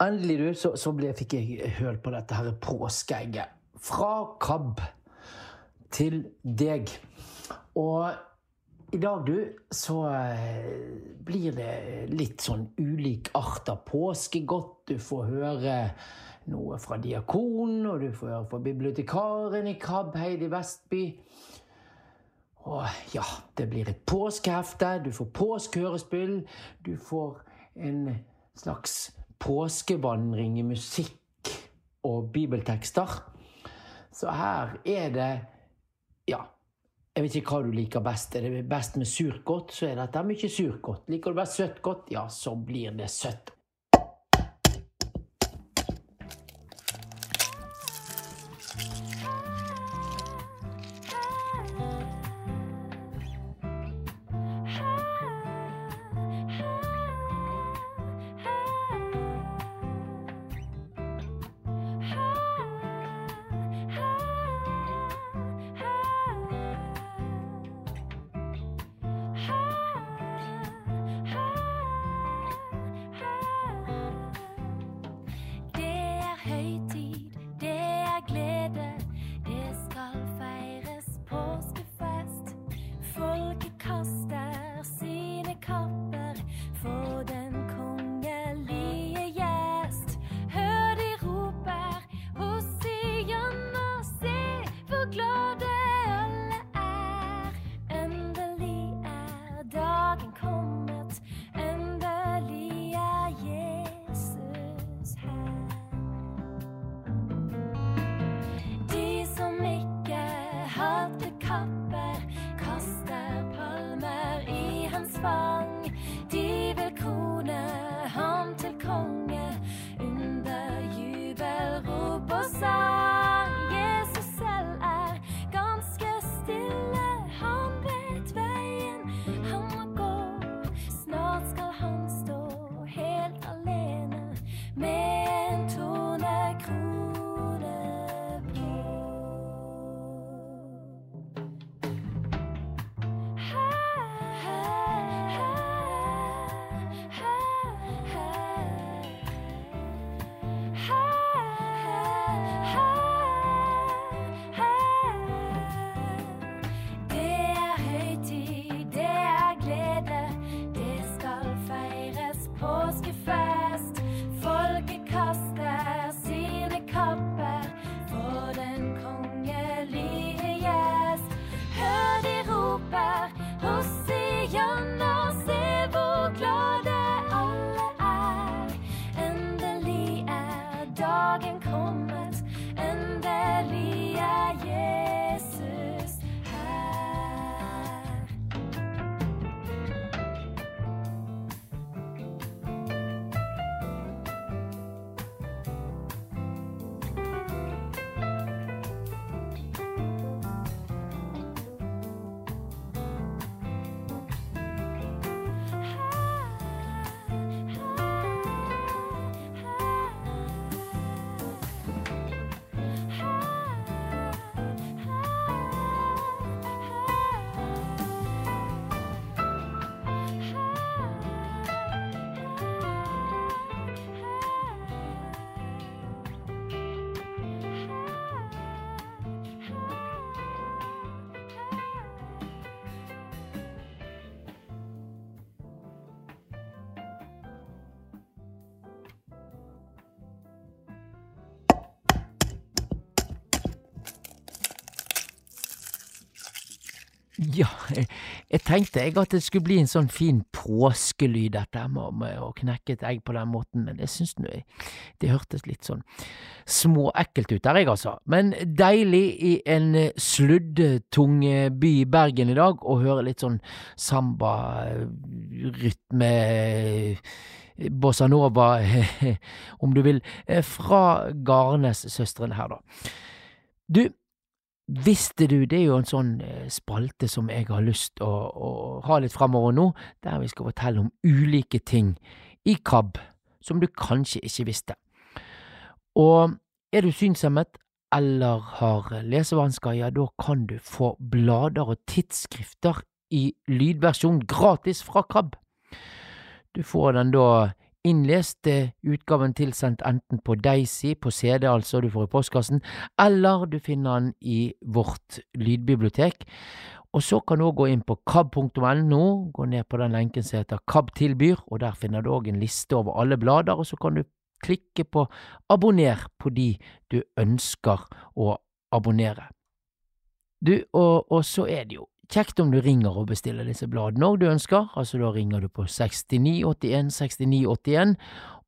endelig, du, så, så ble, fikk jeg høl på dette her påskeegget. Fra KAB til deg. Og i dag, du, så eh, blir det litt sånn ulik art av påskegodt. Du får høre noe fra diakonen, og du får høre fra bibliotekaren i KAB, Heidi Vestby. Og ja, det blir et påskehefte, du får påskehørespill, du får en slags påskevandring i musikk og bibeltekster. Så her er det Ja, jeg vet ikke hva du liker best. Er det best med surt godt, så er dette mye surt godt. Liker du best søtt godt, ja, så blir det søtt. Tenkte jeg at det skulle bli en sånn fin påskelyd, dette med, med å knekke et egg på den måten, men jeg syns nå det hørtes litt sånn småekkelt ut der, jeg altså. Men deilig i en sluddtung sluddetung eh, by i Bergen i dag å høre litt sånn samba-rytme, bossa nova, om du vil, eh, fra Garnes-søstrene her, da. Du, Visste du, det er jo en sånn eh, spalte som jeg har lyst å, å ha litt framover nå, der vi skal fortelle om ulike ting i KAB som du kanskje ikke visste. Og er du synshemmet eller har lesevansker, ja, da kan du få blader og tidsskrifter i lydversjon gratis fra KAB. Du får den da innlest. Eh, utgaven tilsendt enten på Daisy, på CD altså, du får i postkassen, eller du finner den i vårt lydbibliotek. Og så kan du òg gå inn på kab.no, gå ned på den lenken som heter KAB tilbyr, og der finner du òg en liste over alle blader, og så kan du klikke på abonner på de du ønsker å abonnere. Du, og, og så er det jo kjekt om du ringer og bestiller disse bladene når du ønsker, altså da ringer du på 6981 6981,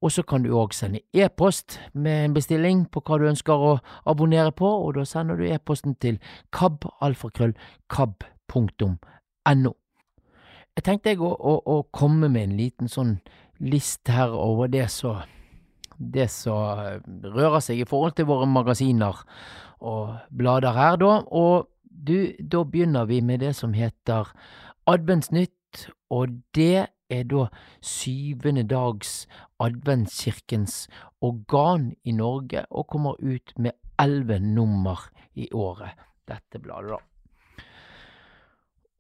og så kan du òg sende e-post med en bestilling på hva du ønsker å abonnere på, og da sender du e-posten til kabalfakrøll.kab.no. Jeg tenkte jeg å, å, å, komme med en liten sånn list her over det som det som rører seg i forhold til våre magasiner og blader her, da. Og du, da begynner vi med det som heter Adventsnytt, og det er da syvende dags adventskirkens organ i Norge, og kommer ut med elleve nummer i året, dette bladet, da.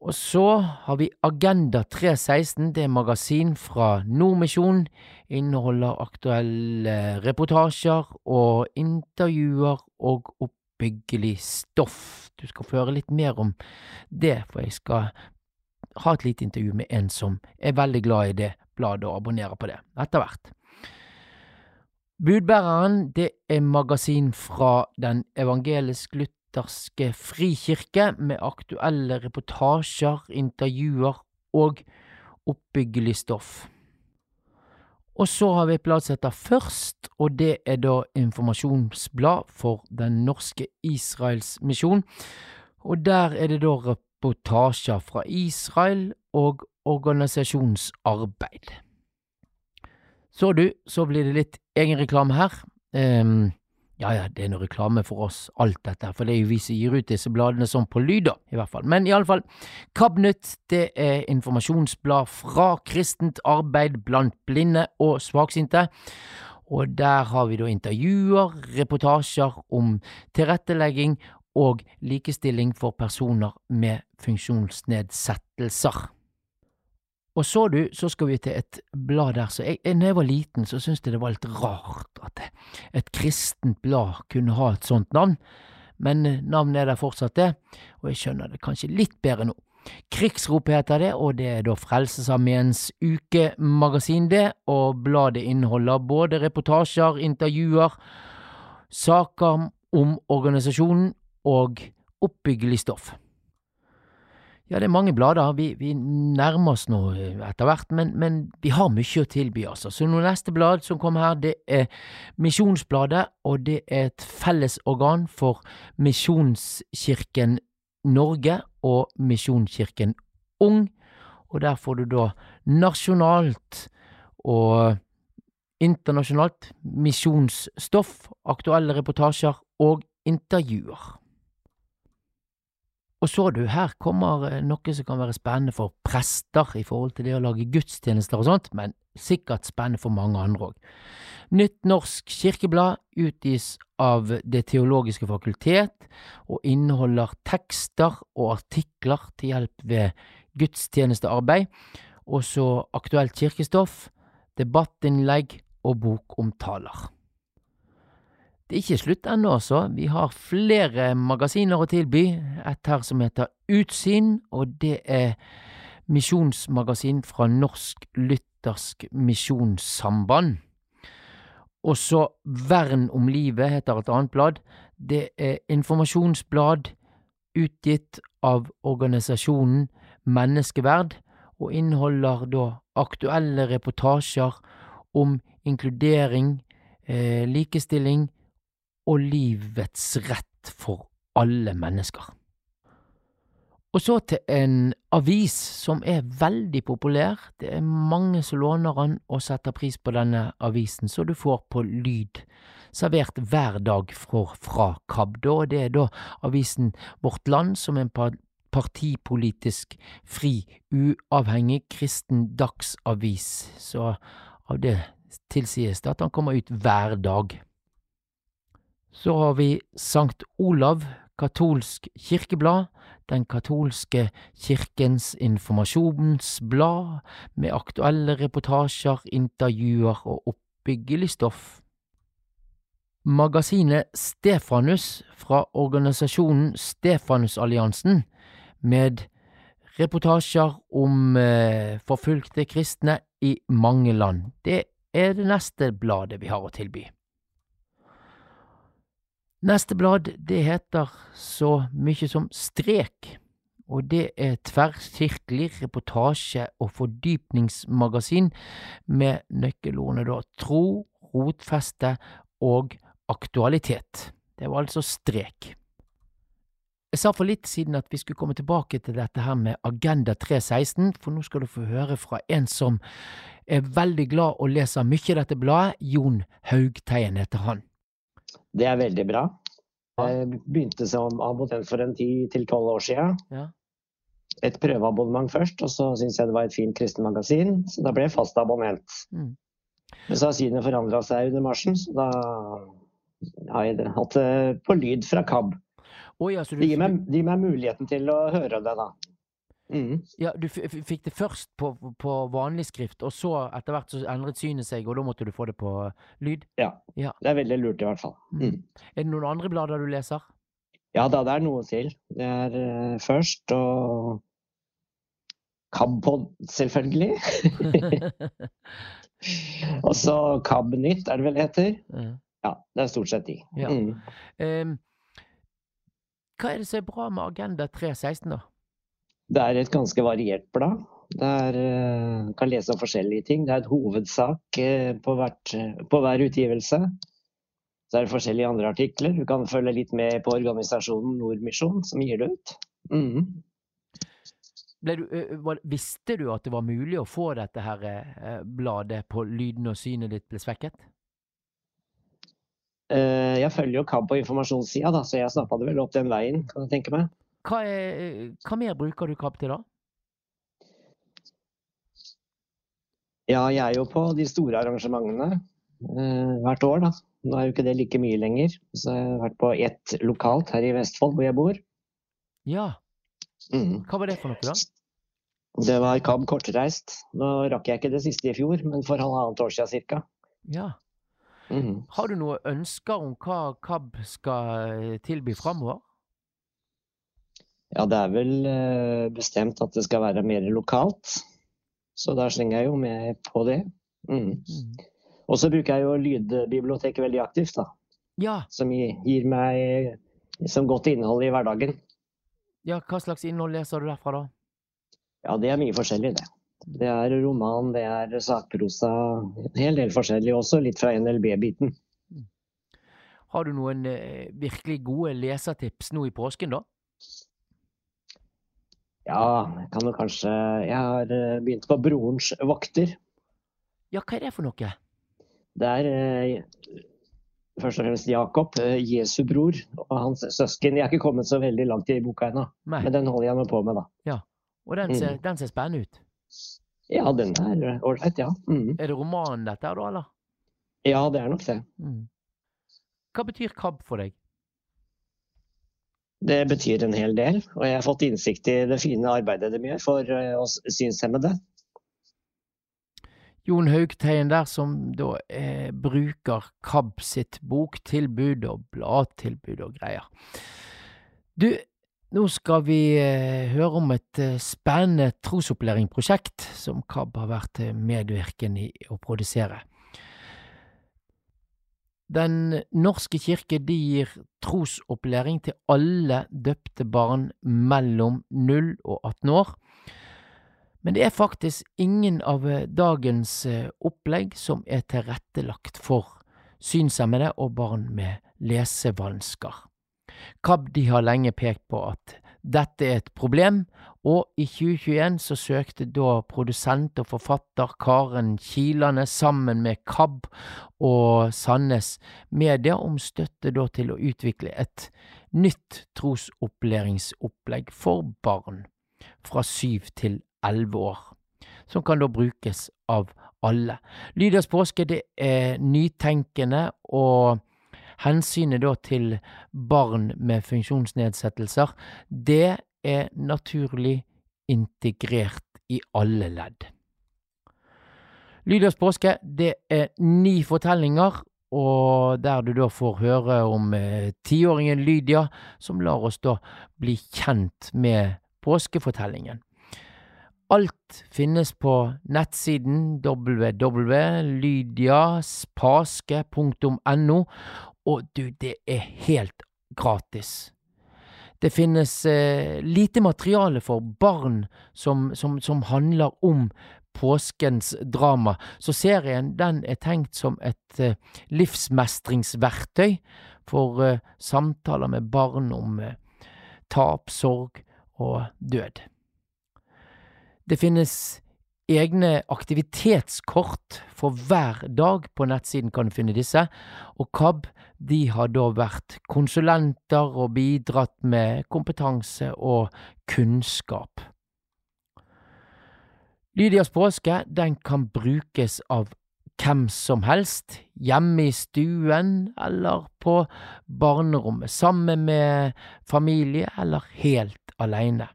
Og så har vi Agenda 316, det er magasin fra Nordmisjon. Inneholder aktuelle reportasjer og intervjuer og oppbyggelig stoff. Du skal få høre litt mer om det, for jeg skal ha et lite intervju med en som er veldig glad i det bladet og abonnerer på det etter hvert. Budbæreren, det er magasin fra Den evangelisk-lutherske frikirke, med aktuelle reportasjer, intervjuer og oppbyggelig stoff. Og så har vi et blad Først, og det er da informasjonsblad for Den norske Israels misjon. Og der er det da reportasjer fra Israel og organisasjonsarbeid. Så du, så blir det litt egenreklame her. Um, ja ja, det er noe reklame for oss, alt dette, for det er jo vi som gir ut disse bladene sånn på lyd, da, i hvert fall. Men i alle fall, KABNytt, det er informasjonsblad fra kristent arbeid blant blinde og svaksynte. Og der har vi da intervjuer, reportasjer om tilrettelegging og likestilling for personer med funksjonsnedsettelser. Og så du, så skal vi til et blad der, så jeg, når jeg var liten, så syntes jeg det var litt rart at et kristent blad kunne ha et sånt navn, men eh, navnet er der fortsatt, det, og jeg skjønner det kanskje litt bedre nå. Krigsrop heter det, og det er da Frelsesarmeens ukemagasin, det, og bladet inneholder både reportasjer, intervjuer, saker om organisasjonen og oppbyggelig stoff. Ja, det er mange blader. Vi, vi nærmer oss nå eh, etter hvert, men, men, vi har mye å tilby, altså. Så nå neste blad som kommer her, det er Misjonsbladet, og det er et fellesorgan for Misjonskirken Norge og Misjonskirken Ung. Og der får du da nasjonalt og internasjonalt misjonsstoff, aktuelle reportasjer og intervjuer. Og så du, her kommer eh, noe som kan være spennende for prester i forhold til det å lage gudstjenester og sånt, men sikkert spennende for mange andre òg. Nytt norsk kirkeblad utgis av Det teologiske fakultet og inneholder tekster og artikler til hjelp ved gudstjenestearbeid, og så aktuelt kirkestoff, debattinnlegg og bokomtaler. Det er ikke slutt ennå, altså. Vi har flere magasiner å tilby. Et her som heter Utsyn, og det er misjonsmagasin fra Norsk Lyttersk Misjonssamband. Og så Vern om livet heter et annet blad. Det er informasjonsblad utgitt av organisasjonen Menneskeverd, og inneholder da aktuelle reportasjer om inkludering, eh, likestilling, og livets rett for alle mennesker. Og så til en avis som er veldig populær. Det er mange som låner den og setter pris på denne avisen, så du får på lyd servert hver dag fra, fra KAB. Og det er da avisen Vårt Land, som er en partipolitisk fri, uavhengig kristen dagsavis. Så av det tilsies det at han kommer ut hver dag. Så har vi Sankt Olav katolsk kirkeblad, Den katolske kirkens informasjonsblad, med aktuelle reportasjer, intervjuer og oppbyggelig stoff. Magasinet Stefanus fra organisasjonen Stefanusalliansen, med reportasjer om eh, forfulgte kristne i mange land. Det er det neste bladet vi har å tilby. Neste blad det heter så mye som Strek, og det er tverrkirkelig reportasje- og fordypningsmagasin med nøkkelordene da tro, rotfeste og aktualitet. Det var altså Strek. Jeg sa for litt siden at vi skulle komme tilbake til dette her med Agenda 316, for nå skal du få høre fra en som er veldig glad og leser mye av dette bladet. Jon Haugteien heter han. Det er veldig bra. Jeg begynte som abonnent for en 10-12 år siden. Ja. Et prøveabonnement først, og så syntes jeg det var et fint kristent magasin, så da ble jeg fast abonnent. Mm. Men så har synet forandra seg under marsjen, så da har jeg hatt det på lyd fra KAB. Å ja, du, Det gir meg, det gir meg muligheten til å høre det, da. Mm. ja, du fikk det først på, på vanlig skrift, og så etter hvert så endret synet seg, og da måtte du få det på lyd? Ja. Ja. Det er veldig lurt, i hvert fall. Mm. Er det noen andre blader du leser? Ja da, det er noe til. Det er uh, først og KAB-pod, selvfølgelig. Og så KAB Nytt, er det vel det heter. Ja. Ja, det er stort sett de. Ja. Mm. Em, hva er det som er bra med Agenda 316, da? Det er et ganske variert blad. Der er, eh, kan lese om forskjellige ting. Det er et hovedsak eh, på, hvert, på hver utgivelse. Så er det forskjellige andre artikler. Du kan følge litt med på organisasjonen Nordmisjon, som gir det ut. Mm. Du, visste du at det var mulig å få dette her eh, bladet på lyden og synet ditt ble svekket? Eh, Jeg følger jo KAB på informasjonssida, så jeg snappa det vel opp den veien, kan jeg tenke meg. Hva, er, hva mer bruker du KAB til, da? Ja, jeg er jo på de store arrangementene eh, hvert år, da. Nå er jo ikke det like mye lenger. Så jeg har vært på ett lokalt her i Vestfold, hvor jeg bor. Ja, Mm. hva var det for noe, da? Det var KAB kortreist. Nå rakk jeg ikke det siste i fjor, men for halvannet år siden ca. Ja. Mm. Har du noen ønsker om hva KAB skal eh, tilby framover? Ja, det er vel eh, bestemt at det skal være mer lokalt. Så da slenger jeg jo med på det. Mm. Mm. Og så bruker jeg jo lydbiblioteket veldig aktivt, da. Ja, Som gir meg som godt innhold i hverdagen. ja, hva slags innhold leser du derfra, da? Ja, det er mye forskjellig, det. Det er roman, det er sakprosa, en hel del forskjellig. Også litt fra NLB-biten. Har du noen eh, virkelig gode lesertips nå i påsken, da? Ja, jeg kan jo kanskje Jeg har eh, begynt på Brorens vakter. Ja, hva er det for noe? Det er eh, først og fremst Jakob, eh, Jesu bror, og hans søsken. Jeg er ikke kommet så veldig langt i boka ennå, Nei. men den holder jeg nå på med, da. Ja, Og den ser, Mm. den ser spennende ut. Ja, den er ålreit, ja. Mm. Er det romanen dette da, eller? Ja, det er nok det. Mm. Hva betyr KAB for deg? Det betyr en hel del, og jeg har fått innsikt i det fine arbeidet de gjør for eh, oss synshemmede. Jon Haugteien der, som da eh, bruker KAB sitt boktilbud og bladtilbud og greier. Du, nå skal vi eh, høre om et eh, spennende trosopplæringsprosjekt som KAB har vært eh, medvirkende i å produsere. Den norske kirke de gir trosopplæring til alle døpte barn mellom 0 og 18 år. Men det er faktisk ingen av eh, dagens eh, opplegg som er tilrettelagt for synshemmede og barn med lesevansker. KAB har lenge pekt på at dette er et problem, og i 2021 så søkte da produsent og forfatter Karen Kilane sammen med KAB og Sandnes Media om støtte da til å utvikle et nytt trosopplæringsopplegg for barn fra syv til elleve år, som kan da brukes av alle. Lyders påske det er nytenkende, og hensynet da til barn med funksjonsnedsettelser, det er naturlig integrert i alle ledd. Lydias påske, det er ni fortellinger, og der du da får høre om eh, tiåringen Lydia, som lar oss da bli kjent med påskefortellingen. Alt finnes på nettsiden www.lydiaspaske.no, og du, det er helt gratis. Det finnes eh, lite materiale for barn som, som, som handler om påskens drama, så serien den er tenkt som et eh, livsmestringsverktøy for eh, samtaler med barn om eh, tap, sorg og død. Det finnes egne aktivitetskort for hver dag. På nettsiden kan du finne disse. Og KAB de har da vært konsulenter og bidratt med kompetanse og kunnskap. Lydias påske den kan brukes av hvem som helst, hjemme i stuen eller på barnerommet, sammen med familie eller helt alene.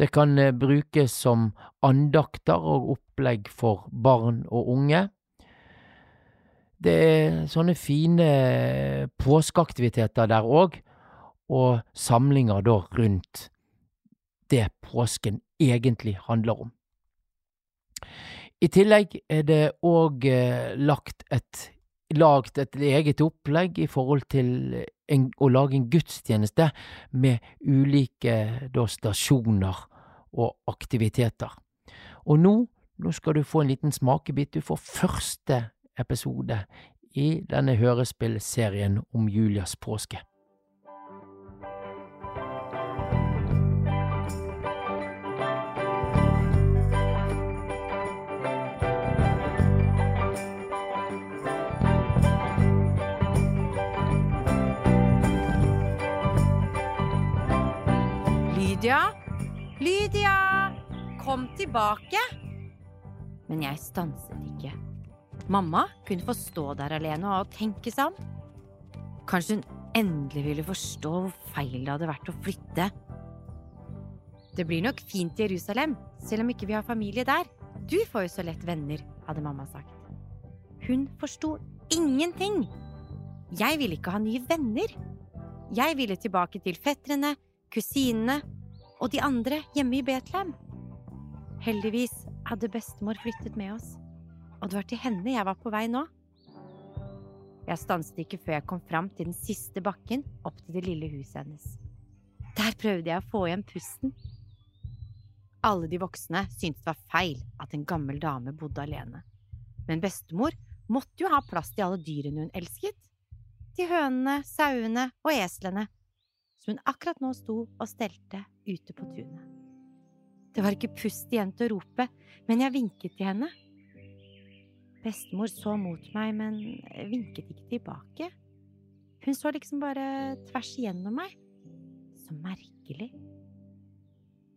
Det kan eh, brukes som andakter og opplegg for barn og unge. Det er sånne fine påskeaktiviteter der òg, og samlinger da rundt det påsken egentlig handler om. I tillegg er det òg eh, lagt et et eget opplegg i forhold til en, å lage en gudstjeneste med ulike da, stasjoner og aktiviteter. Og nå, nå skal du få en liten smakebit. Du får første episode i denne hørespillserien om Julias påske. Lydia? Lydia! Kom tilbake! Men jeg stanset ikke. Mamma kunne få stå der alene og tenke seg om. Kanskje hun endelig ville forstå hvor feil det hadde vært å flytte. Det blir nok fint i Jerusalem, selv om ikke vi har familie der. Du får jo så lett venner, hadde mamma sagt. Hun forsto ingenting. Jeg ville ikke ha nye venner. Jeg ville tilbake til fetterne, kusinene og de andre hjemme i Betlehem. Heldigvis hadde bestemor flyttet med oss, og det var til henne jeg var på vei nå. Jeg stanset ikke før jeg kom fram til den siste bakken opp til det lille huset hennes. Der prøvde jeg å få igjen pusten. Alle de voksne syntes det var feil at en gammel dame bodde alene, men bestemor måtte jo ha plass til alle dyrene hun elsket, til hønene, sauene og eslene, som hun akkurat nå sto og stelte ute på tunet. Det var ikke pust igjen til å rope, men jeg vinket til henne. Bestemor så mot meg, men vinket ikke tilbake. Hun så liksom bare tvers igjennom meg. Så merkelig.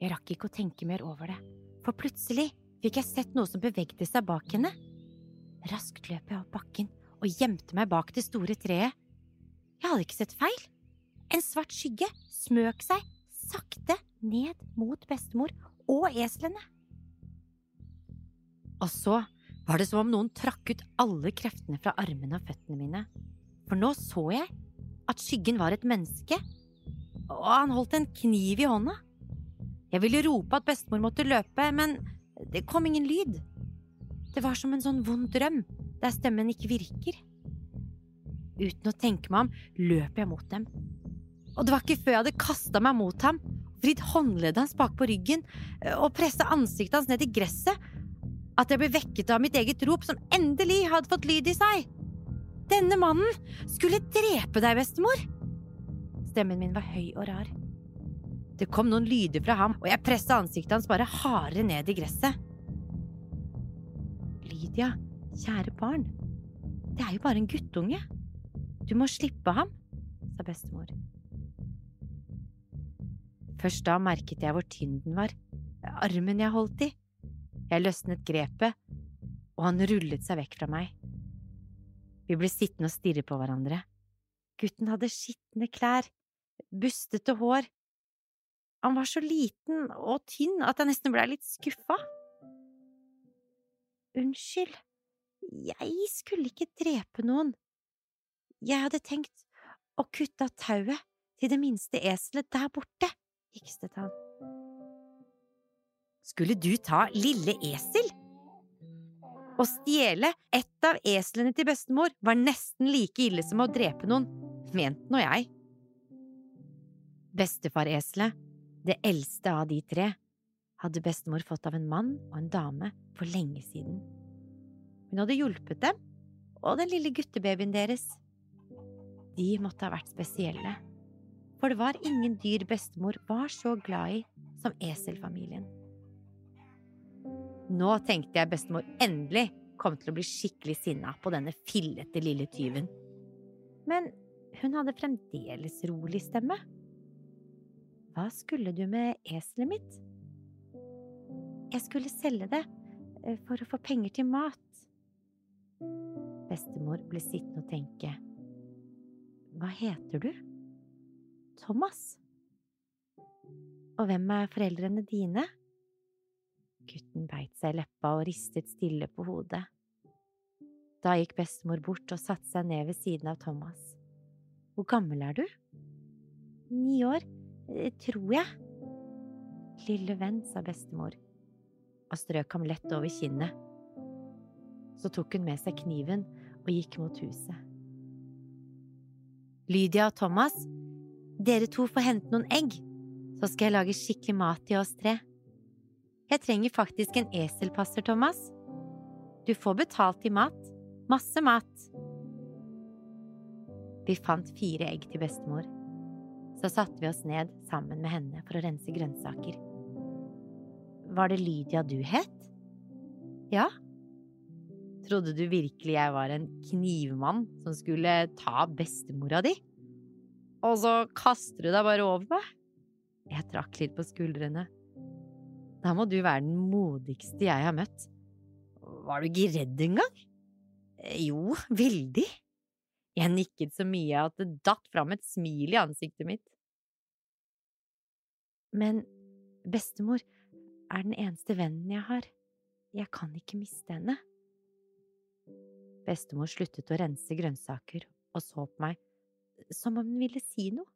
Jeg rakk ikke å tenke mer over det, for plutselig fikk jeg sett noe som bevegde seg bak henne. Raskt løp jeg opp bakken og gjemte meg bak det store treet. Jeg hadde ikke sett feil. En svart skygge smøk seg sakte ned mot bestemor og eslene. Og så var det som om noen trakk ut alle kreftene fra armene og føttene mine, for nå så jeg at skyggen var et menneske, og han holdt en kniv i hånda. Jeg ville rope at bestemor måtte løpe, men det kom ingen lyd. Det var som en sånn vond drøm, der stemmen ikke virker. Uten å tenke meg om løp jeg mot dem. Og det var ikke før jeg hadde kasta meg mot ham, vridd håndleddet hans bak på ryggen og pressa ansiktet hans ned i gresset, at jeg ble vekket av mitt eget rop, som endelig hadde fått lyd i seg. Denne mannen skulle drepe deg, bestemor! Stemmen min var høy og rar. Det kom noen lyder fra ham, og jeg pressa ansiktet hans bare hardere ned i gresset. Lydia, kjære barn, det er jo bare en guttunge. Du må slippe ham, sa bestemor. Først da merket jeg hvor tynn den var, armen jeg holdt i. Jeg løsnet grepet, og han rullet seg vekk fra meg. Vi ble sittende og stirre på hverandre. Gutten hadde skitne klær, bustete hår. Han var så liten og tynn at jeg nesten ble litt skuffa. Unnskyld, jeg skulle ikke drepe noen. Jeg hadde tenkt å kutte av tauet til det minste eselet der borte, hikstet han. Skulle du ta lille esel? Å stjele ett av eslene til bestemor var nesten like ille som å drepe noen, mente nå jeg. Bestefareselet, det eldste av de tre, hadde bestemor fått av en mann og en dame for lenge siden. Hun hadde hjulpet dem og den lille guttebabyen deres. De måtte ha vært spesielle, for det var ingen dyr bestemor var så glad i som eselfamilien. Nå tenkte jeg bestemor endelig kom til å bli skikkelig sinna på denne fillete lille tyven. Men hun hadde fremdeles rolig stemme. Hva skulle du med eselet mitt? Jeg skulle selge det eh, for å få penger til mat. Bestemor ble sittende og tenke. Hva heter du? Thomas. Og hvem er foreldrene dine? Gutten beit seg i leppa og ristet stille på hodet. Da gikk bestemor bort og satte seg ned ved siden av Thomas. Hvor gammel er du? Ni år, eh, tror jeg. Lille venn, sa bestemor og strøk ham lett over kinnet. Så tok hun med seg kniven og gikk mot huset. Lydia og Thomas, dere to får hente noen egg, så skal jeg lage skikkelig mat til oss tre. Jeg trenger faktisk en eselpasser, Thomas. Du får betalt i mat. Masse mat. Vi fant fire egg til bestemor. Så satte vi oss ned sammen med henne for å rense grønnsaker. Var det Lydia du het? Ja. Trodde du virkelig jeg var en knivmann som skulle ta bestemora di? Og så kaster du deg bare over meg? Jeg trakk litt på skuldrene. Da må du være den modigste jeg har møtt. Var du ikke redd engang? Eh, jo, veldig. Jeg nikket så mye at det datt fram et smil i ansiktet mitt. Men bestemor er den eneste vennen jeg har. Jeg kan ikke miste henne. Bestemor sluttet å rense grønnsaker og så på meg som om hun ville si noe.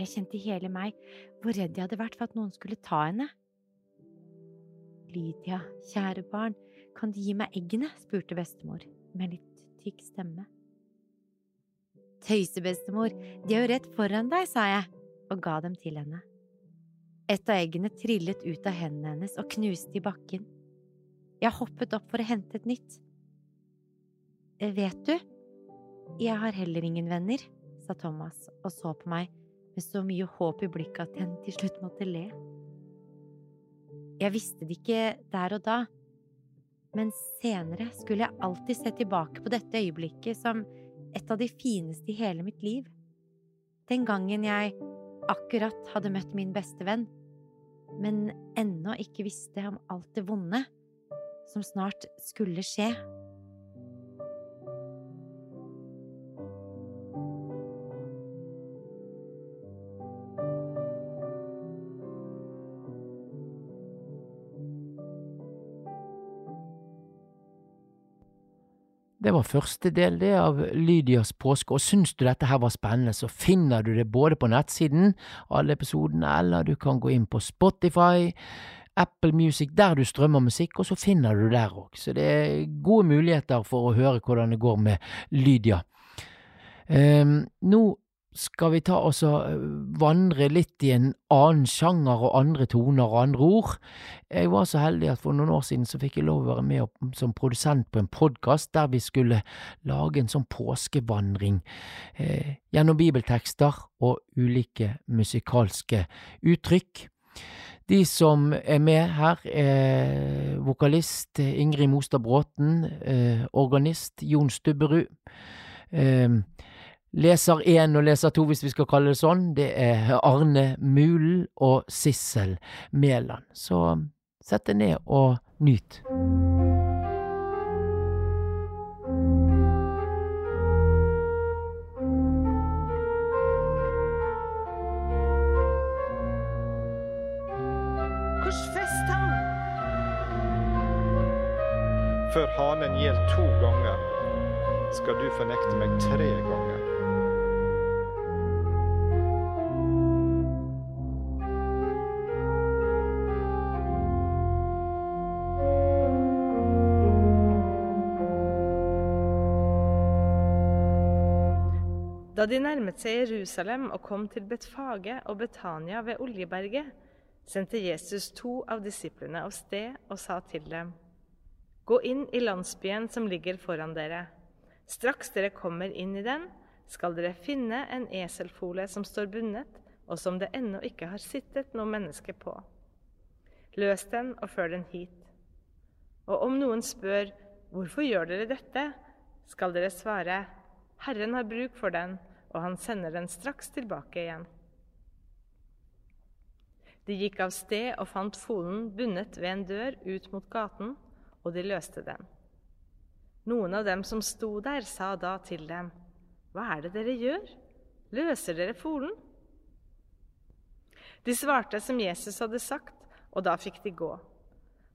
Jeg kjente i hele meg hvor redd jeg hadde vært for at noen skulle ta henne. Lydia, kjære barn, kan du gi meg eggene? spurte bestemor med litt tykk stemme. Tøysebestemor, de er jo rett foran deg, sa jeg og ga dem til henne. Et av eggene trillet ut av hendene hennes og knuste i bakken. Jeg hoppet opp for å hente et nytt. Vet du, jeg har heller ingen venner, sa Thomas og så på meg med så mye håp i blikket at jeg til slutt måtte le. Jeg visste det ikke der og da, men senere skulle jeg alltid se tilbake på dette øyeblikket som et av de fineste i hele mitt liv. Den gangen jeg akkurat hadde møtt min beste venn, men ennå ikke visste om alt det vonde som snart skulle skje. Det var første del det av Lydias påske, og syns du dette her var spennende, så finner du det både på nettsiden, alle episodene, eller du kan gå inn på Spotify, Apple Music, der du strømmer musikk, og så finner du der òg. Så det er gode muligheter for å høre hvordan det går med Lydia. Um, nå skal vi ta oss og eh, vandre litt i en annen sjanger og andre toner og andre ord. Jeg var så heldig at for noen år siden så fikk jeg lov å være med som produsent på en podkast der vi skulle lage en sånn påskevandring eh, gjennom bibeltekster og ulike musikalske uttrykk. De som er med her, er vokalist Ingrid Mostad Bråten, eh, organist Jon Stubberud. Eh, Leser én og leser to, hvis vi skal kalle det sånn, det er Arne Mulen og Sissel Mæland. Så sett deg ned og nyt. Før hanen gjelder to ganger, skal du fornekte meg tre ganger. Da de nærmet seg Jerusalem og kom til Betfage og Betania ved Oljeberget, sendte Jesus to av disiplene av sted og sa til dem.: Gå inn i landsbyen som ligger foran dere. Straks dere kommer inn i den, skal dere finne en eselfole som står bundet, og som det ennå ikke har sittet noe menneske på. Løs den og før den hit. Og om noen spør hvorfor gjør dere dette, skal dere svare Herren har bruk for den, og han sender den straks tilbake igjen. De gikk av sted og fant folen bundet ved en dør ut mot gaten, og de løste den. Noen av dem som sto der, sa da til dem, Hva er det dere gjør? Løser dere folen? De svarte som Jesus hadde sagt, og da fikk de gå.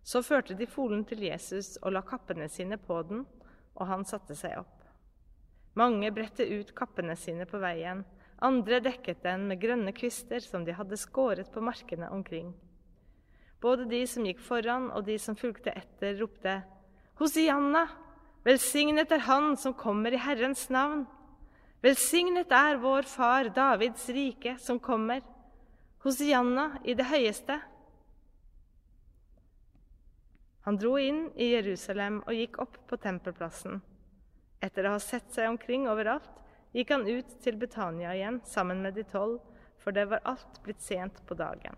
Så førte de folen til Jesus og la kappene sine på den, og han satte seg opp. Mange bredte ut kappene sine på veien, andre dekket den med grønne kvister som de hadde skåret på markene omkring. Både de som gikk foran og de som fulgte etter, ropte Hosianna! Velsignet er Han som kommer i Herrens navn! Velsignet er vår far Davids rike som kommer! Hosianna i det høyeste! Han dro inn i Jerusalem og gikk opp på tempelplassen. Etter å ha sett seg omkring overalt gikk han ut til Betania igjen sammen med de tolv, for det var alt blitt sent på dagen.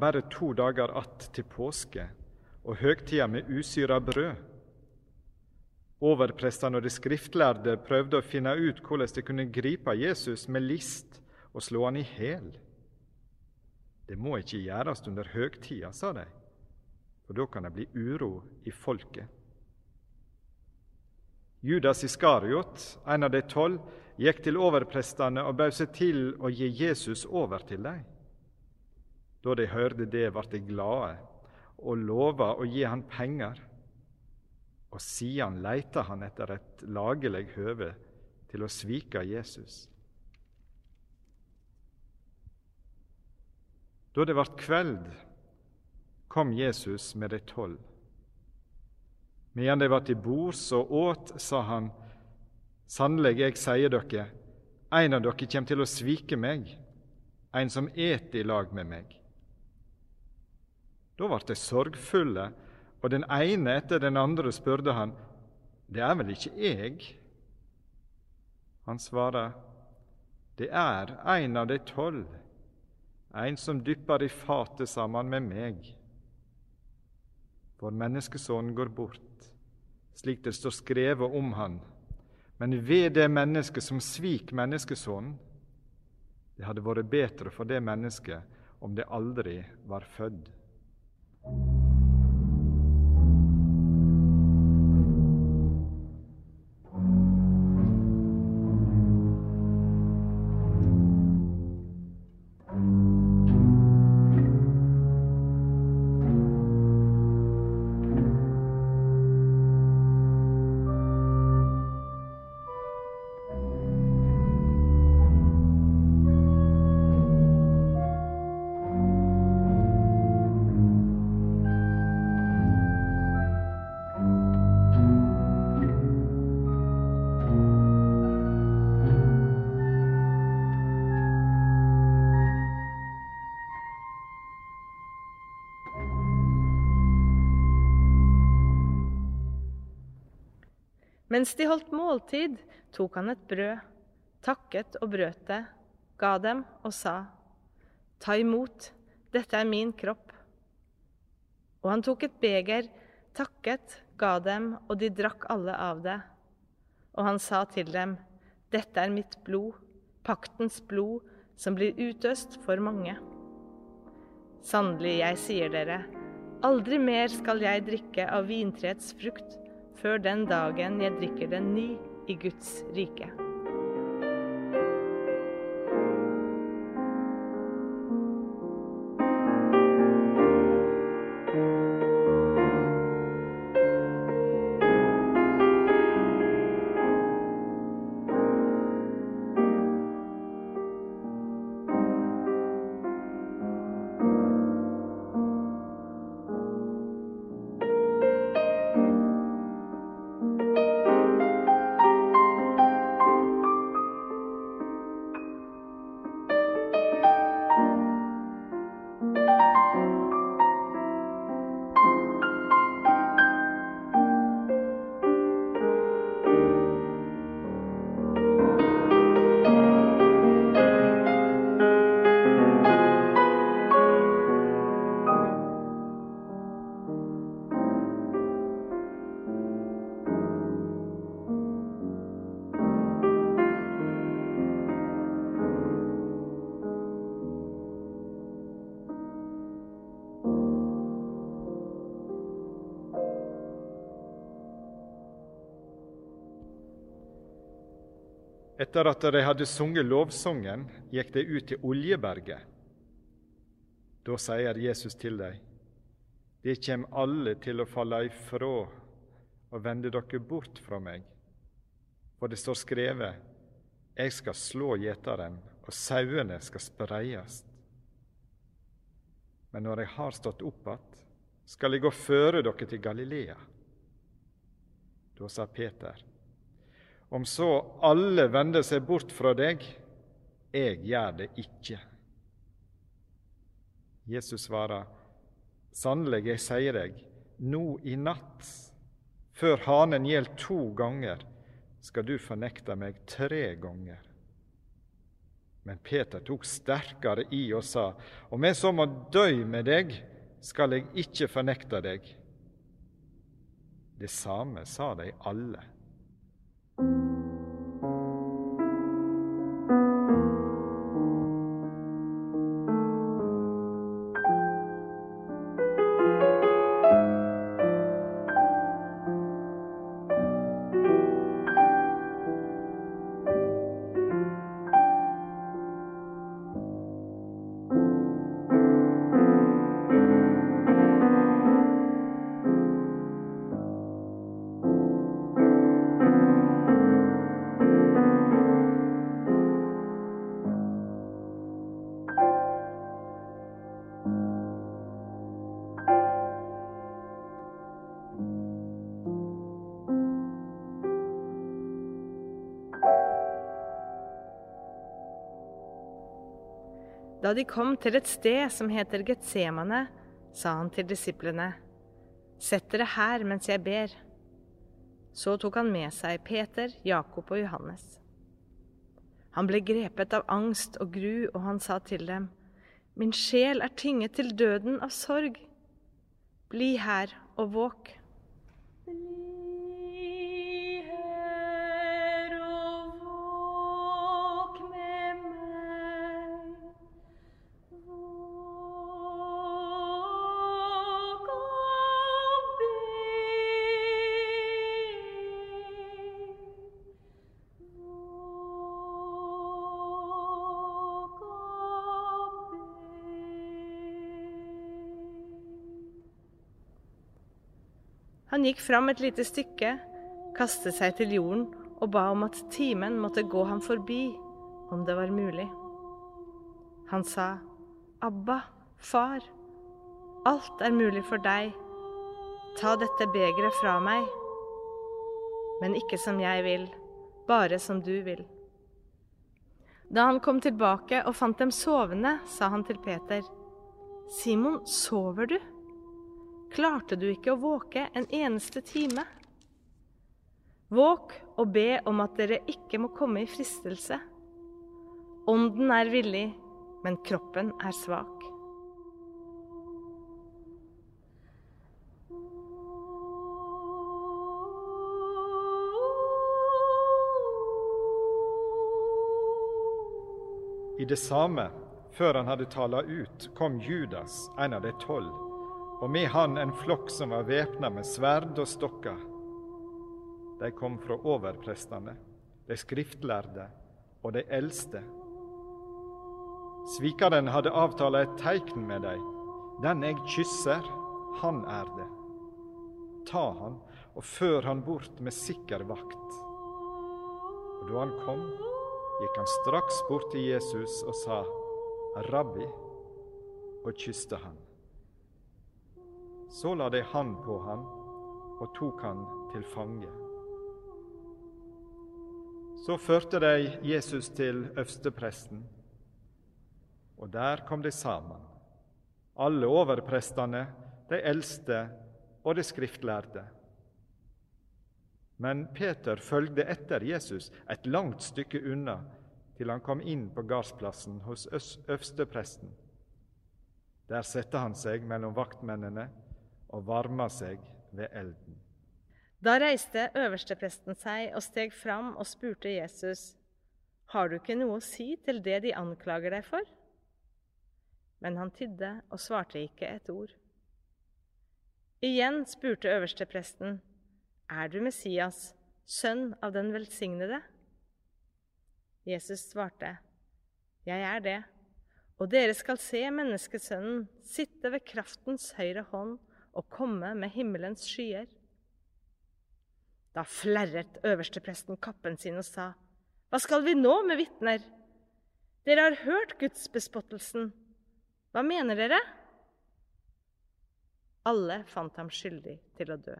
Bare to dager att til påske og høgtida med usyra brød. Overprestene og de skriftlærde prøvde å finne ut hvordan de kunne gripe Jesus med list og slå han i hæl. Det må ikke gjøres under høgtida, sa de, for da kan det bli uro i folket. Judas Iskariot, en av de tolv, gikk til overprestene og bød seg til å gi Jesus over til dem. Da de hørte det, ble de glade og lova å gi han penger. Og siden leita han etter et lagelig høve til å svike Jesus. Da det ble kveld, kom Jesus med de tolv. Medan de var til bords og åt, sa han, Sannelig, jeg sier dere, en av dere kommer til å svike meg, en som et i lag med meg. Da ble de sorgfulle, og den ene etter den andre spurte han, Det er vel ikke jeg? Han svarer, Det er en av de tolv, en som dypper i fatet sammen med meg. For menneskesonen går bort, slik det står skrevet om han. Men ved det mennesket som svik menneskesonen, det hadde vært bedre for det mennesket om det aldri var født. Mens de holdt måltid, tok han et brød, takket og brøt det, ga dem og sa, Ta imot, dette er min kropp. Og han tok et beger, takket, ga dem, og de drakk alle av det. Og han sa til dem, Dette er mitt blod, paktens blod, som blir utøst for mange. Sannelig, jeg sier dere, aldri mer skal jeg drikke av vintreets frukt før den dagen jeg drikker den ny i Guds rike. Etter at de hadde sunget lovsangen, gikk de ut til Oljeberget. Da sier Jesus til dem, De kjem alle til å falle ifrå og vende dere bort fra meg. For det står skrevet, Jeg skal slå gjeteren, og sauene skal spreies. Men når jeg har stått opp att, skal jeg gå føre dere til Galilea. Da sa Peter, om så alle vender seg bort fra deg, jeg gjør det ikke. Jesus svarer, sannelig, jeg sier deg, nå i natt, før hanen gjelder to ganger, skal du fornekte meg tre ganger. Men Peter tok sterkere i og sa, om jeg så må dø med deg, skal jeg ikke fornekte deg. Det samme sa de alle. Da de kom til et sted som heter Getsemane, sa han til disiplene, Sett dere her mens jeg ber. Så tok han med seg Peter, Jakob og Johannes. Han ble grepet av angst og gru, og han sa til dem, Min sjel er tynget til døden av sorg. Bli her og våk. Han gikk fram et lite stykke, kastet seg til jorden og ba om at timen måtte gå ham forbi, om det var mulig. Han sa, Abba, far, alt er mulig for deg. Ta dette begeret fra meg. Men ikke som jeg vil, bare som du vil. Da han kom tilbake og fant dem sovende, sa han til Peter, Simon, sover du? Klarte du ikke å våke en eneste time? Våk og be om at dere ikke må komme i fristelse. Ånden er villig, men kroppen er svak. I det samme, før han hadde tala ut, kom Judas, en av de tolv, og med han en flokk som var væpna med sverd og stokker. De kom fra overprestene, de skriftlærde og de eldste. Svikeren hadde avtala et teikn med dem. Den jeg kysser, han er det. Ta han og før han bort med sikker vakt. Og da han kom, gikk han straks bort til Jesus og sa, 'Rabbi', og kysste han. Så la de hand på ham og tok han til fange. Så førte de Jesus til øverstepresten, og der kom de sammen, alle overprestene, de eldste og de skriftlærde. Men Peter følgde etter Jesus et langt stykke unna, til han kom inn på gardsplassen hos øverstepresten. Der satte han seg mellom vaktmennene og varma seg ved elden. Da reiste øverstepresten seg og steg fram og spurte Jesus, Har du ikke noe å si til det de anklager deg for? Men han tydde og svarte ikke et ord. Igjen spurte øverstepresten, Er du Messias, sønn av den velsignede? Jesus svarte, Jeg er det, og dere skal se menneskesønnen sitte ved kraftens høyre hånd og komme med himmelens skyer. Da flerret øverstepresten kappen sin og sa, Hva skal vi nå med vitner? Dere har hørt gudsbespottelsen. Hva mener dere? Alle fant ham skyldig til å dø.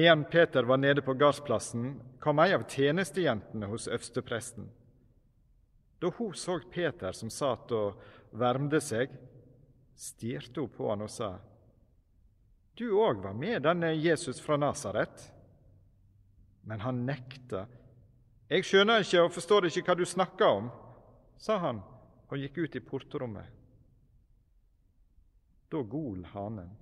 Medan Peter var nede på gardsplassen, kom ei av tjenestejentene hos øverstepresten. Da hun så Peter som satt og varmde seg, stirte hun på han og sa, Du òg var med denne Jesus fra Nasaret? Men han nekta. Jeg skjønner ikke og forstår ikke hva du snakker om, sa han og gikk ut i portrommet. Da gol hanen.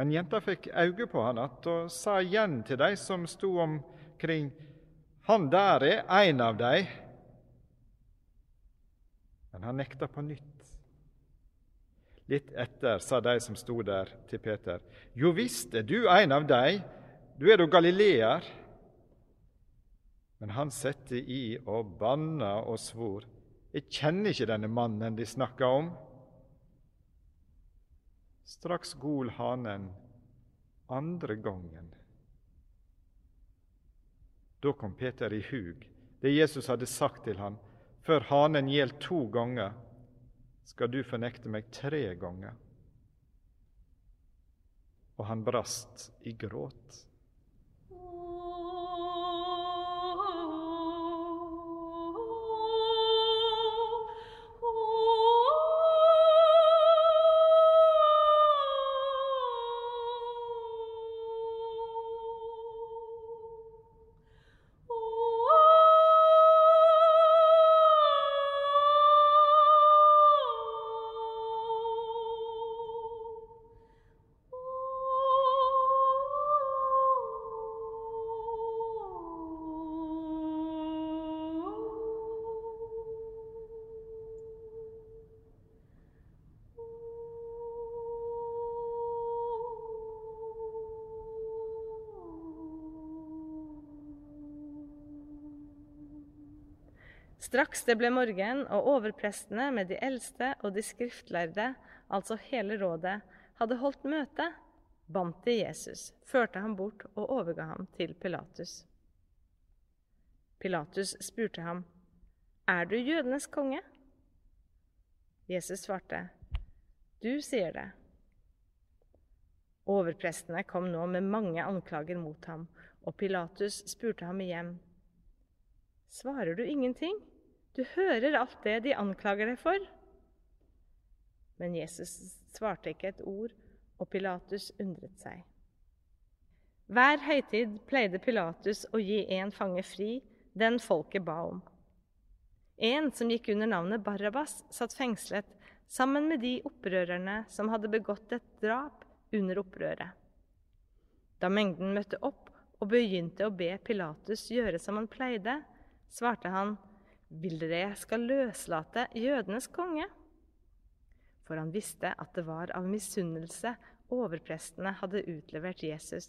Men jenta fikk øye på han igjen og sa igjen til de som sto omkring, Han der er en av dei. Men han nekta på nytt. Litt etter sa de som sto der, til Peter, Jo visst er du en av dei, du er da galileer. Men han sette i og banna og svor, Jeg kjenner ikke denne mannen de snakker om. Straks gol hanen andre gangen. Da kom Peter i hug det Jesus hadde sagt til han, før hanen gjeld to ganger, skal du fornekte meg tre ganger. Og han brast i gråt. Straks det ble morgen, og overprestene med de eldste og de skriftlærde, altså hele rådet, hadde holdt møte, bandt de Jesus, førte ham bort og overga ham til Pilatus. Pilatus spurte ham, Er du jødenes konge? Jesus svarte, Du sier det. Overprestene kom nå med mange anklager mot ham, og Pilatus spurte ham igjen. Svarer du ingenting? Du hører alt det de anklager deg for. Men Jesus svarte ikke et ord, og Pilatus undret seg. Hver høytid pleide Pilatus å gi en fange fri, den folket ba om. En som gikk under navnet Barabas, satt fengslet sammen med de opprørerne som hadde begått et drap under opprøret. Da mengden møtte opp og begynte å be Pilatus gjøre som han pleide, svarte han, Vil dere jeg skal løslate jødenes konge? For han visste at det var av misunnelse overprestene hadde utlevert Jesus.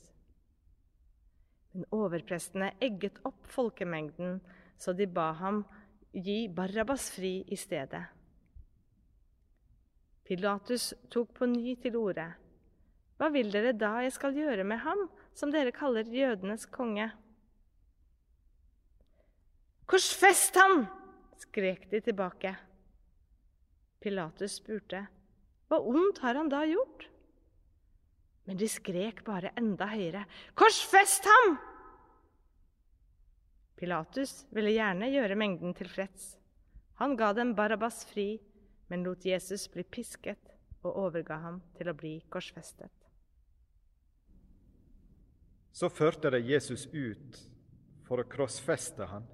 Men overprestene egget opp folkemengden, så de ba ham gi Barabas fri i stedet. Pilatus tok på ny til orde. Hva vil dere da jeg skal gjøre med ham, som dere kaller jødenes konge? Korsfest han! skrek de tilbake. Pilatus spurte, hva ondt har han da gjort? Men de skrek bare enda høyere, korsfest ham! Pilatus ville gjerne gjøre mengden tilfreds. Han ga dem Barabas fri, men lot Jesus bli pisket og overga ham til å bli korsfestet. Så førte de Jesus ut for å krossfeste han.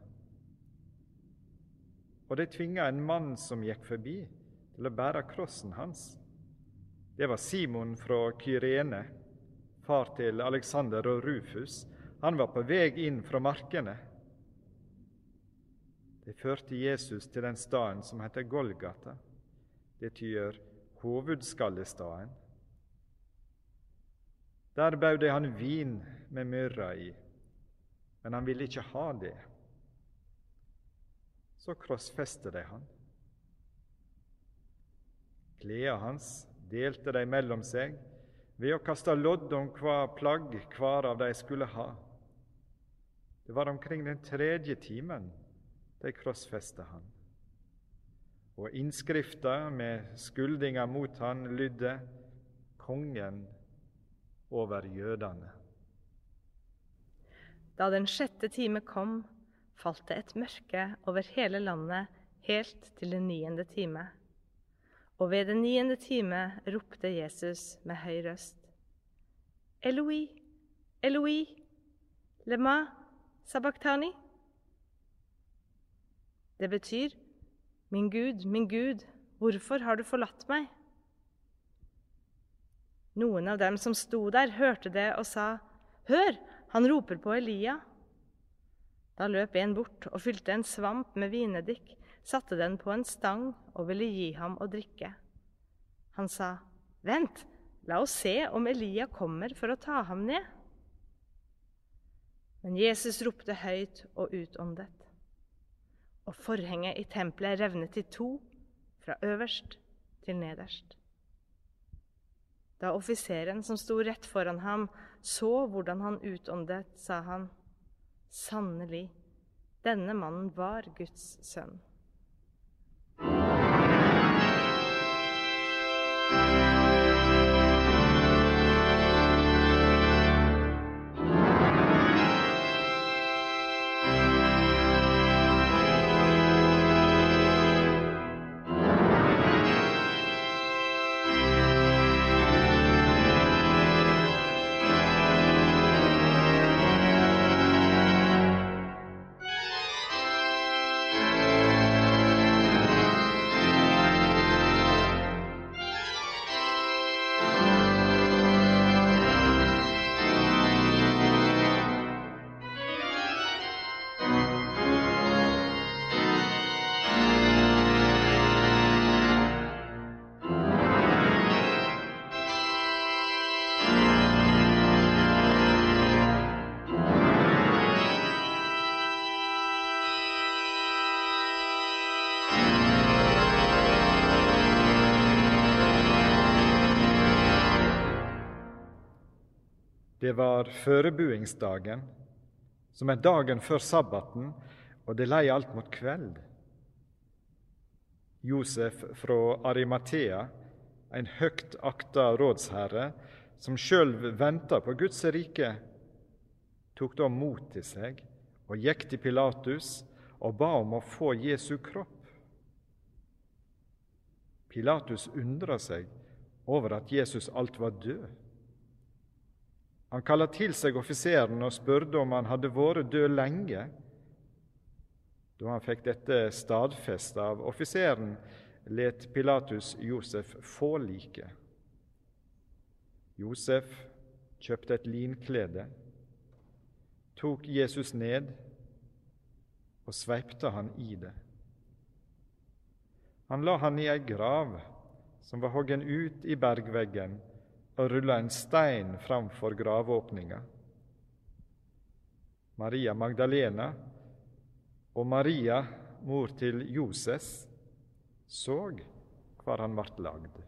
Og de tvinga en mann som gikk forbi, til å bære krossen hans. Det var Simon fra Kyrene, far til Alexander og Rufus. Han var på vei inn fra markene. De førte Jesus til den staden som heter Golgata. Det tyder hovedskallestaden. Der bød de han vin med myrra i, men han ville ikke ha det. Så krossfester de han. Klærne hans delte de mellom seg ved å kaste lodd om hva plagg hver av de skulle ha. Det var omkring den tredje timen de krossfesta han. Og innskrifta med skuldinga mot han lydde 'Kongen over jødene'. Da den sjette time kom, falt det et mørke over hele landet helt til den niende time. Og ved den niende time ropte Jesus med høy røst. Eloi, Eloi, lema sabachthani? Det betyr, Min Gud, min Gud, hvorfor har du forlatt meg? Noen av dem som sto der, hørte det og sa, Hør, han roper på Elia. Da løp en bort og fylte en svamp med vinedikk, satte den på en stang og ville gi ham å drikke. Han sa, Vent, la oss se om Elia kommer for å ta ham ned. Men Jesus ropte høyt og utåndet og forhenget i tempelet revnet i to, fra øverst til nederst. Da offiseren som sto rett foran ham, så hvordan han utåndet, sa han, sannelig, denne mannen var Guds sønn. Det var førebuingsdagen, som er dagen før sabbaten, og det lei alt mot kveld. Josef fra Arimathea, en høgt akta rådsherre, som sjøl venta på Guds rike, tok da mot til seg og gikk til Pilatus og ba om å få Jesu kropp. Pilatus undra seg over at Jesus alt var død. Han kaller til seg offiseren og spurte om han hadde vært død lenge. Da han fikk dette stadfestet av offiseren, let Pilatus Josef få liket. Josef kjøpte et linklede, tok Jesus ned og sveipte han i det. Han la han i ei grav som var hoggen ut i bergveggen, og rulla en stein framfor graveåpninga. Maria Magdalena og Maria, mor til Joses, så hvor han vart lagd.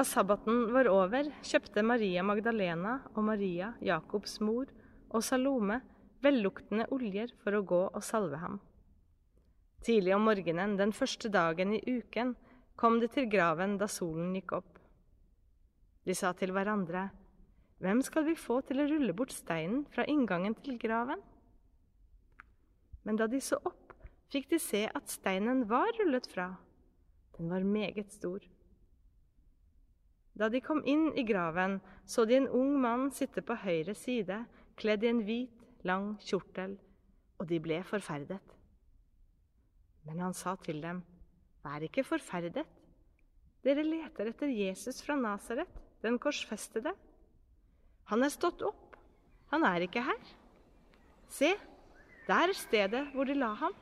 Da sabbaten var over, kjøpte Maria Magdalena og Maria, Jakobs mor, og Salome velluktende oljer for å gå og salve ham. Tidlig om morgenen den første dagen i uken kom de til graven da solen gikk opp. De sa til hverandre, Hvem skal vi få til å rulle bort steinen fra inngangen til graven? Men da de så opp, fikk de se at steinen var rullet fra. Den var meget stor. Da de kom inn i graven, så de en ung mann sitte på høyre side, kledd i en hvit, lang kjortel, og de ble forferdet. Men han sa til dem, Vær ikke forferdet. Dere leter etter Jesus fra Nasaret, den korsfestede. Han er stått opp. Han er ikke her. Se, der er stedet hvor de la ham.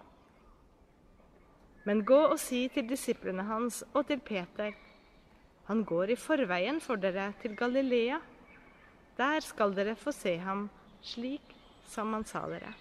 Men gå og si til disiplene hans og til Peter, han går i forveien for dere til Galilea. Der skal dere få se ham slik som han sa dere.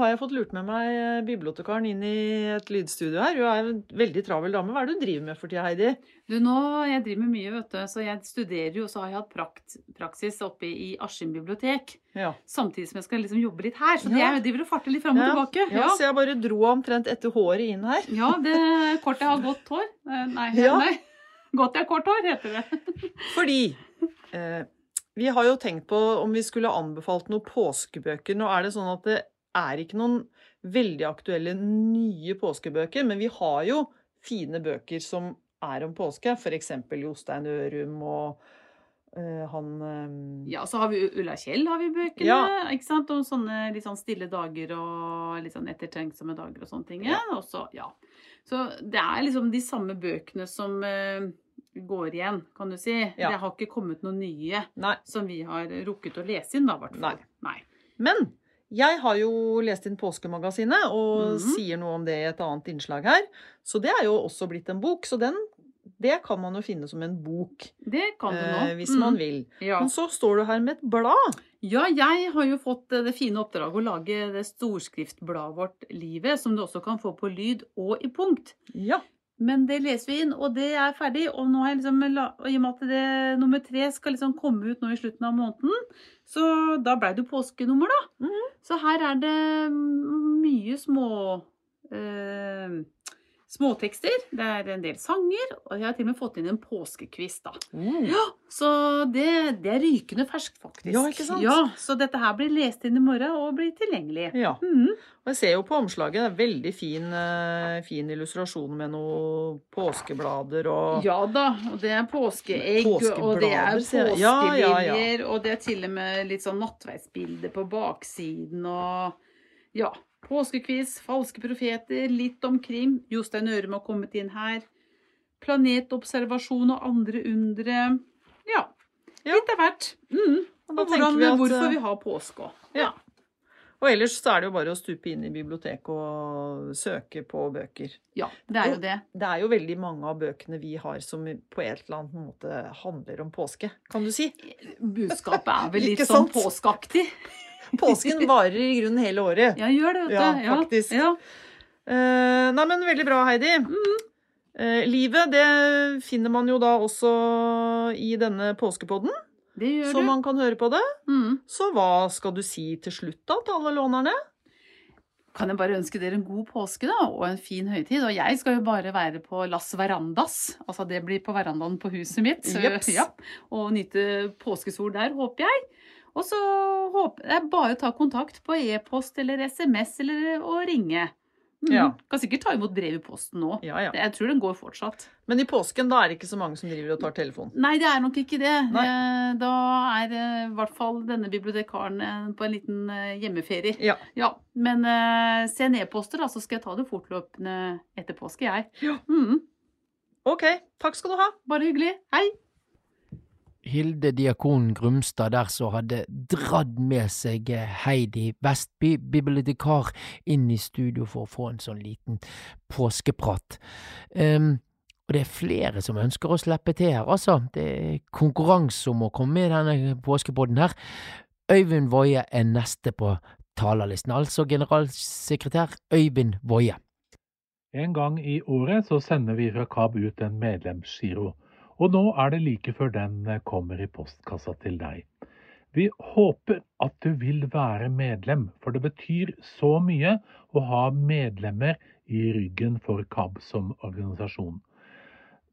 Har jeg fått lurt med meg eh, bibliotekaren inn i et lydstudio her. Hun er en veldig travel dame. Hva er det du driver med for tida, Heidi? Du, nå, Jeg driver med mye, vet du. Så jeg studerer jo, så har jeg hatt prakt, praksis oppe i Askim bibliotek. Ja. Samtidig som jeg skal liksom jobbe litt her. Så Ja. jeg driver og farter litt fram og tilbake. ja, så jeg bare dro omtrent etter håret inn her. Ja, det kortet har godt hår. Eh, Nei, Ja. nei. Godt jeg har kort hår, heter det. Fordi eh, vi har jo tenkt på om vi skulle anbefalt noen påskebøker. Nå er det sånn at det er ikke noen veldig aktuelle nye påskebøker, men vi har jo fine bøker som er om påske. F.eks. Jostein Ørum og øh, han øh, Ja, så har vi Ulla Kjell har vi bøkene. Ja. ikke sant? Og sånne litt sånn stille dager og litt sånn ettertenksomme dager og sånne ting. Ja. Og så, ja. Så det er liksom de samme bøkene som øh, går igjen, kan du si. Ja. Det har ikke kommet noen nye Nei. som vi har rukket å lese inn, da, i hvert fall. Nei. Nei. Men jeg har jo lest inn Påskemagasinet, og Mhm. sier noe om det i et annet innslag her. Så det er jo også blitt en bok. Så den, det kan man jo finne som en bok, Det kan du nå. eh, hvis man Mm. vil. Ja. Men så står du her med et blad. ja, jeg har jo fått eh, det fine oppdraget å lage det storskriftbladet vårt Livet, som du også kan få på lyd og i punkt. Ja. Men det leser vi inn, og det er ferdig. Og nå har jeg liksom, og i og med at det nummer tre skal liksom komme ut nå i slutten av måneden, så da blei det jo påskenummer, da. Mhm. Så her er det mye små eh, Småtekster. Det er en del sanger, og jeg har til og med fått inn en påskekviss, da. Mm. Ja, så det, det er rykende ferskt, faktisk. Ja, ikke sant? Ja, Så dette her blir lest inn i morgen og blir tilgjengelig. Ja. Mm. Og jeg ser jo på omslaget, det er veldig fin, eh, fin illustrasjon med noen påskeblader og Ja da, og det er påskeegg, og det er Påskeblader, sier. Ja, ja, og det er til og med litt sånn nattveisbilde på baksiden, og ja, påskekviss, falske profeter, litt om krim. Jostein Ørum har kommet inn her. Planetobservasjon og andre undre. Ja, Ja. litt av hvert. Mm. Og da Og hvordan, vi at, hvorfor eh, vi har påske òg. Ja. Og ellers så er det jo bare å stupe inn i biblioteket og søke på bøker. Ja, det er jo det. Det er jo veldig mange av bøkene vi har som på et eller annet måte handler om påske, kan du si. Budskapet er vel litt sånn påskeaktig. Påsken varer i grunnen hele året. Ja, gjør det, vet du. Ja, faktisk. Ja. Uh, nei, men veldig bra, Heidi. Eh, livet, det finner man jo da også i denne påskepodden, Det gjør så du. man kan høre på det. Mm. Så hva skal du si til slutt da, til alle lånerne? Kan jeg bare ønske dere en god påske da, og en fin høytid. Og jeg skal jo bare være på Las Verandas. Altså det blir på verandaen på huset mitt. Så, ja, og nyte påskesol der, håper jeg. Og så håper jeg bare ta kontakt på e-post eller SMS eller å ringe. Mm. Ja. Kan sikkert ta imot brev i posten nå. Ja, ja. Jeg tror den går fortsatt. Men i påsken, da er det ikke så mange som driver og tar telefonen? Nei, det er nok ikke det. Nei. Eh, Da er eh, i hvert fall denne bibliotekaren eh, på en liten hjemmeferie. Ja. Ja, men se send e-poster, da, så skal jeg ta det fortløpende etter påske, jeg. Ja. Mm, Ok, takk skal du ha. bare hyggelig. Hei! Hilde Diakon Grumstad der som hadde dratt med seg eh, Heidi Vestby, bibliotekar, inn i studio for å få en sånn liten påskeprat. Um, og det er flere som ønsker å slippe til her, altså. Det er konkurranse om å komme med i denne påskepodden her. Øyvind Woie er neste på talerlisten, altså generalsekretær Øyvind Woie. En gang i året så sender vi fra KAB ut en medlemsgiro, og nå er det like før den kommer i postkassa til deg. Vi håper at du vil være medlem, for det betyr så mye å ha medlemmer i ryggen for KAB som organisasjon.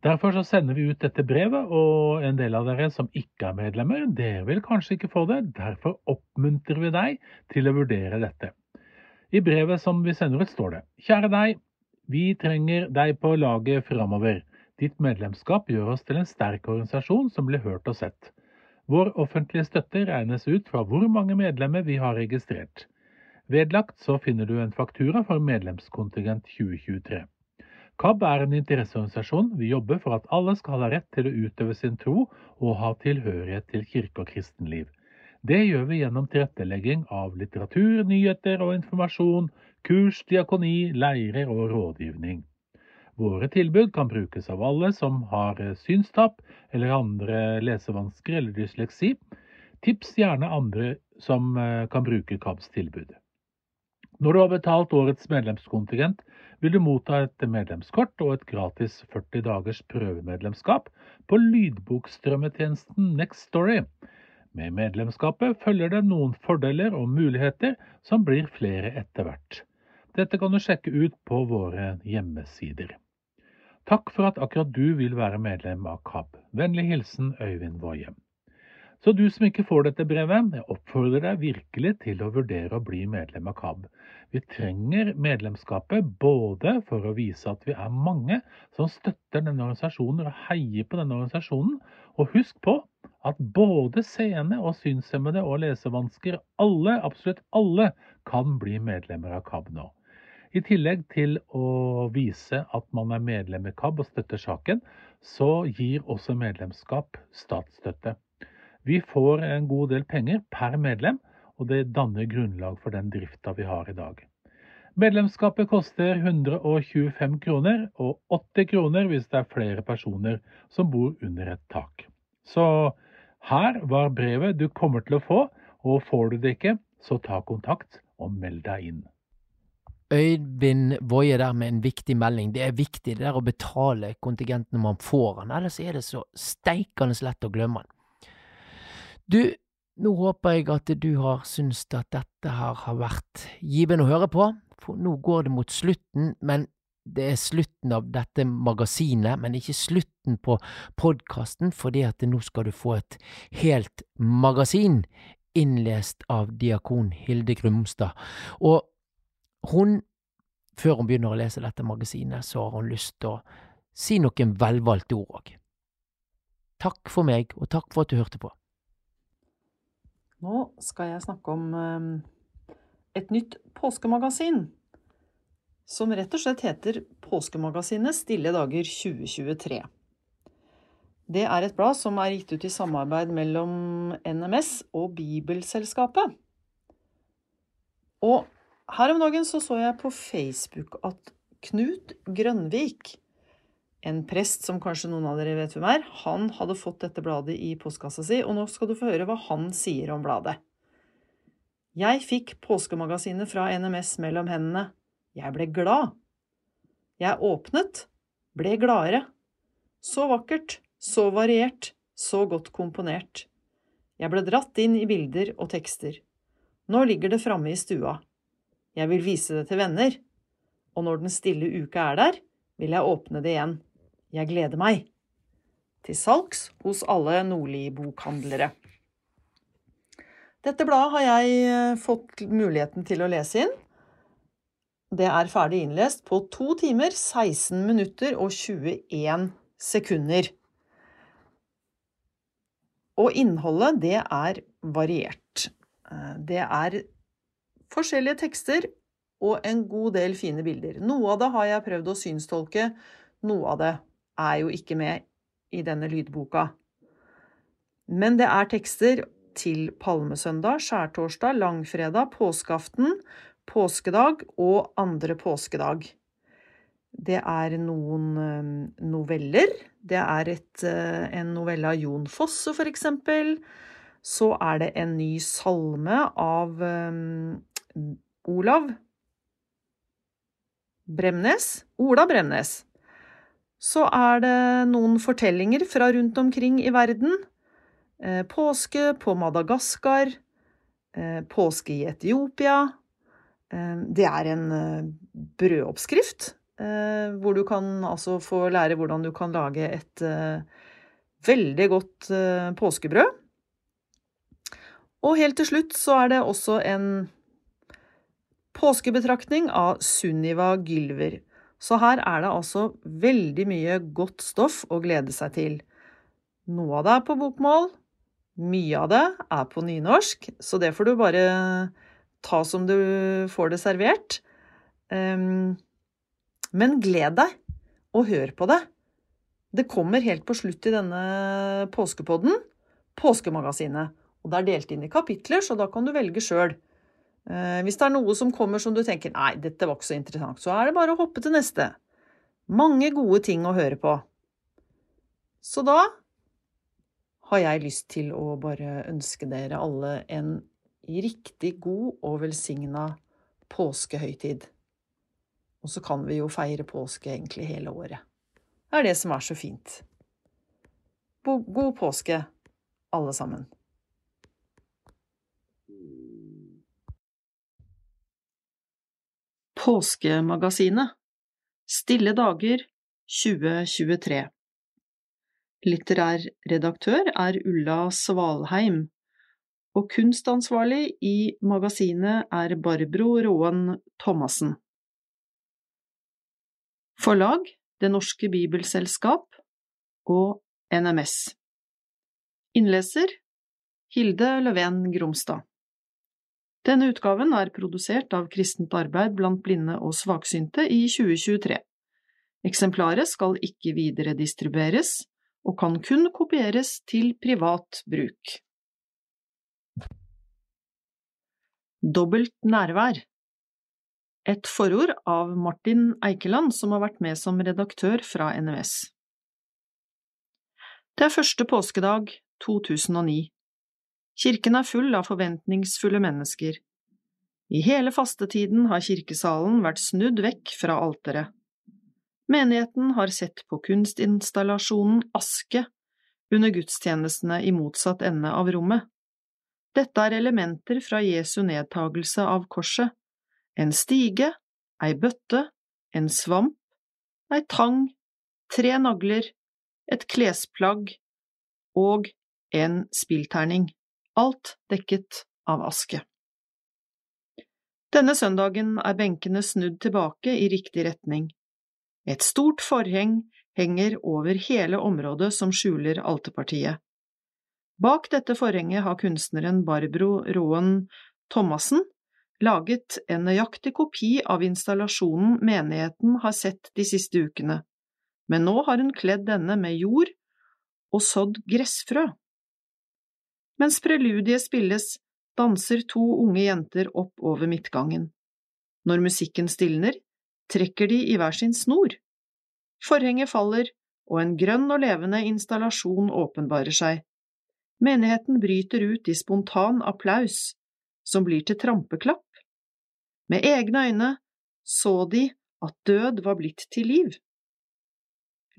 Derfor så sender vi ut dette brevet, og en del av dere som ikke er medlemmer, dere vil kanskje ikke få det. Derfor oppmuntrer vi deg til å vurdere dette. I brevet som vi sender ut, står det Kjære deg, vi trenger deg på laget framover. Ditt medlemskap gjør oss til en sterk organisasjon som blir hørt og sett. Vår offentlige støtte regnes ut fra hvor mange medlemmer vi har registrert. Vedlagt så finner du en faktura for medlemskontingent 2023. KAB er en interesseorganisasjon. Vi jobber for at alle skal ha rett til å utøve sin tro og ha tilhørighet til kirke og kristenliv. Det gjør vi gjennom tilrettelegging av litteratur, nyheter og informasjon, kurs, diakoni, leirer og rådgivning. Våre tilbud kan brukes av alle som har synstap eller andre lesevansker eller dysleksi. Tips gjerne andre som eh, kan bruke KABs tilbud. Når du har betalt årets medlemskontingent, vil du motta et medlemskort og et gratis 40 dagers prøvemedlemskap på lydbokstrømmetjenesten Next Story. Med medlemskapet følger det noen fordeler og muligheter som blir flere etter hvert. Dette kan du sjekke ut på våre hjemmesider. Takk for at akkurat du vil være medlem av KAB. Vennlig hilsen Øyvind Woie. Så du som ikke får dette brevet, jeg oppfordrer deg virkelig til å vurdere å bli medlem av KAB. Vi trenger medlemskapet både for å vise at vi er mange som støtter denne organisasjonen og heier på denne organisasjonen, og husk på at både seende og synshemmede og lesevansker, alle, absolutt alle, kan bli medlemmer av KAB nå. I tillegg til å vise at man er medlem i KAB og støtter saken, så gir også medlemskap statsstøtte. Vi får en god del penger per medlem, og det danner grunnlag for den drifta vi har i dag. Medlemskapet koster 125 kroner, og 80 kroner hvis det er flere personer som bor under et tak. Så her var brevet du kommer til å få, og får du det ikke, så ta kontakt og meld deg inn. Øyvind Woie der med en viktig melding. Det er viktig det der å betale kontingenten når man får den, ellers er det så steikende lett å glemme den. Du, nå håper jeg at du har syntes at dette her har vært givende å høre på, for nå går det mot slutten, men det er slutten av dette magasinet, men ikke slutten på podkasten, fordi at nå skal du få et helt magasin innlest av diakon Hilde Grumstad. Og hun, før hun begynner å lese dette magasinet, så har hun lyst til å si noen velvalgte ord òg. Takk for meg, og takk for at du hørte på. Nå skal jeg snakke om eh, et nytt påskemagasin. Som rett og slett heter Påskemagasinet Stille dager 2023. Det er et blad som er gitt ut i samarbeid mellom NMS og Bibelselskapet. Og her om dagen så, så jeg på Facebook at Knut Grønvik, en prest som kanskje noen av dere vet hvem er, han hadde fått dette bladet i postkassa si, og nå skal du få høre hva han sier om bladet. Jeg fikk påskemagasinet fra NMS mellom hendene. Jeg ble glad. Jeg åpnet, ble gladere. Så vakkert, så variert, så godt komponert. Jeg ble dratt inn i bilder og tekster. Nå ligger det framme i stua. Jeg vil vise det til venner. Og når den stille uka er der, vil jeg åpne det igjen. Jeg gleder meg. Til salgs hos alle Nordli-bokhandlere. Dette bladet har jeg eh, fått muligheten til å lese inn. Det er ferdig innlest på to timer, 16 minutter og 21 sekunder. Og innholdet, det er variert. Eh, Det er forskjellige tekster og en god del fine bilder. Noe av det har jeg prøvd å synstolke, noe av det er jo ikke med i denne lydboka. Men det er tekster til palmesøndag, skjærtorsdag, langfredag, påskeaften, påskedag og andre påskedag. Det er noen eh, noveller. Det er et, eh, en novelle av Jon Fosse, for eksempel. Så er det en ny salme av eh, Olav Bremnes. Ola Bremnes. Så er det noen fortellinger fra rundt omkring i verden. Eh, påske på Madagaskar. Eh, påske i Etiopia. Eh, det er en brødoppskrift, hvor du kan altså få lære hvordan du kan lage et veldig godt påskebrød. Og helt til slutt så er det også en påskebetraktning av Sunniva Gylver. Så her er det altså veldig mye godt stoff å glede seg til. Noe av det er på bokmål, mye av det er på nynorsk, så det får du bare ta som du får det servert. Ehm, men gled deg, og hør på det. Det kommer helt på slutt i denne påskepodden, Påskemagasinet. Og det er delt inn i kapitler, så da kan du velge sjøl. Eh, Hvis det er noe som kommer som du tenker nei, dette var ikke så interessant, så er det bare å hoppe til neste. Mange gode ting å høre på. Så da har jeg lyst til å bare ønske dere alle en riktig god og velsigna påskehøytid. Og så kan vi jo feire påske egentlig hele året. Det er det som er så fint. God påske, alle sammen. Påskemagasinet Stille dager 2023 Litterær redaktør er Ulla Svalheim, og kunstansvarlig i magasinet er Barbro Råen Thomassen. Forlag Det Norske Bibelselskap og NMS. Innleser Hilde Løven Gromstad. Denne utgaven er produsert av Kristent arbeid blant blinde og svaksynte i 2023. Eksemplaret skal ikke videredistribueres, og kan kun kopieres til privat bruk. Dobbelt nærvær Et forord av Martin Eikeland, som har vært med som redaktør fra NMS. Det er første påskedag 2009. Kirken er full av forventningsfulle mennesker. I hele fastetiden har kirkesalen vært snudd vekk fra alteret. Menigheten har sett på kunstinstallasjonen Aske under gudstjenestene i motsatt ende av rommet. Dette er elementer fra Jesu nedtagelse av korset. En stige, ei bøtte, en svamp, ei tang, tre nagler, et klesplagg og en spillterning, alt dekket av aske. Denne søndagen er benkene snudd tilbake i riktig retning. Et stort forheng henger over hele området som skjuler alterpartiet. Bak dette forhenget har kunstneren Barbro Råen Thomassen laget en nøyaktig kopi av installasjonen menigheten har sett de siste ukene, men nå har hun kledd denne med jord og sådd gressfrø. Mens preludiet spilles, danser to unge jenter opp over midtgangen. Når musikken stilner, trekker de i hver sin snor. Forhenget faller, og en grønn og levende installasjon åpenbarer seg. Menigheten bryter ut i spontan applaus. som blir til trampeklapp. Med egne øyne så de at død var blitt til liv.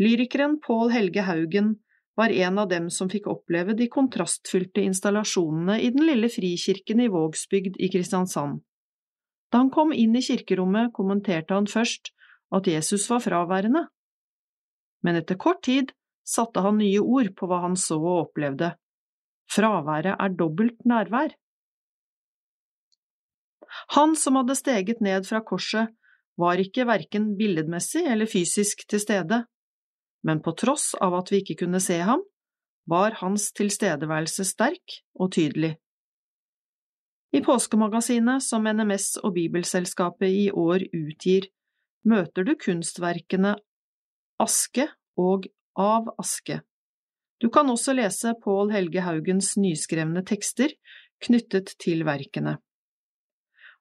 Lyrikeren Pål Helge Haugen var en av dem som fikk oppleve de kontrastfylte installasjonene i den lille frikirken i Vågsbygd i Kristiansand. Da han kom inn i kirkerommet, kommenterte han først at Jesus var fraværende. Men etter kort tid satte han nye ord på hva han så og opplevde. Fraværet er dobbelt nærvær. Han som hadde steget ned fra korset, var ikke verken billedmessig eller fysisk til stede, men på tross av at vi ikke kunne se ham, var hans tilstedeværelse sterk og tydelig. I påskemagasinet som NMS og Bibelselskapet i år utgir, møter du kunstverkene Aske og Av aske. Du kan også lese Pål Helge Haugens nyskrevne tekster knyttet til verkene.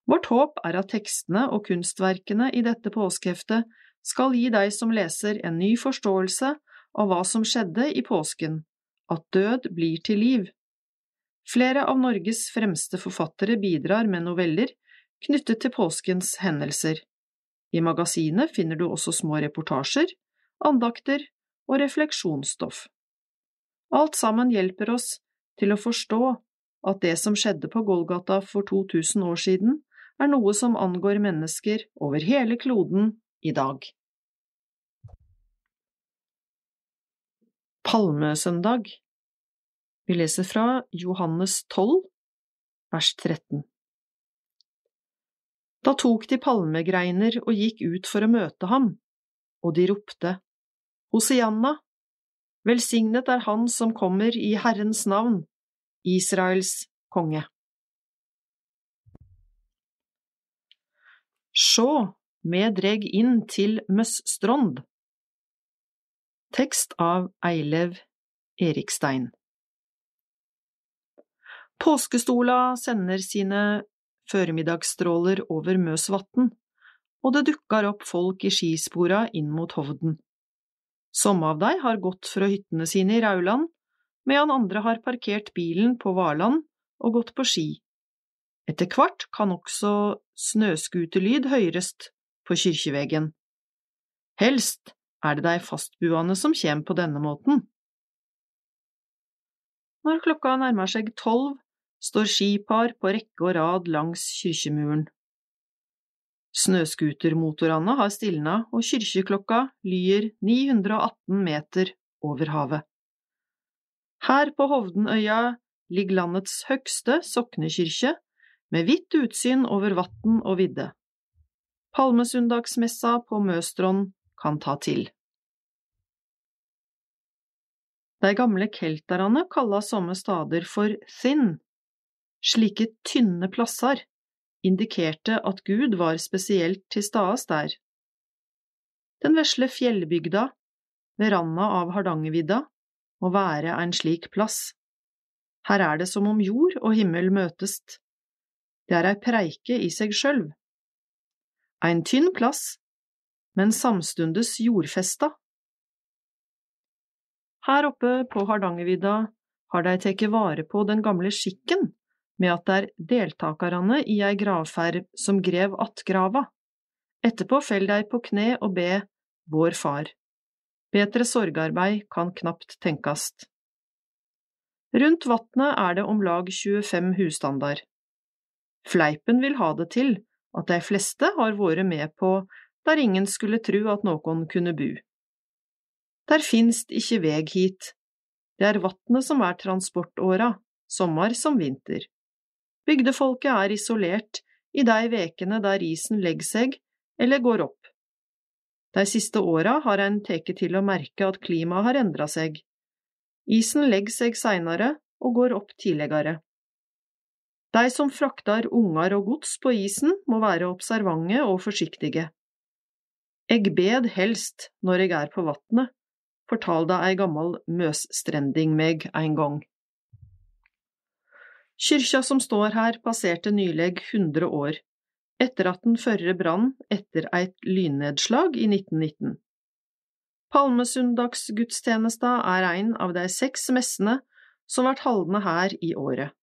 Vårt håp er at tekstene og kunstverkene i dette påskeheftet skal gi deg som leser en ny forståelse av hva som skjedde i påsken, at død blir til liv. Flere av Norges fremste forfattere bidrar med noveller knyttet til påskens hendelser. I magasinet finner du også små reportasjer, andakter og refleksjonsstoff. Alt sammen hjelper oss til å forstå at det som skjedde på Golgata for 2000 år siden, er noe som angår mennesker over hele kloden i dag. Palmesøndag Vi leser fra Johannes 12, vers 13. Da tok de palmegreiner og gikk ut for å møte ham, og de ropte, Hosianna, velsignet er han som kommer i Herrens navn, Israels konge. Sjå, med dreg inn til Møssstrond. Tekst av Eilev Erikstein Påskestola sender sine føremiddagsstråler over Møsvatn, og det dukkar opp folk i skispora inn mot Hovden. Somme av dei har gått fra hyttene sine i Rauland, medan andre har parkert bilen på Varland og gått på ski. Etter hvert kan også snøskuterlyd høyrest på kyrkjevegen. Helst er det dei fastbuande som kjem på denne måten. Når klokka nærmer seg tolv, står skipar på rekke og rad langs kyrkjemuren. Snøskutermotorene har stilna, og kyrkjeklokka lyer 918 meter over havet. Her på Hovdenøya ligger landets høgste soknekyrkje, med vidt utsyn over vatn og vidde. Palmesundagsmessa på Møstron kan ta til. De gamle kelterne kalla somme stader for Thin, slike tynne plasser indikerte at Gud var spesielt til stades der. Den vesle fjellbygda, ved randa av Hardangervidda, må være en slik plass. Her er det som om jord og himmel møtes. Det er ei preike i seg sjølv. Ein tynn plass, men samstundes jordfesta. Her oppe på Hardangervidda har de teke vare på den gamle skikken med at det er deltakarane i ei gravferd som grev att grava. Etterpå fell dei på kne og be Vår Far. Betre sorgarbeid kan knapt tenkast. Rundt vatnet er det om lag 25 husstandar. Fleipen vil ha det til at de fleste har vært med på der ingen skulle tru at noen kunne bu. Der finst ikke veg hit, det er vatnet som er transportåra, sommer som vinter. Bygdefolket er isolert i de vekene der isen legger seg eller går opp. De siste åra har en teke til å merke at klimaet har endra seg. Isen legger seg seinare og går opp tidligere. De som frakter unger og gods på isen, må være observante og forsiktige. Eg bed helst når eg er på vatnet, fortalte ei gammel møsstrending meg en gang. Kyrkja som står her, passerte nyleg 100 år, etter at den førre brann etter eit lynnedslag i 1919. Palmesundagsgudstjenesta er ein av dei seks messene som vert haldne her i året.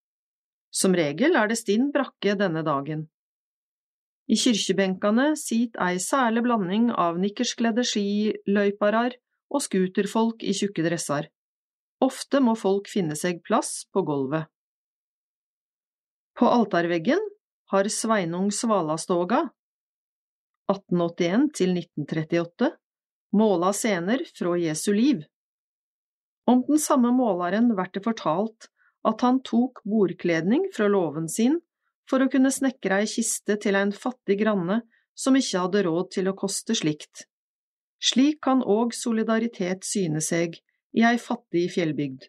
Som regel er det stinn brakke denne dagen. I kyrkjebenkane sit ei særlig blanding av nikkerskledde skiløyparar og skuterfolk i tjukke dressar. Ofte må folk finne seg plass på gulvet. På altarveggen har Sveinung Svalastoga, 1881 til 1938, måla scener fra Jesu liv. Om den samme måleren blir det fortalt at han tok bordkledning fra låven sin for å kunne snekre ei kiste til en fattig granne som ikke hadde råd til å koste slikt. Slik kan òg solidaritet syne seg i ei fattig fjellbygd.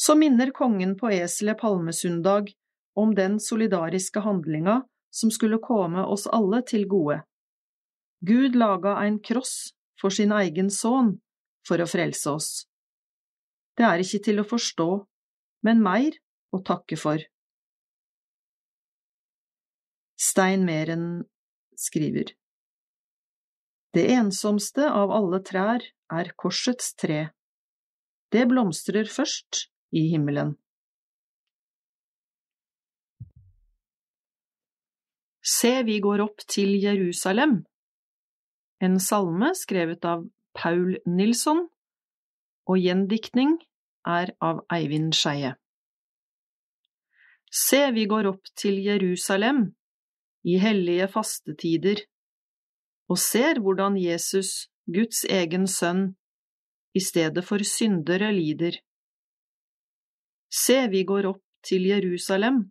Så minner kongen på eselet palmesundag om den solidariske handlinga som skulle komme oss alle til gode. Gud laga ein kross for sin egen sønn for å frelse oss. Det er ikke til å forstå, men mer å takke for. Stein Meren skriver Det ensomste av alle trær er korsets tre. Det blomstrer først i himmelen. Se, vi går opp til Jerusalem. En salme skrevet av Paul Nilsson, og gjendiktning er av Eivind Skeie. Se, vi går opp til Jerusalem i hellige fastetider, og ser hvordan Jesus, Guds egen sønn, i stedet for syndere lider. Se, vi går opp til Jerusalem,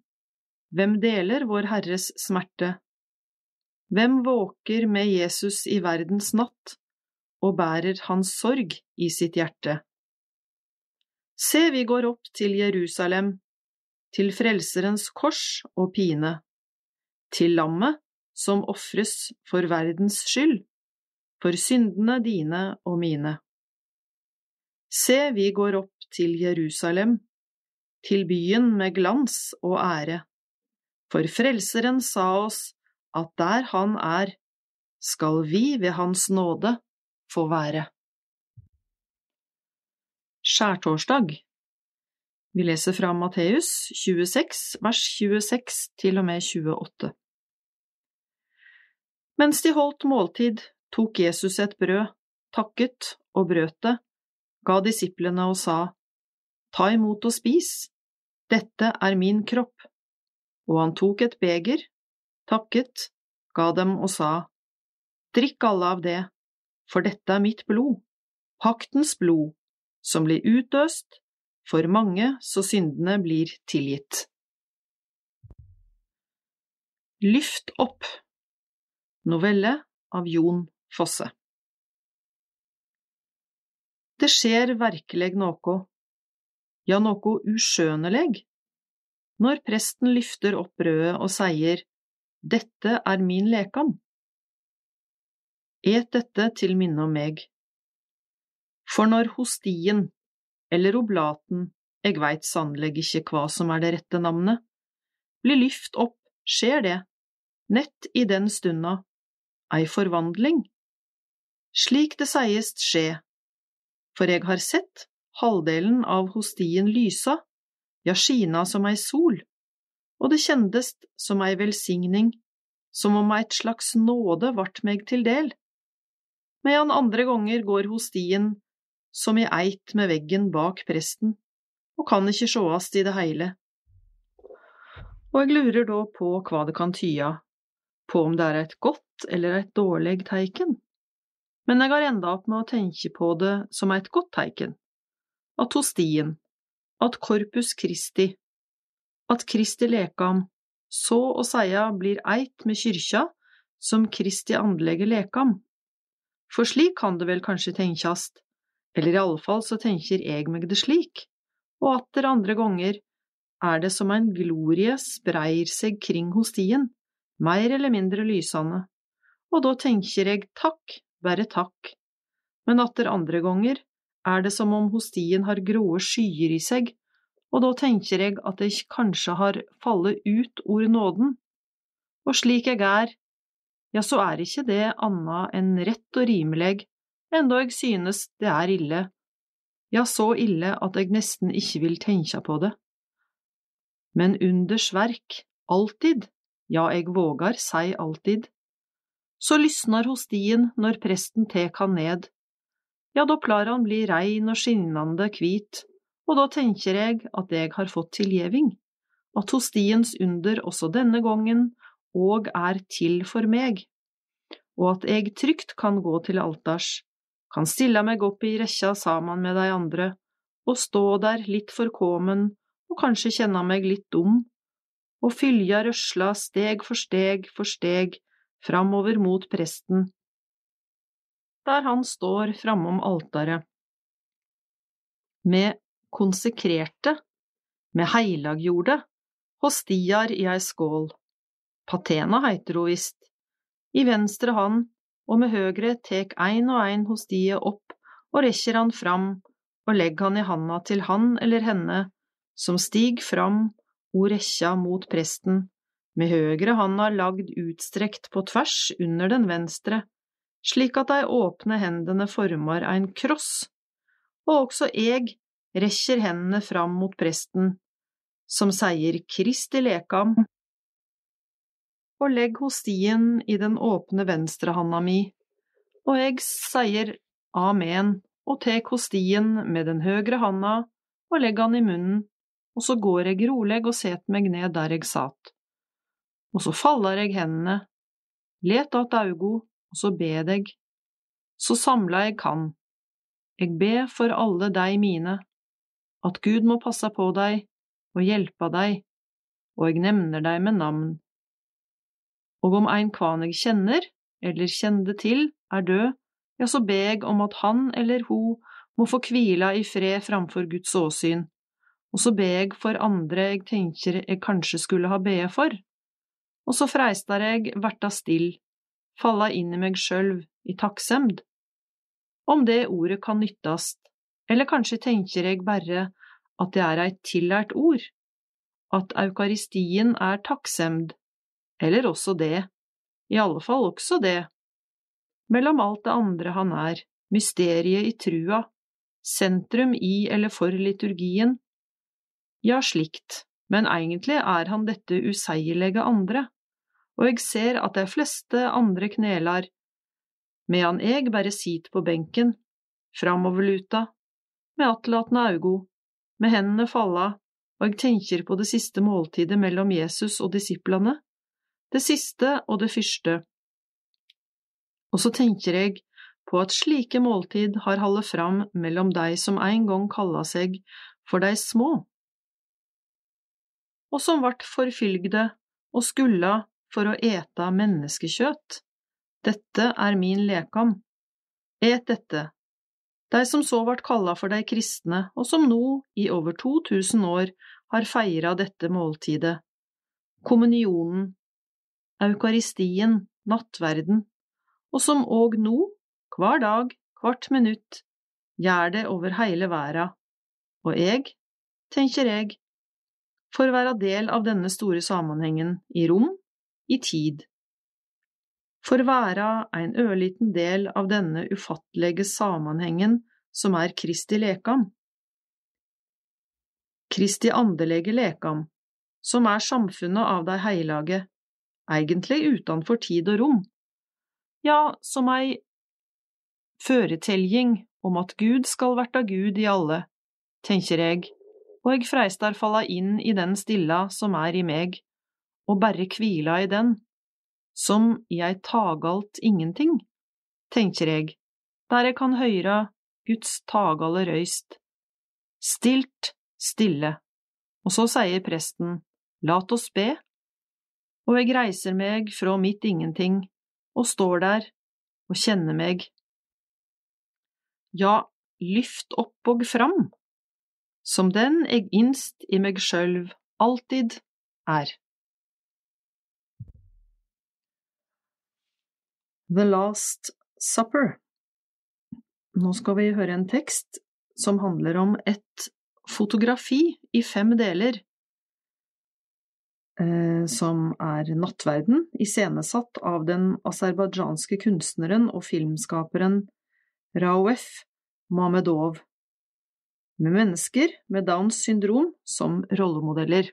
hvem deler Vår Herres smerte? Hvem våker med Jesus i verdens natt og bærer hans sorg i sitt hjerte? Se, vi går opp til Jerusalem, til Frelserens kors og pine, til lammet som ofres for verdens skyld, for syndene dine og mine. Se, vi går opp til Jerusalem, til byen med glans og ære, for Frelseren sa oss at der Han er, skal vi ved Hans nåde få være. Skjærtorsdag Vi leser fra Matteus 26, vers 26 til og med 28. Mens de holdt måltid, tok Jesus et brød, takket og brøt det, ga disiplene og sa, Ta imot og spis, dette er min kropp. Og han tok et beger, takket, ga dem og sa, Drikk alle av det, for dette er mitt blod, paktens blod, som blir utøst for mange så syndene blir tilgitt. Lyft opp Novelle av Jon Fosse Det skjer verkeleg noko, ja, noko uskjøneleg, når presten lyfter opp brødet og sier, Dette er min lekam. Et dette til minne om meg. For når hostien, eller oblaten, eg veit sannelig ikke hva som er det rette navnet, blir lyft opp, skjer det, nett i den stunda, ei forvandling. Slik det seiest skje, for eg har sett halvdelen av hostien lysa, ja, skina som ei sol, og det kjendest som ei velsigning, som om eit slags nåde vart meg til del. Medan andre ganger går hostien som i eit med veggen bak presten, og kan ikkje sjåast i det heile. Og eg lurer da på hva det kan tya, på om det er eit godt eller eit dårleg teiken. Men eg har enda opp med å tenke på det som eit godt teiken, at hostien, at Korpus Kristi, at Kristi lekam, så å seia blir eit med kyrkja som Kristi andlege lekam. For slik kan det vel kanskje tenkjast, eller i alle fall så tenker eg meg det slik, og atter andre ganger er det som ein glorie spreier seg kring hos hostien, mer eller mindre lysande, og da tenker eg takk, bare takk, men atter andre ganger er det som om hos hostien har gråe skyer i seg, og da tenker jeg at jeg kanskje har fallet ut ord nåden, og slik jeg er, ja, så er ikke det anna enn rett og rimeleg, enda eg synes det er ille, ja, så ille at eg nesten ikkje vil tenkja på det. men unders verk, alltid, ja, eg vågar sei alltid. Så lysnar hostien når presten tek han ned, ja, da plar han bli rein og skinnande kvit, og da tenker eg at eg har fått tilgjeving, at hostiens under også denne gongen òg er til for meg, og at eg trygt kan gå til altars, kan stilla meg opp i rekkja saman med dei andre, og stå der litt forkomen og kanskje kjenne meg litt dum, og fylja rørsla steg for steg for steg framover mot presten, der han står framom altaret, med konsekrerte, med heilaggjorde, hostiar i ei skål. Patena heiter ho visst. I venstre hand og med høgre tek ein og ein hostie opp og rekker han fram og legg han i handa til han eller henne som stig fram og rekkja mot presten, med høgre handa lagd utstrekt på tvers under den venstre, slik at dei åpne hendene formar ein kross, og også eg rekker hendene fram mot presten, som seier Kristi lekam, og legg hostien i den åpne venstrehanda mi, og eg seier amen og tek hostien med den høgre handa og legg han i munnen, og så går eg roleg og set meg ned der eg sat. Og så fallar eg hendene, let att augo, og så bed eg. Så samla eg kan. Eg be for alle dei mine, at Gud må passe på dei og hjelpa dei, og eg nevner dei med navn. Og om ein kvan eg kjenner, eller kjende til, er død, ja, så beg om at han eller ho må få kvila i fred framfor Guds åsyn, og så beg for andre eg tenker eg kanskje skulle ha bede for, og så freistar eg verta still, falla inn i meg sjølv i takksemd. Om det ordet kan nyttast, eller kanskje tenker eg berre at det er eit tillært ord, at eukaristien er takksemd, eller også det, i alle fall også det, mellom alt det andre han er, mysteriet i trua, sentrum i eller for liturgien. Ja, slikt, men egentlig er han dette useierlige andre, og eg ser at dei fleste andre knelar, medan eg bare sit på benken, framoverluta, med attlatne augo, med hendene falla, og eg tenker på det siste måltidet mellom Jesus og disiplene, det siste og det første. Og så tenker jeg på at slike måltid har holdt fram mellom dei som en gang kalla seg for dei små, og som vart forfylgde og skulla for å eta menneskekjøtt. Dette er min lekam. Et dette. Dei som så vart kalla for dei kristne, og som nå, i over 2000 år, har feira dette måltidet. Kommunionen, eukaristien, nattverden, og som òg nå, hver dag, hvert minutt, gjør det over heile verda. Og eg, tenker eg, får være del av denne store sammenhengen i rom, i tid. får være en ørliten del av denne ufattelige sammenhengen som er Kristi lekam. Kristi andelege lekam, som er samfunnet av de heilage, egentlig utenfor tid og rom, ja, som ei føreteljing om at Gud skal verta Gud i alle, tenker eg, og eg freistar falla inn i den stilla som er i meg, og berre kvila i den, som i ei tagalt ingenting, tenker eg, der eg kan høyra Guds tagale røyst. Stilt, stille, og så sier presten, lat oss be, og eg reiser meg frå mitt ingenting og står der og kjenner meg. Ja, lyft opp og fram, som den eg innst i meg sjølv alltid er. The Last Supper Nå skal vi høre en tekst som handler om et fotografi i fem deler som er Nattverden, iscenesatt av den aserbajdsjanske kunstneren og filmskaperen Raouf Mamedov, med mennesker med Downs syndrom som rollemodeller.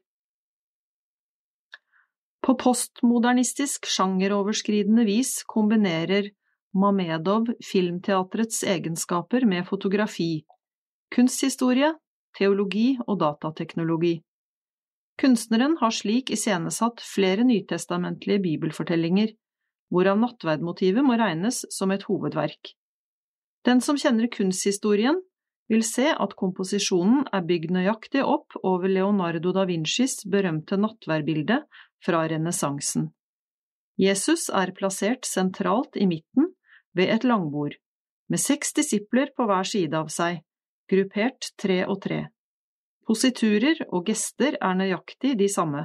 På postmodernistisk, sjangeroverskridende vis kombinerer Mamedov filmteatrets egenskaper med fotografi, kunsthistorie, teologi og datateknologi. Kunstneren har slik iscenesatt flere nytestamentlige bibelfortellinger, hvorav nattverdmotivet må regnes som et hovedverk. Den som kjenner kunsthistorien, vil se at komposisjonen er bygd nøyaktig opp over Leonardo da Vincis berømte nattverdbilde fra renessansen. Jesus er plassert sentralt i midten ved et langbord, med seks disipler på hver side av seg, gruppert tre og tre. Positurer og gester er nøyaktig de samme.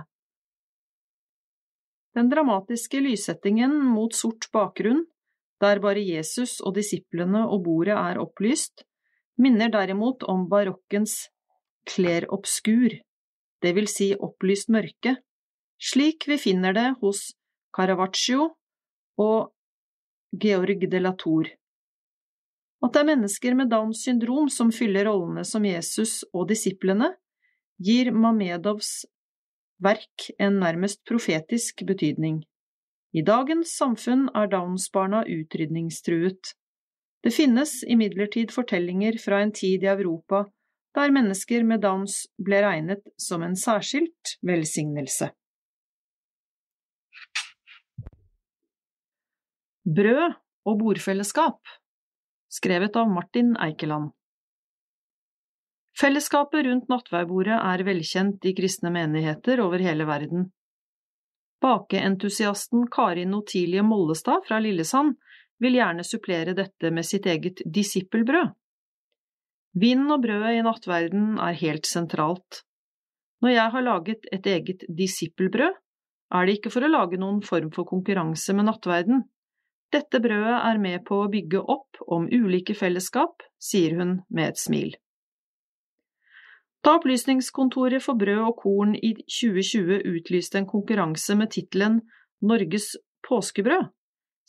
Den dramatiske lyssettingen mot sort bakgrunn, der bare Jesus og disiplene og bordet er opplyst, minner derimot om barokkens clair obscur, det vil si opplyst mørke, slik vi finner det hos Caravaggio og Georg de la Tour. At det er mennesker med Downs syndrom som fyller rollene som Jesus og disiplene, gir Mamedovs verk en nærmest profetisk betydning. I dagens samfunn er Downs-barna utrydningstruet. Det finnes imidlertid fortellinger fra en tid i Europa der mennesker med Downs ble regnet som en særskilt velsignelse. Brød og bordfellesskap Skrevet av Martin Eikeland Fellesskapet rundt nattverdbordet er velkjent i kristne menigheter over hele verden. Bakeentusiasten Karin Otilie Mollestad fra Lillesand vil gjerne supplere dette med sitt eget disippelbrød. Vinen og brødet i nattverden er helt sentralt. Når jeg har laget et eget disippelbrød, er det ikke for å lage noen form for konkurranse med nattverden. Dette brødet er med på å bygge opp om ulike fellesskap, sier hun med et smil. Da Opplysningskontoret for brød og korn i 2020 utlyste en konkurranse med tittelen Norges påskebrød,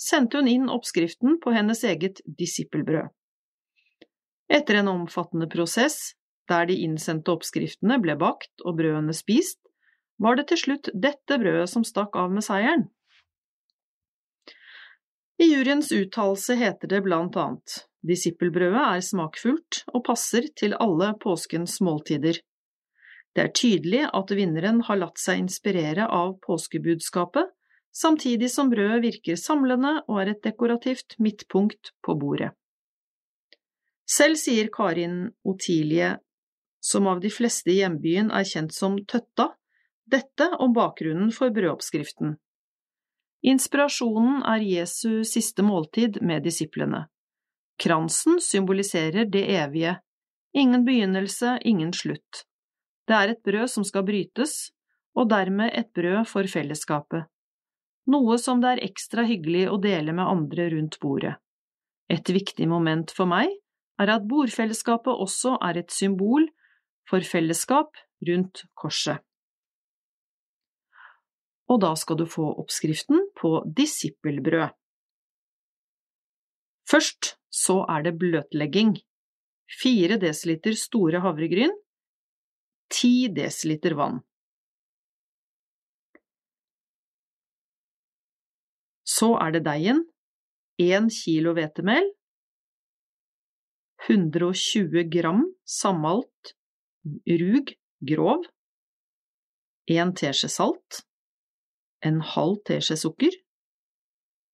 sendte hun inn oppskriften på hennes eget disippelbrød. Etter en omfattende prosess, der de innsendte oppskriftene ble bakt og brødene spist, var det til slutt dette brødet som stakk av med seieren. I juryens uttalelse heter det blant annet disippelbrødet er smakfullt og passer til alle påskens måltider. Det er tydelig at vinneren har latt seg inspirere av påskebudskapet, samtidig som brødet virker samlende og er et dekorativt midtpunkt på bordet. Selv sier Karin Otilie, som av de fleste i hjembyen er kjent som Tøtta, dette om bakgrunnen for brødoppskriften. Inspirasjonen er Jesu siste måltid med disiplene. Kransen symboliserer det evige, ingen begynnelse, ingen slutt. Det er et brød som skal brytes, og dermed et brød for fellesskapet, noe som det er ekstra hyggelig å dele med andre rundt bordet. Et viktig moment for meg er at bordfellesskapet også er et symbol for fellesskap rundt korset. Og da skal du få oppskriften på disippelbrød. Først så er det bløtlegging. 4 dl store havregryn, 10 dl vann. Så er det deigen, 1 kilo hvetemel, 120 gram sammalt rug grov, 1 teskje salt, en halv teskje sukker,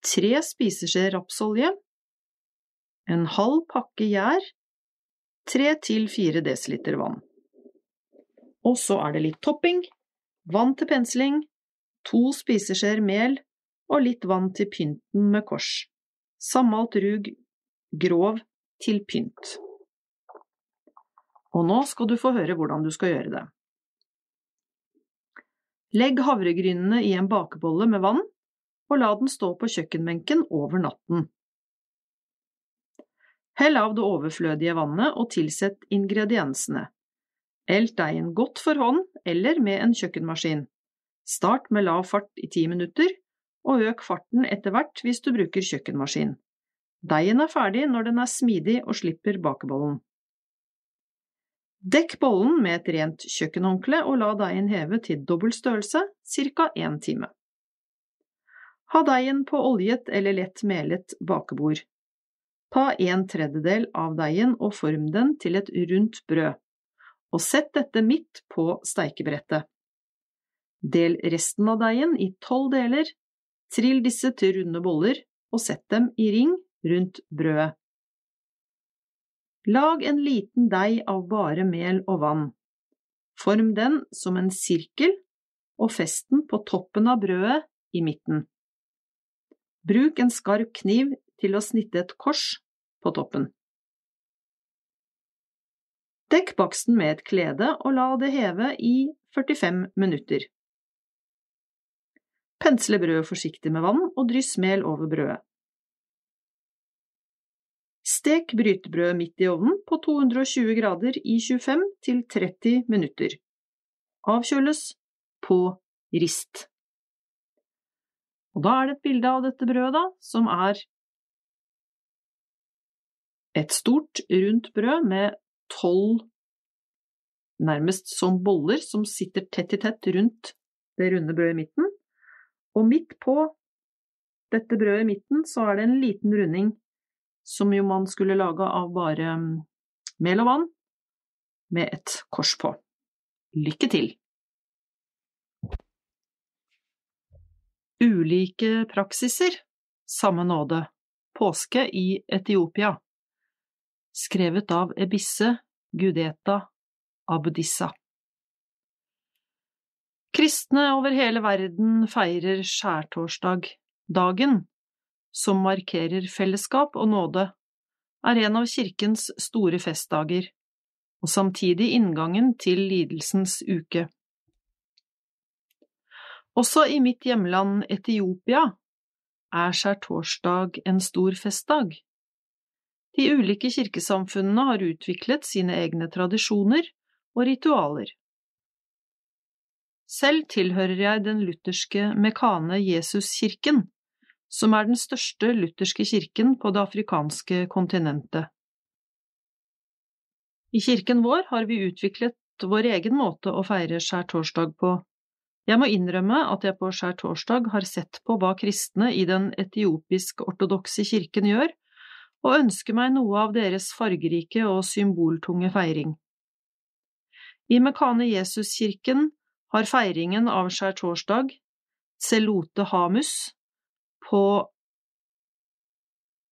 tre spiseskjeer rapsolje, en halv pakke gjær, tre til fire desiliter vann. Og så er det litt topping, vann til pensling, to spiseskjeer mel og litt vann til pynten med kors. Sammalt rug grov til pynt. Og nå skal du få høre hvordan du skal gjøre det. Legg havregrynene i en bakebolle med vann, og la den stå på kjøkkenbenken over natten. Hell av det overflødige vannet og tilsett ingrediensene. Elt deigen godt for hånd eller med en kjøkkenmaskin. Start med lav fart i ti minutter, og øk farten etter hvert hvis du bruker kjøkkenmaskin. Deigen er ferdig når den er smidig og slipper bakebollen. Dekk bollen med et rent kjøkkenhåndkle og la deigen heve til dobbel størrelse, ca. én time. Ha deigen på oljet eller lett melet bakebord. Ta en tredjedel av deigen og form den til et rundt brød, og sett dette midt på steikebrettet. Del resten av deigen i tolv deler, trill disse til runde boller og sett dem i ring rundt brødet. Lag en liten deig av bare mel og vann. Form den som en sirkel og fest den på toppen av brødet i midten. Bruk en skarp kniv til å snitte et kors på toppen. Dekk baksten med et klede og la det heve i 45 minutter. Pensle brødet forsiktig med vann og dryss mel over brødet. Stek brytebrødet midt i ovnen på 220 grader i 25 til 30 minutter. Avkjøles på rist. Og da er det et bilde av dette brødet, da, som er et stort, rundt brød med tolv nærmest som boller som sitter tett i tett rundt det runde brødet i midten. Og midt på dette brødet i midten så er det en liten runding som jo man skulle lage av bare mm, mel og vann, med et kors på. Lykke til! Ulike praksiser, samme nåde, påske i Etiopia, skrevet av Ebisse Gudeta Abdissa. Kristne over hele verden feirer skjærtorsdag, dagen som markerer fellesskap og nåde, er en av kirkens store festdager, og samtidig inngangen til lidelsens uke. Også i mitt hjemland Etiopia er skjærtorsdag en stor festdag. De ulike kirkesamfunnene har utviklet sine egne tradisjoner og ritualer. Selv tilhører jeg den lutherske Mekane Jesuskirken, som er den største lutherske kirken på det afrikanske kontinentet. I kirken vår har vi utviklet vår egen måte å feire skjærtorsdag på. Jeg må innrømme at jeg på skjærtorsdag har sett på hva kristne i den etiopisk-ortodokse kirken gjør, og ønsker meg noe av deres fargerike og symboltunge feiring. I Mekane Jesus-kirken har feiringen av skjærtorsdag, Celote Hamus, på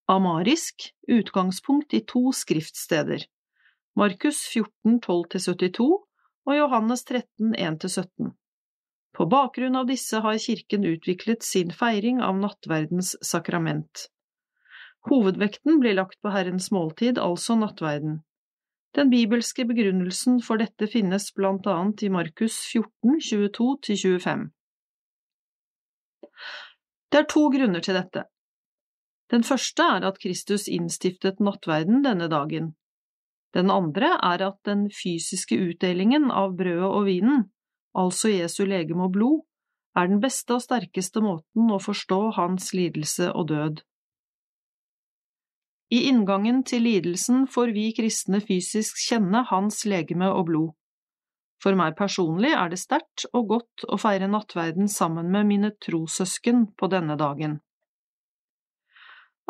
amarisk utgangspunkt i to skriftsteder, Markus 14, 12–72 og Johannes 13, 1–17. På bakgrunn av disse har kirken utviklet sin feiring av nattverdens sakrament. Hovedvekten blir lagt på Herrens måltid, altså nattverden. Den bibelske begrunnelsen for dette finnes blant annet i Markus 14, 22–25. Det er to grunner til dette. Den første er at Kristus innstiftet nattverden denne dagen. Den andre er at den fysiske utdelingen av brødet og vinen, altså Jesu legeme og blod, er den beste og sterkeste måten å forstå hans lidelse og død. I inngangen til lidelsen får vi kristne fysisk kjenne hans legeme og blod. For meg personlig er det sterkt og godt å feire nattverden sammen med mine trossøsken på denne dagen.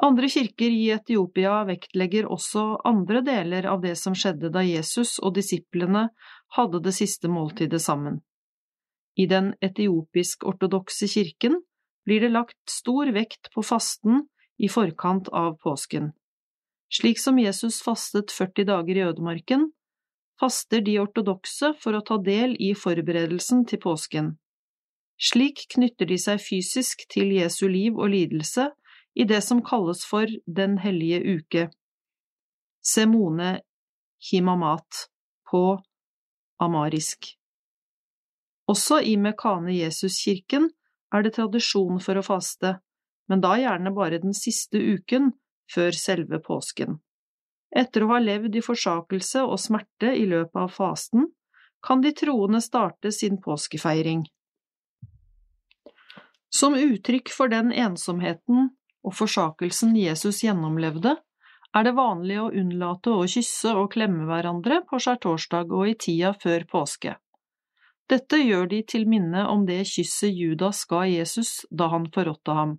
Andre kirker i Etiopia vektlegger også andre deler av det som skjedde da Jesus og disiplene hadde det siste måltidet sammen. I den etiopisk-ortodokse kirken blir det lagt stor vekt på fasten i forkant av påsken. Slik som Jesus fastet 40 dager i ødemarken, faster de ortodokse for å ta del i forberedelsen til påsken. Slik knytter de seg fysisk til Jesu liv og lidelse i det som kalles for Den hellige uke, Semone himamat, på amarisk. Også i Mekane Jesuskirken er det tradisjon for å faste, men da gjerne bare den siste uken før selve påsken. Etter å ha levd i forsakelse og smerte i løpet av fasten, kan de troende starte sin påskefeiring. Som uttrykk for den ensomheten og forsakelsen Jesus gjennomlevde, er det vanlig å unnlate å kysse og klemme hverandre på skjærtorsdag og i tida før påske. Dette gjør de til minne om det kysset Judas ga Jesus da han forrådte ham.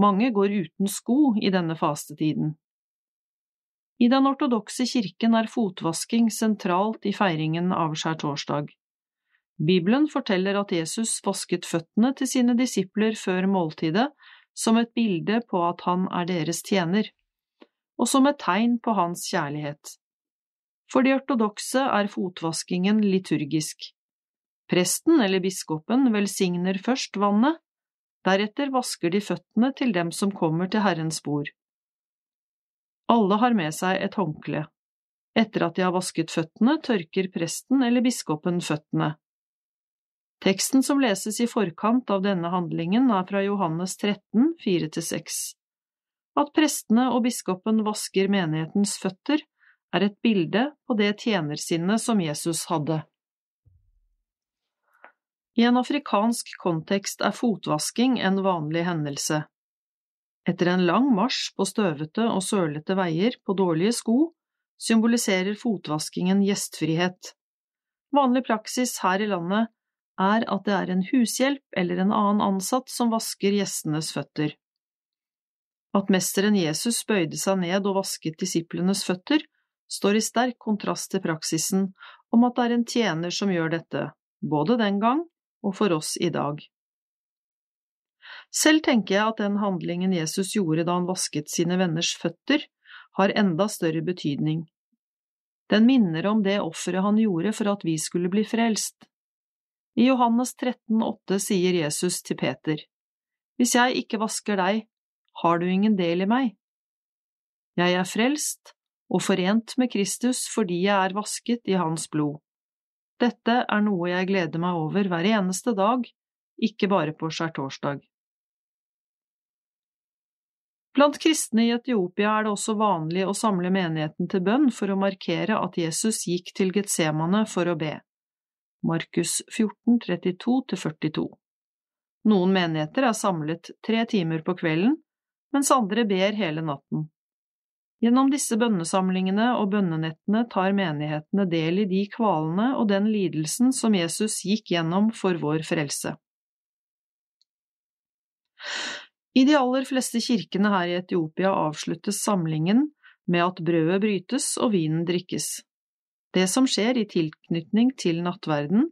Mange går uten sko i denne fastetiden. I den ortodokse kirken er fotvasking sentralt i feiringen av skjærtorsdag. Bibelen forteller at Jesus vasket føttene til sine disipler før måltidet som et bilde på at han er deres tjener, og som et tegn på hans kjærlighet. For de ortodokse er fotvaskingen liturgisk. Presten eller biskopen velsigner først vannet, deretter vasker de føttene til dem som kommer til Herrens bord. Alle har med seg et håndkle. Etter at de har vasket føttene, tørker presten eller biskopen føttene. Teksten som leses i forkant av denne handlingen er fra Johannes 13, 4–6. At prestene og biskopen vasker menighetens føtter, er et bilde på det tjenersinnet som Jesus hadde. I en afrikansk kontekst er fotvasking en vanlig hendelse. Etter en lang marsj på støvete og sølete veier på dårlige sko symboliserer fotvaskingen gjestfrihet. Vanlig praksis her i landet er at det er en hushjelp eller en annen ansatt som vasker gjestenes føtter. At mesteren Jesus bøyde seg ned og vasket disiplenes føtter, står i sterk kontrast til praksisen om at det er en tjener som gjør dette, både den gang og for oss i dag. Selv tenker jeg at den handlingen Jesus gjorde da han vasket sine venners føtter, har enda større betydning. Den minner om det offeret han gjorde for at vi skulle bli frelst. I Johannes 13,8 sier Jesus til Peter, Hvis jeg ikke vasker deg, har du ingen del i meg. Jeg er frelst og forent med Kristus fordi jeg er vasket i hans blod. Dette er noe jeg gleder meg over hver eneste dag, ikke bare på skjærtorsdag. Blant kristne i Etiopia er det også vanlig å samle menigheten til bønn for å markere at Jesus gikk til Getsemane for å be. Markus 14, 32–42 Noen menigheter er samlet tre timer på kvelden, mens andre ber hele natten. Gjennom disse bønnesamlingene og bønnenettene tar menighetene del i de kvalene og den lidelsen som Jesus gikk gjennom for vår frelse. I de aller fleste kirkene her i Etiopia avsluttes samlingen med at brødet brytes og vinen drikkes. Det som skjer i tilknytning til nattverden,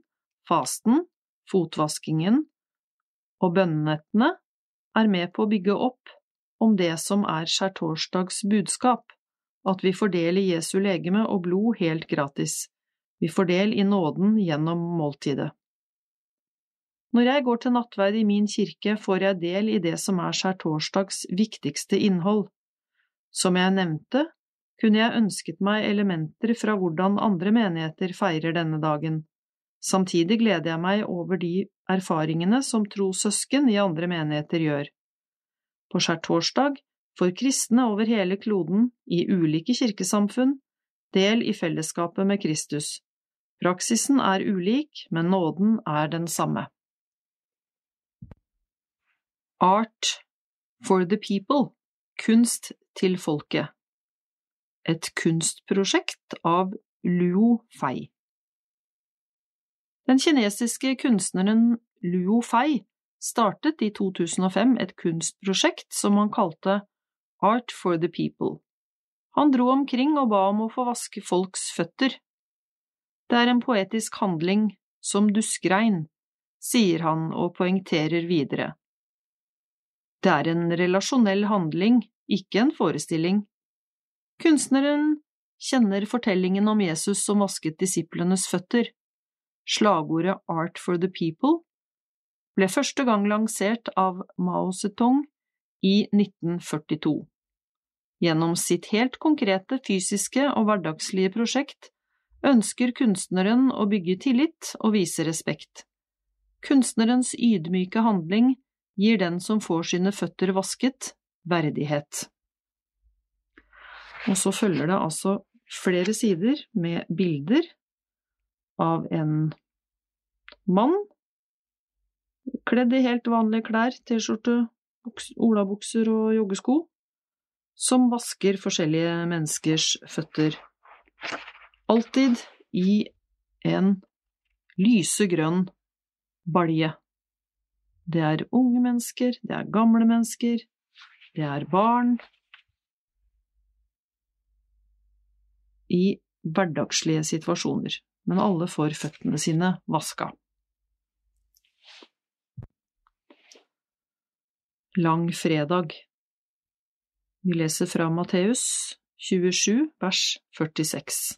fasten, fotvaskingen og bønnenettene, er med på å bygge opp om det som er skjærtorsdags budskap, at vi fordeler Jesu legeme og blod helt gratis. Vi får del i nåden gjennom måltidet. Når jeg går til nattverd i min kirke, får jeg del i det som er skjærtorsdags viktigste innhold. Som jeg nevnte, kunne jeg ønsket meg elementer fra hvordan andre menigheter feirer denne dagen. Samtidig gleder jeg meg over de erfaringene som trossøsken i andre menigheter gjør. På skjærtorsdag får kristne over hele kloden, i ulike kirkesamfunn, del i fellesskapet med Kristus. Praksisen er ulik, men nåden er den samme. Art for the People Kunst til folket Et kunstprosjekt av Luo Fei Den kinesiske kunstneren Luo Fei startet i 2005 et kunstprosjekt som han kalte Art for the People. Han dro omkring og ba om å få vaske folks føtter. Det er en poetisk handling som duskregn, sier han og poengterer videre. Det er en relasjonell handling, ikke en forestilling. Kunstneren kjenner fortellingen om Jesus som vasket disiplenes føtter. Slagordet Art for the People ble første gang lansert av Mao Zedong i 1942. Gjennom sitt helt konkrete fysiske og hverdagslige prosjekt ønsker kunstneren å bygge tillit og vise respekt. Kunstnerens ydmyke handling gir den som får sine føtter vasket, verdighet. Og så følger det altså flere sider med bilder av en mann kledd i helt vanlige klær, T-skjorte, olabukser og joggesko, som vasker forskjellige menneskers føtter. Alltid i en lysegrønn balje. Det er unge mennesker, det er gamle mennesker, det er barn. I hverdagslige situasjoner, men alle får føttene sine vaska. Lang fredag. Vi leser fra Matteus 27, vers 46.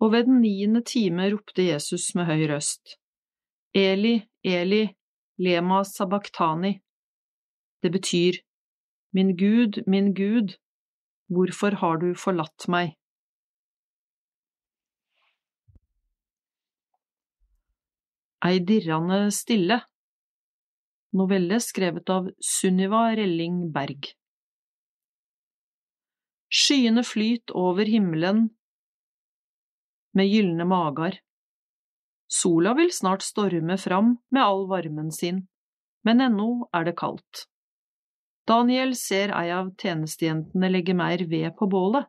Og ved den niende time ropte Jesus med høy røst, Eli, Eli, lema sabachthani. Det betyr, Min Gud, min Gud, hvorfor har du forlatt meg? Ei dirrande stille Novelle skrevet av Sunniva Relling Berg Skyene flyt over himmelen med gylne magar. Sola vil snart storme fram med all varmen sin, men ennå er det kaldt. Daniel ser ei av tjenestejentene legge mer ved på bålet.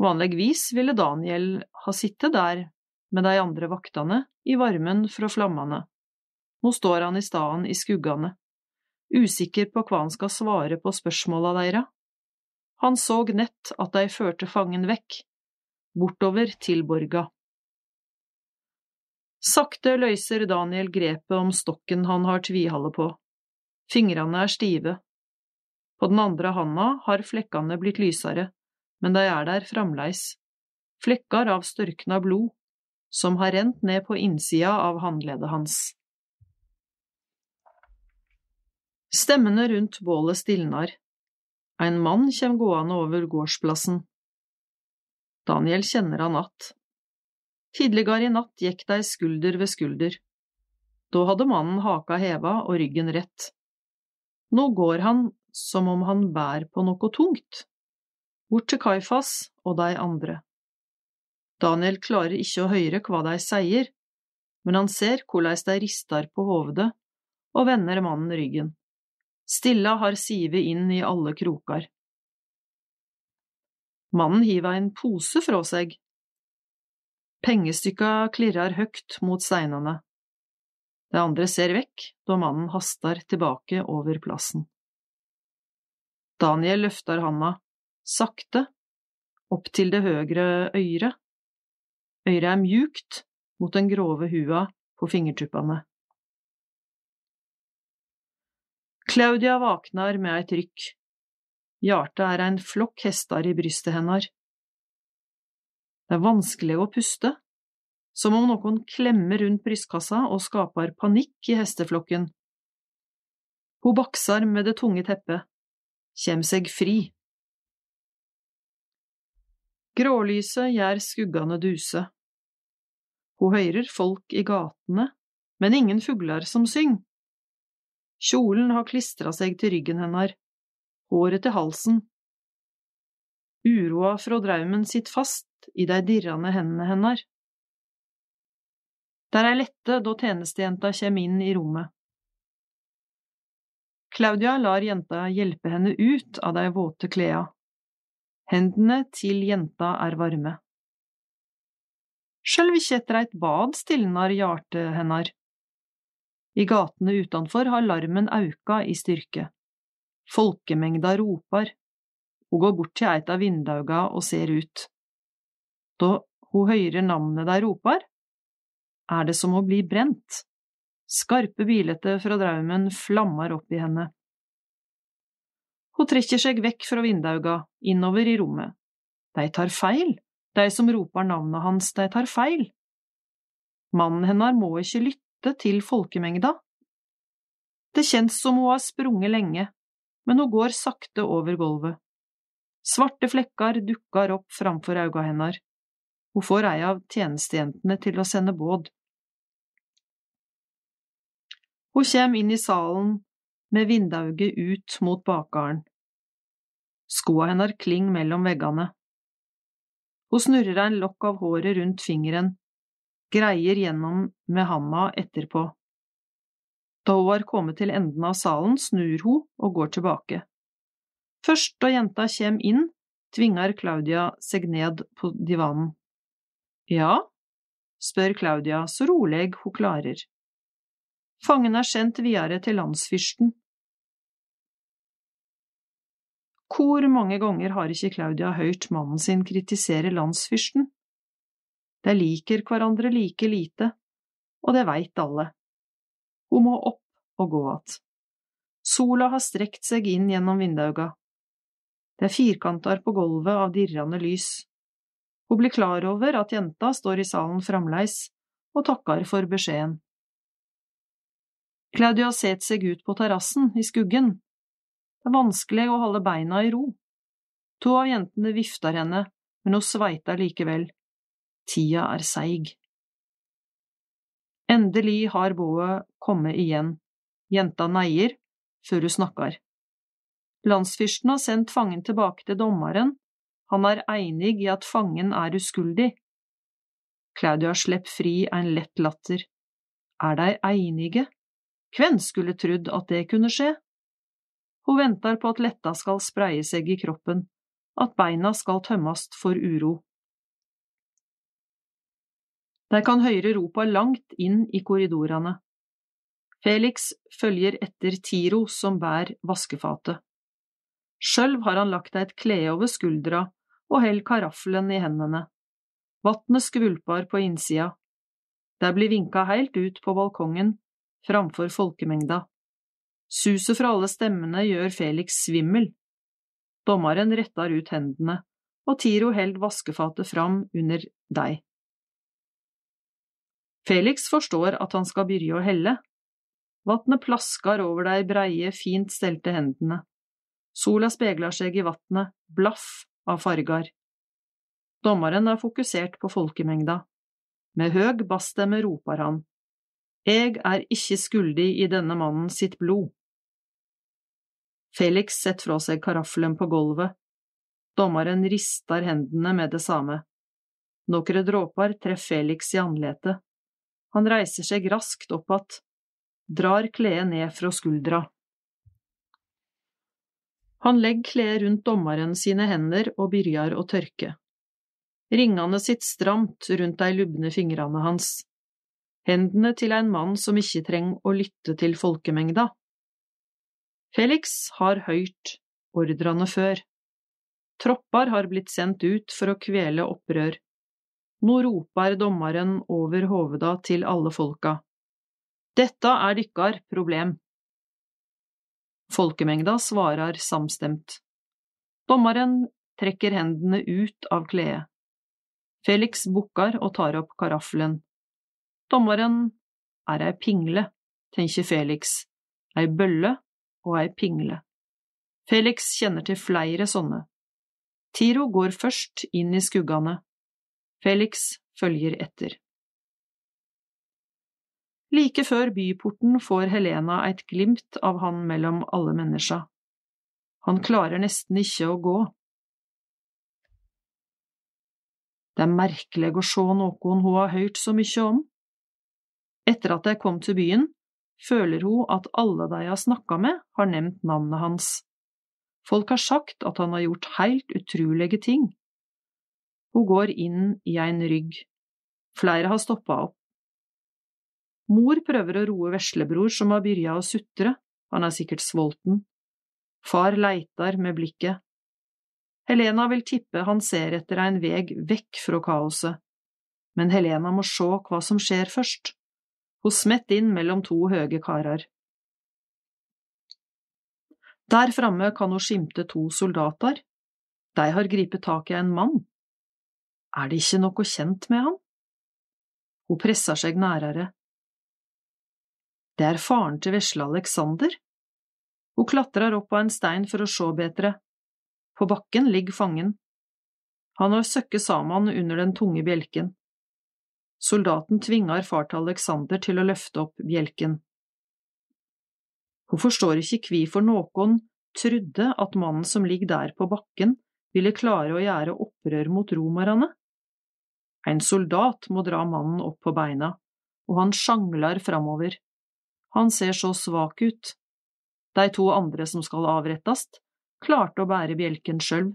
Vanligvis ville Daniel ha sittet der med de andre vaktene i varmen fra flammene. Nå står han i staden i skuggene, usikker på hva han skal svare på spørsmåla deira. Han såg nett at de førte fangen vekk, bortover til borga. Sakte løyser Daniel grepet om stokken han har tvihalde på. Fingrene er stive. På den andre handa har flekkene blitt lysere, men de er der framleis, flekker av størkna blod, som har rent ned på innsida av håndleddet hans. Stemmene rundt bålet stilnar. En mann kjem gående over gårdsplassen. Daniel kjenner han att. Tidligere i natt gikk de skulder ved skulder. Da hadde mannen haka heva og ryggen rett. Nå går han som om han bær på noe tungt, bort til Kaifas og de andre. Daniel klarer ikke å høre hva de sier, men han ser hvordan de rister på hovedet og vender mannen ryggen. Stilla har sivet inn i alle krokar. Mannen hiver en pose fra seg. Pengestykka klirrer høgt mot steinene. Det andre ser vekk da mannen haster tilbake over plassen. Daniel løfter handa, sakte, opp til det høyre øyret. Øyret er mjukt mot den grove hua på fingertuppene. Claudia vaknar med eit rykk. Hjartet er ein flokk hestar i brystet hennar. Det er vanskelig å puste, som om noen klemmer rundt brystkassa og skaper panikk i hesteflokken. Hun baksar med det tunge teppet, kjem seg fri. Grålyset gjør skuggene duse. Hun høyrer folk i gatene, men ingen fugler som syng. Kjolen har klistra seg til ryggen hennar, håret til halsen. Uroa fra draumen sitter fast i de dirrende hendene hennar. Der er lette da tjenestejenta kjem inn i rommet. Claudia lar jenta hjelpe henne ut av de våte kleda. Hendene til jenta er varme. Sjølv ikkje etter eit bad stilnar hjartet hennar. I gatene utanfor har larmen auka i styrke. Folkemengda ropar. Hun går bort til eit av vindauga og ser ut. Da hun høyrer navnet dei ropar, er det som å bli brent. Skarpe bilete fra draumen flammer opp i henne. Hun trekker seg vekk fra vindauga, innover i rommet. De tar feil, de som roper navnet hans, de tar feil. Mannen hennes må ikke lytte til folkemengda. Det kjennes som hun har sprunget lenge, men hun går sakte over gulvet. Svarte flekkar dukkar opp framfor auga hennar. Hun får ei av tjenestejentene til å sende båd. Hun kjem inn i salen med vindauget ut mot bakgården. Skoa hennar kling mellom veggene. Hun snurrer en lokk av håret rundt fingeren, greier gjennom med handa etterpå. Da hun har kommet til enden av salen, snur hun og går tilbake. Først da jenta kjem inn, tvinger Claudia seg ned på divanen. Ja, spør Claudia så rolig hun klarer. Fangen er sendt videre til landsfyrsten. Hvor mange ganger har ikke Claudia hørt mannen sin kritisere landsfyrsten? De liker hverandre like lite, og det veit alle. Hun må opp og gå att. Sola har strekt seg inn gjennom vindauga. Det er firkanter på gulvet av dirrende lys. Hun blir klar over at jenta står i salen framleis, og takker for beskjeden. Claudia setter seg ut på terrassen, i skuggen. Det er vanskelig å holde beina i ro. To av jentene vifter henne, men hun sveiter likevel. Tida er seig. Endelig har boet kommet igjen. Jenta neier, før hun snakker. Landsfyrsten har sendt fangen tilbake til dommeren. Han er enig i at fangen er uskyldig. Claudia slipper fri en lett latter. Er de einige? Hvem skulle trodd at det kunne skje? Hun venter på at letta skal spreie seg i kroppen, at beina skal tømmes for uro. De kan høre ropa langt inn i korridorene. Felix følger etter Tiro som bærer vaskefatet. Sjølv har han lagt deg et klede over skuldra og holder karaffelen i hendene. Vatnet skvulper på innsida. Der blir vinka helt ut på balkongen, framfor folkemengda. Suset fra alle stemmene gjør Felix svimmel. Dommeren retter ut hendene, og Tiro holder vaskefatet fram under deg. Felix forstår at han skal begynne å helle. Vatnet plasker over de breie, fint stelte hendene. Sola spegler seg i vatnet, blaff av farger. Dommeren er fokusert på folkemengda. Med høg bassstemme roper han. Eg er ikke skyldig i denne mannen sitt blod. Felix setter fra seg karaffelen på gulvet. Dommeren rister hendene med det samme. Nokre dråper treffer Felix i andletet. Han reiser seg raskt opp att, drar kledet ned fra skuldra. Han legger kledet rundt dommeren sine hender og begynner å tørke. Ringene sitter stramt rundt de lubne fingrene hans. Hendene til en mann som ikke trenger å lytte til folkemengda. Felix har hørt ordrene før. Tropper har blitt sendt ut for å kvele opprør. Nå roper dommeren over hoveda til alle folka. Dette er dykkar problem. Folkemengda svarer samstemt. Dommeren trekker hendene ut av kledet. Felix bukker og tar opp karaffelen. Dommeren er ei pingle, tenker Felix, ei bølle og ei pingle. Felix kjenner til flere sånne. Tiro går først inn i skuggene. Felix følger etter. Like før byporten får Helena et glimt av han mellom alle menneska. Han klarer nesten ikke å gå. Det er merkelig å se noen hun har hørt så mye om. Etter at de kom til byen, føler hun at alle de har snakka med, har nevnt navnet hans. Folk har sagt at han har gjort helt utrolige ting. Hun går inn i en rygg. Flere har stoppa opp. Mor prøver å roe veslebror som har byrja å sutre, han er sikkert sulten. Far leitar med blikket. Helena vil tippe han ser etter en veg vekk fra kaoset, men Helena må se hva som skjer først. Hun smetter inn mellom to høge karer. Der framme kan hun skimte to soldater. De har gripet tak i en mann. Er det ikke noe kjent med han? Hun presser seg nærere. Det er faren til vesle Alexander. Hun klatrer opp av en stein for å se bedre. På bakken ligger fangen. Han har søkket sammen under den tunge bjelken. Soldaten tvinger far til Alexander til å løfte opp bjelken. Hun forstår ikke hvorfor noen trodde at mannen som ligger der på bakken, ville klare å gjøre opprør mot romerne. En soldat må dra mannen opp på beina, og han sjangler framover. Han ser så svak ut. De to andre som skal avrettast, klarte å bære bjelken sjølv.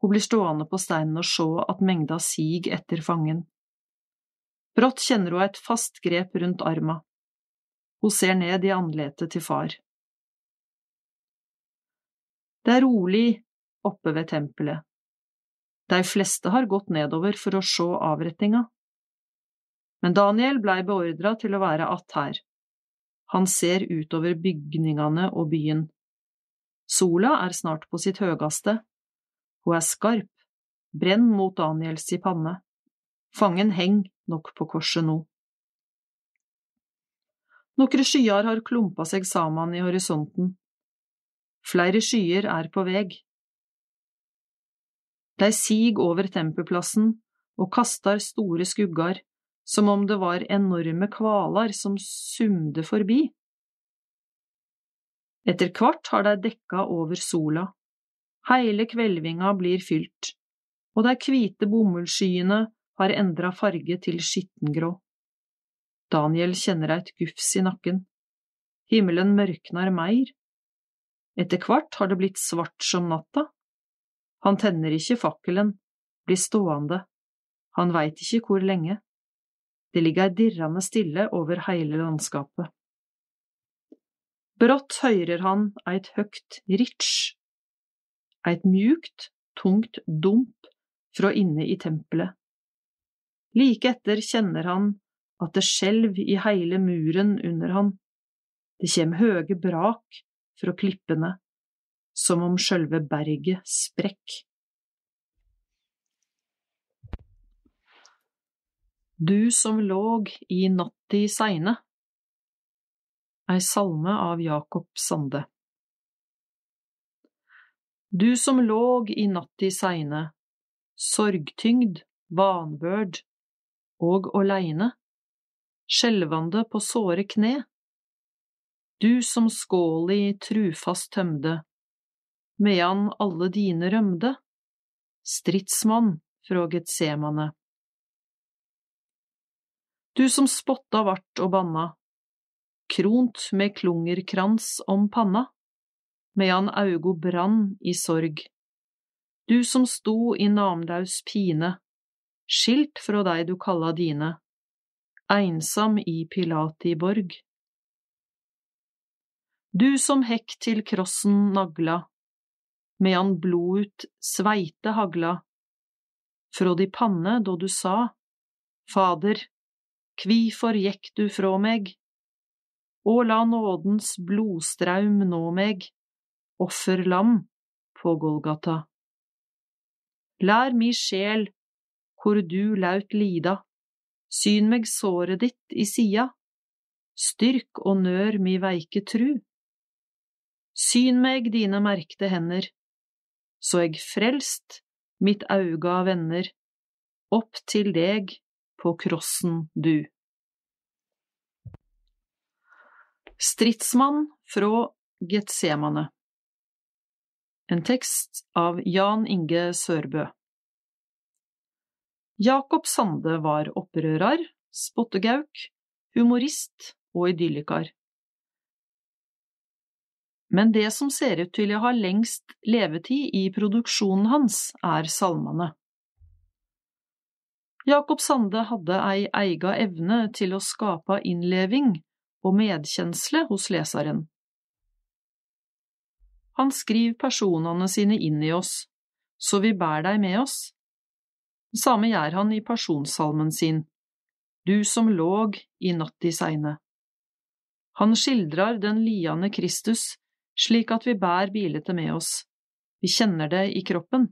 Hun blir stående på steinen og se at mengda sig etter fangen. Brått kjenner hun et fast grep rundt arma. Hun ser ned i andletet til far. Det er rolig oppe ved tempelet. De fleste har gått nedover for å se avrettinga. Men Daniel blei beordra til å være att her. Han ser utover bygningene og byen. Sola er snart på sitt høgaste. Hun er skarp, brenn mot Daniels i panne. Fangen heng nok på korset nå. Nokre skyer har klumpa seg sammen i horisonten. Flere skyer er på veg. De sig over tempelplassen og kastar store skuggar, som om det var enorme kvaler som sumde forbi. Etter kvart har de dekka over sola. Heile kvelvinga blir fylt, og de hvite bomullsskyene har endra farge til skittengrå. Daniel kjenner eit gufs i nakken. Himmelen mørknar meir. Etter kvart har det blitt svart som natta. Han tenner ikke fakkelen, blir stående. Han veit ikke hvor lenge. Det ligger dirrende stille over hele landskapet. Brått høyrer han eit høgt ritsj. Eit mjukt, tungt dump fra inne i tempelet. Like etter kjenner han at det skjelv i heile muren under han. Det kjem høge brak fra klippene, som om sjølve berget sprekk. Du som låg i natti seine. Ei salme av Jakob Sande. Du som låg i natti seine, sorgtyngd, vanvørd og åleine, skjelvande på såre kne, du som skåli trufast tømde, medan alle dine rømde, stridsmann fra Getsemane. Du som spotta vart og banna, kront med klungerkrans om panna, medan augo brann i sorg. Du som sto i namlaus pine, skilt fra dei du kalla dine, einsam i Pilati borg. Du som hekk til krossen nagla, medan blod ut sveite hagla, frå di panne då du sa, Fader, kvifor gikk du frå meg? Og la nådens blodstraum nå meg, offerlam på Golgata. Lær mi sjel hvor du laut lida, syn meg såret ditt i sida, styrk og nør mi veike tru. Syn meg dine merkte hender, så eg frelst mitt auga venner, opp til deg på krossen du. Stridsmann fra Getsemane En tekst av Jan Inge Sørbø Jakob Sande var opprører, spottegauk, humorist og idyllikar. Men det som ser ut til å ha lengst levetid i produksjonen hans, er salmene. Jakob Sande hadde ei eiga evne til å skape innleving og medkjensle hos leseren. Han skriver personene sine inn i oss, så vi bærer deg med oss. Det samme gjør han i personsalmen sin, Du som låg i natti seine. Han skildrer den liende Kristus slik at vi bærer bilete med oss, vi kjenner det i kroppen.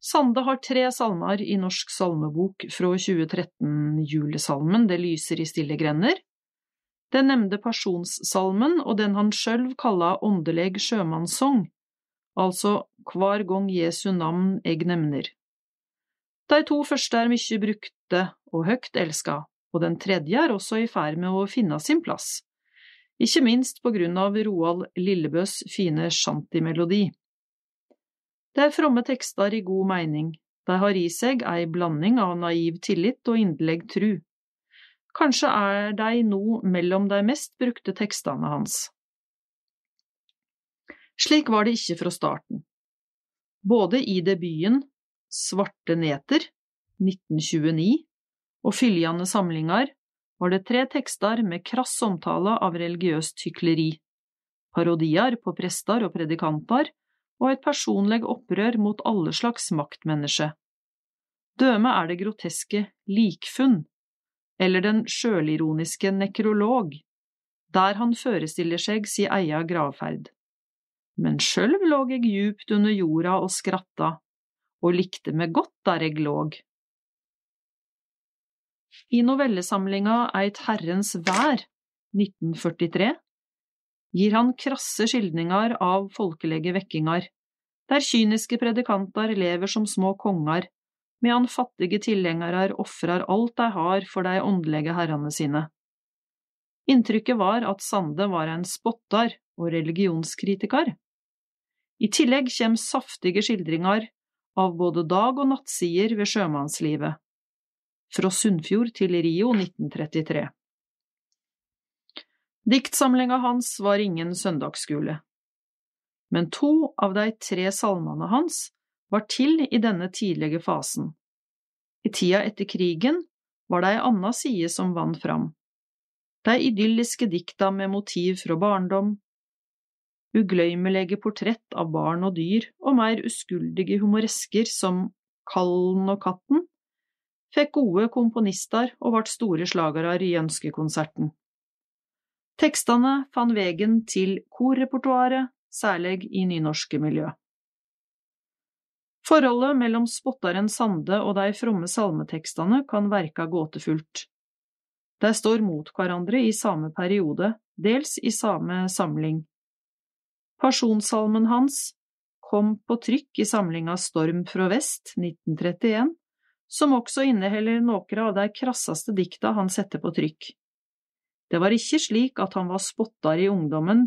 Sande har tre salmer i Norsk salmebok fra 2013, julesalmen Det lyser i stille grender, den nevnte personssalmen og den han sjølv kalla Åndeleg sjømannssong, altså Hver gang Jesu navn eg nevner. De to første er mykje brukte og høgt elska, og den tredje er også i ferd med å finne sin plass, ikke minst på grunn av Roald Lillebøs fine shantymelodi. Det er fromme tekster i god mening, de har i seg ei blanding av naiv tillit og inderlig tru. Kanskje er de nå mellom de mest brukte tekstene hans. Slik var det ikke fra starten. Både i debuten Svarte neter, 1929 og fylgjande samlingar var det tre tekster med krass omtale av religiøst hykleri, parodier på prester og predikantar og et personleg opprør mot alle slags maktmenneske. Døme er det groteske Likfunn, eller den sjølironiske Nekrolog, der han førestiller seg si eia gravferd. Men sjølv låg eg djupt under jorda og skratta, og likte meg godt der eg låg. I novellesamlinga Eit herrens vær, 1943, gir han krasse skildringer av folkelege vekkingar, der kyniske predikantar lever som små kongar, medan fattige tilhengarar ofrar alt dei har for dei åndelege herrane sine. Inntrykket var at Sande var en spottar og religionskritiker. I tillegg kjem saftige skildringar av både dag- og nattsider ved sjømannslivet. Fra Sunnfjord til Rio 1933. Diktsamlinga hans var ingen søndagsskule. Men to av de tre salmene hans var til i denne tidlige fasen. I tida etter krigen var det ei anna side som vant fram. De idylliske dikta med motiv fra barndom, ugløymelige portrett av barn og dyr og mer uskuldige humoresker som Kallen og katten, fikk gode komponister og ble store slagere i ønskekonserten. Tekstene fant vegen til korrepertoaret, særlig i nynorske miljø. Forholdet mellom spottaren Sande og de fromme salmetekstene kan verka gåtefullt. De står mot hverandre i samme periode, dels i samme samling. Pasjonssalmen hans kom på trykk i samlinga Storm fra vest, 1931, som også inneholder noen av de krasseste dikta han setter på trykk. Det var ikke slik at han var spottar i ungdommen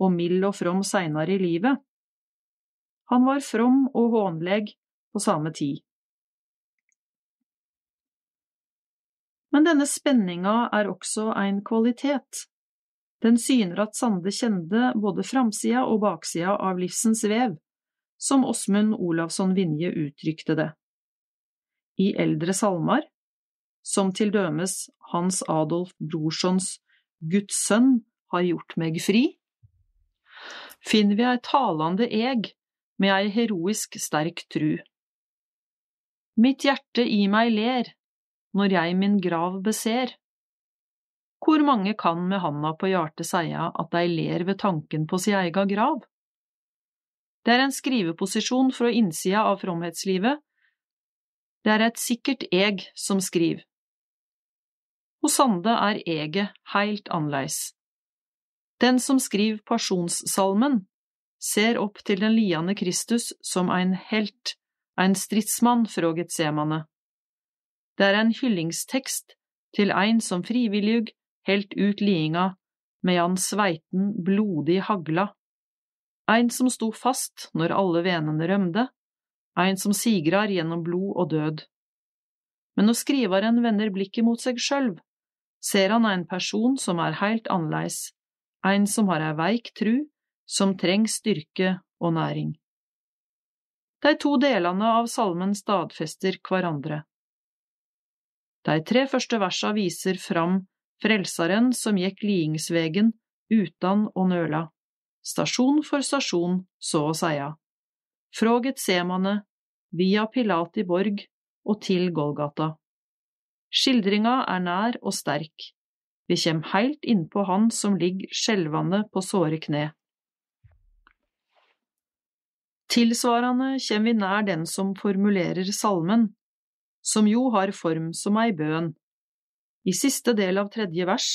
og mild og from seinere i livet. Han var from og hånleg på samme tid. Men denne spenninga er også en kvalitet. Den syner at Sande kjente både framsida og baksida av livsens vev, som Åsmund Olavsson Vinje uttrykte det. I eldre salmer, som til dømes Hans Adolf Brorsons Guds sønn har gjort meg fri, finner vi ei talande eg med ei heroisk sterk tru. Mitt hjerte i meg ler når jeg min grav beser. Hvor mange kan med handa på hjartet seia at dei ler ved tanken på si eiga grav? Det er en skriveposisjon fra innsida av fromhetslivet. Det er et sikkert eg som skriver. Hos Sande er eget heilt annerledes. Den som skriver pasjonssalmen, ser opp til den liende Kristus som ein helt, ein stridsmann fra Getsemane. Det er en hyllingstekst til ein som frivillig helt ut lidinga medan sveiten blodig hagla, ein som sto fast når alle venene rømde, ein som sigrar gjennom blod og død. Men når skrivaren vender blikket mot seg sjølv, ser han en person som er heilt annleis, ein som har ei veik tru, som treng styrke og næring. De to delene av salmen stadfester hverandre. De tre første versa viser fram Frelsaren som gikk liingsvegen utan å nøla, stasjon for stasjon, så å seia, fra Getsemane, via Pilati borg og til Golgata. Skildringa er nær og sterk, vi kjem heilt innpå han som ligger skjelvande på såre kne. Tilsvarende kjem vi nær den som formulerer salmen, som jo har form som ei bøn. I siste del av tredje vers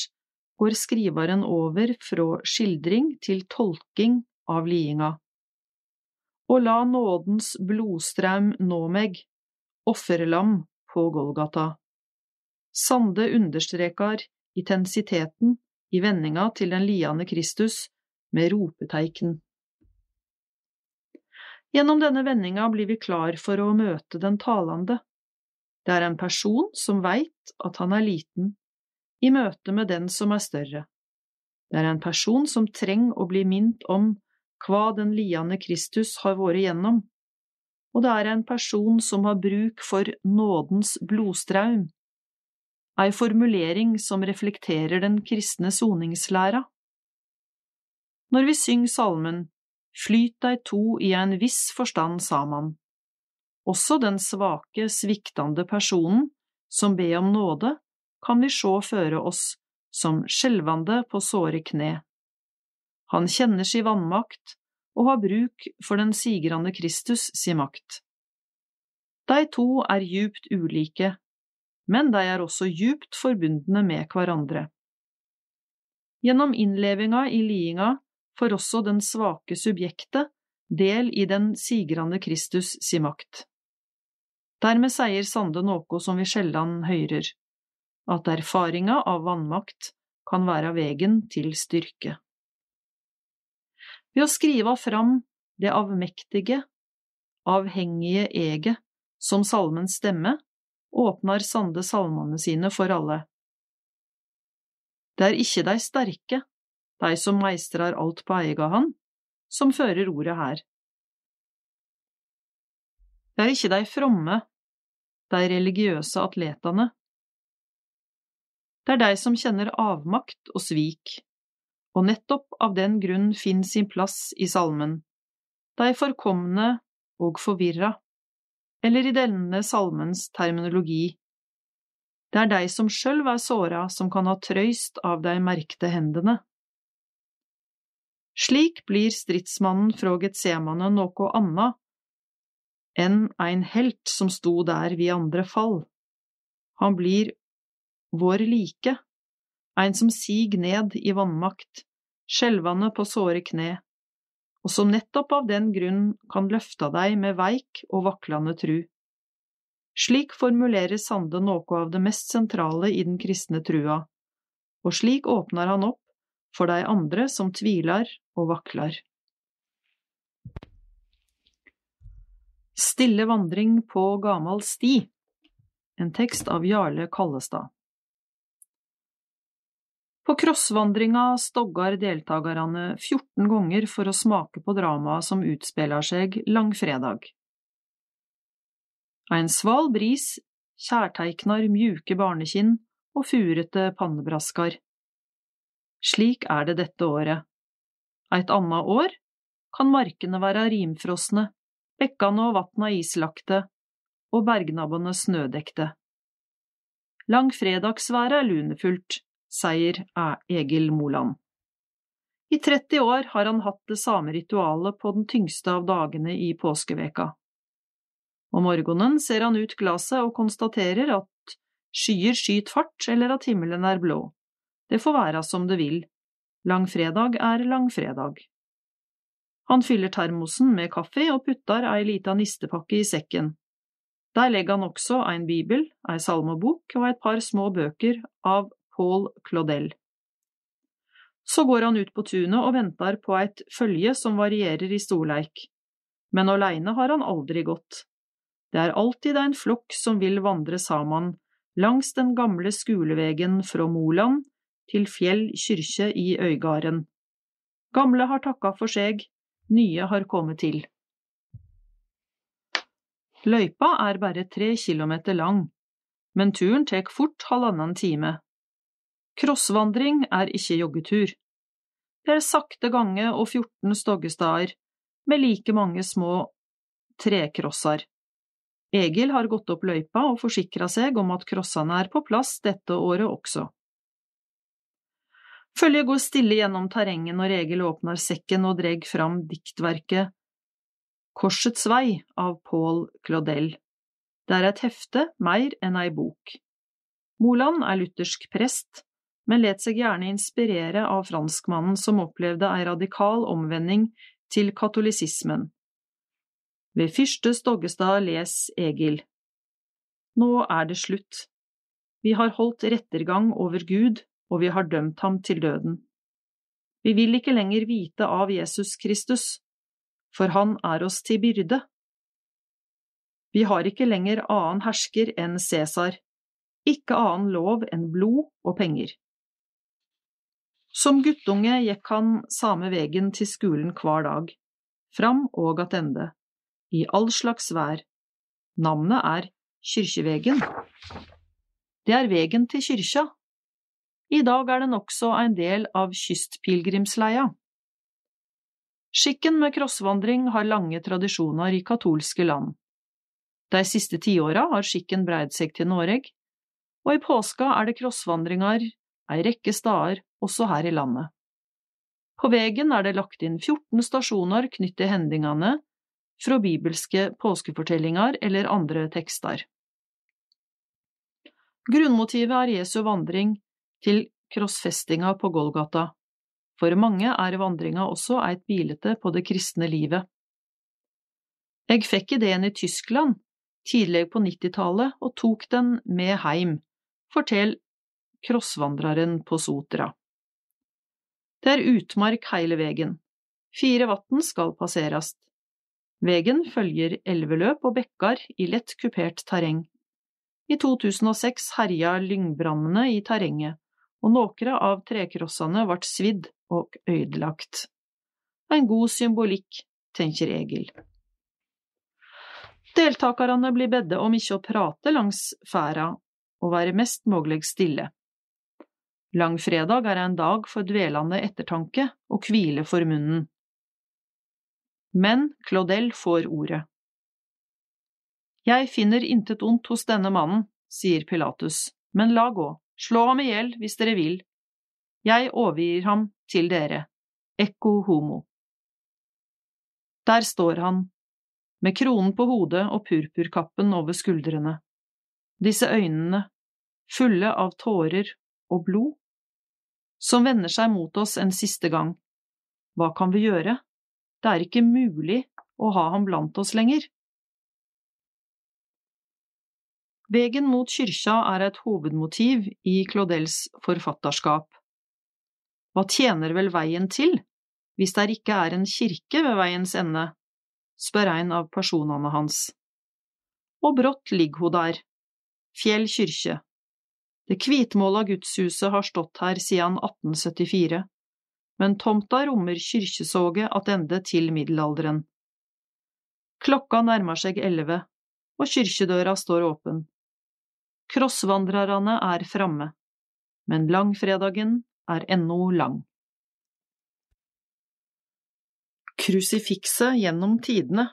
går skriveren over fra skildring til tolking av lidinga. Og la nådens blodstraum nå meg, offerlam på Golgata. Sande understrekar intensiteten i vendinga til den liende Kristus med ropeteiken. Gjennom denne vendinga blir vi klar for å møte den talende. Det er en person som veit at han er liten, i møte med den som er større. Det er en person som trenger å bli minnet om hva den liende Kristus har vært gjennom. og det er en person som har bruk for nådens blodstraum, ei formulering som reflekterer den kristne soningslæra. Når vi synger salmen Flyt dei to i en viss forstand sa man, også den svake, sviktende personen som ber om nåde, kan vi sjå føre oss som skjelvande på såre kne. Han kjenner si vannmakt og har bruk for den sigrande Kristus si makt. De to er djupt ulike, men de er også djupt forbundne med hverandre. Gjennom innlevinga i lidinga får også den svake subjektet del i den sigrande Kristus si makt. Dermed sier Sande noe som vi sjeldan høyrer, at erfaringa av vannmakt kan være vegen til styrke. Ved å skrive fram det avmektige, avhengige eget som salmens stemme, åpner Sande salmene sine for alle. Det er ikke de sterke, de som meistrar alt på eiga hand, som fører ordet her. Det er ikke de fromme, de religiøse atletene. Det er de som kjenner avmakt og svik, og nettopp av den grunn finner sin plass i salmen, de forkomne og forvirra, eller i denne salmens terminologi. Det er deg som sjølv er såra, som kan ha trøyst av deg merkte hendene. Slik blir stridsmannen fra Getsemane noe anna enn ein helt som sto der vi andre fall. Han blir vår like, ein som sig ned i vannmakt, skjelvande på såre kne, og som nettopp av den grunn kan løfta deg med veik og vaklande tru. Slik formulerer Sande noe av det mest sentrale i den kristne trua, og slik åpner han opp for de andre som tviler og vakler. Stille vandring på gamal sti En tekst av Jarle Kallestad På crossvandringa stoggar deltakerne 14 ganger for å smake på dramaet som utspiller seg langfredag. Ein sval bris kjærteiknar mjuke barnekinn og furete pannebraskar. Slik er det dette året. Eit anna år kan markene være rimfrosne, bekkane og vatna islagte og bergnabbene snødekte. Langfredagsværet er lunefullt, sier Egil Moland. I 30 år har han hatt det samme ritualet på den tyngste av dagene i påskeveka. Om morgenen ser han ut glaset og konstaterer at skyer skyter fart eller at himmelen er blå. Det får være som det vil. Langfredag er langfredag. Han fyller termosen med kaffe og putter ei lita nistepakke i sekken. Der legger han også en bibel, ei salmebok og et par små bøker av Paul Claudel. Så går han ut på tunet og venter på et følge som varierer i storleik, men aleine har han aldri gått. Det er alltid en flokk som vil vandre sammen langs den gamle skulevegen fra Moland til Fjell kyrkje i Øygarden. Gamle har takka for seg, nye har kommet til. Løypa er bare tre kilometer lang, men turen tek fort halvannen time. Krossvandring er ikke joggetur. Det er sakte gange og 14 stoggestader, med like mange små trekrosser. Egil har gått opp løypa og forsikra seg om at krossene er på plass dette året også. Følget går stille gjennom terrenget når Egil åpner sekken og dreg fram diktverket Korsets vei av Paul Claudel. Det er et hefte mer enn ei bok. Moland er luthersk prest, men let seg gjerne inspirere av franskmannen som opplevde ei radikal omvending til katolisismen. Ved fyrste Stoggestad les Egil. Nå er det slutt. Vi har holdt rettergang over Gud og vi har dømt ham til døden. Vi vil ikke lenger vite av Jesus Kristus, for han er oss til byrde. Vi har ikke lenger annen hersker enn Cæsar, ikke annen lov enn blod og penger. Som guttunge gikk han samme vegen til skolen hver dag, fram og attende, i all slags vær. Navnet er Kyrkjevegen. Det er vegen til kyrkja. I dag er den også en del av kystpilegrimsleia. Skikken med krossvandring har lange tradisjoner i katolske land. De siste tiåra har skikken breid seg til Noreg, og i påska er det krossvandringer ei rekke steder også her i landet. På vegen er det lagt inn 14 stasjoner knyttet til hendingene fra bibelske påskefortellinger eller andre tekster. Grunnmotivet er Jesu vandring til krossfestinga på Golgata. For mange er vandringa også eit bilete på det kristne livet. Jeg fikk ideen i Tyskland tidlig på 90-tallet og tok den med heim, forteller krossvandreren på Sotra. Det er utmark heile vegen. Fire vatn skal passerast. Vegen følger elveløp og bekkar i lett kupert terreng. I 2006 herja lyngbrannene i terrenget, og nokre av trekrossene vart svidd og øydelagt. En god symbolikk, tenker Egil. Deltakerne blir bedde om ikke å prate langs ferda og være mest mulig stille. Langfredag er en dag for dvelende ettertanke og hvile for munnen. Men Claudel får ordet. Jeg finner intet ondt hos denne mannen, sier Pilatus, men la gå, slå ham i hjel hvis dere vil. Jeg overgir ham til dere, ekko homo. Der står han, med kronen på hodet og purpurkappen over skuldrene. Disse øynene, fulle av tårer og blod, som vender seg mot oss en siste gang. Hva kan vi gjøre? Det er ikke mulig å ha ham blant oss lenger. Vegen mot kyrkja er et hovedmotiv i Claudels forfatterskap. Hva tjener vel veien til, hvis der ikke er en kirke ved veiens ende, spør en av personene hans. Og brått ligger hun der, Fjell kyrkje. Det hvitmåla gudshuset har stått her siden 1874, men tomta rommer kyrkjesoget attende til middelalderen. Klokka nærmer seg elleve, og kyrkjedøra står åpen. Krossvandrerne er framme, men langfredagen er ennå lang. Krusifikset gjennom tidene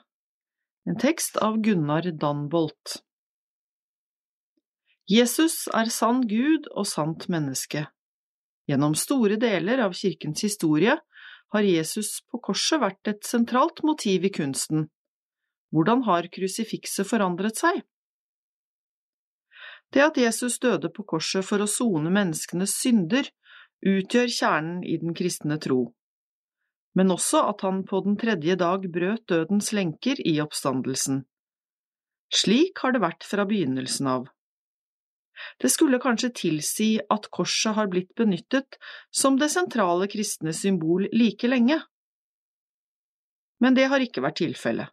En tekst av Gunnar Danbolt Jesus er sann Gud og sant menneske. Gjennom store deler av kirkens historie har Jesus på korset vært et sentralt motiv i kunsten. Hvordan har krusifikset forandret seg? Det at Jesus døde på korset for å sone menneskenes synder, utgjør kjernen i den kristne tro, men også at han på den tredje dag brøt dødens lenker i oppstandelsen. Slik har det vært fra begynnelsen av. Det skulle kanskje tilsi at korset har blitt benyttet som det sentrale kristne symbol like lenge. Men det har ikke vært tilfellet.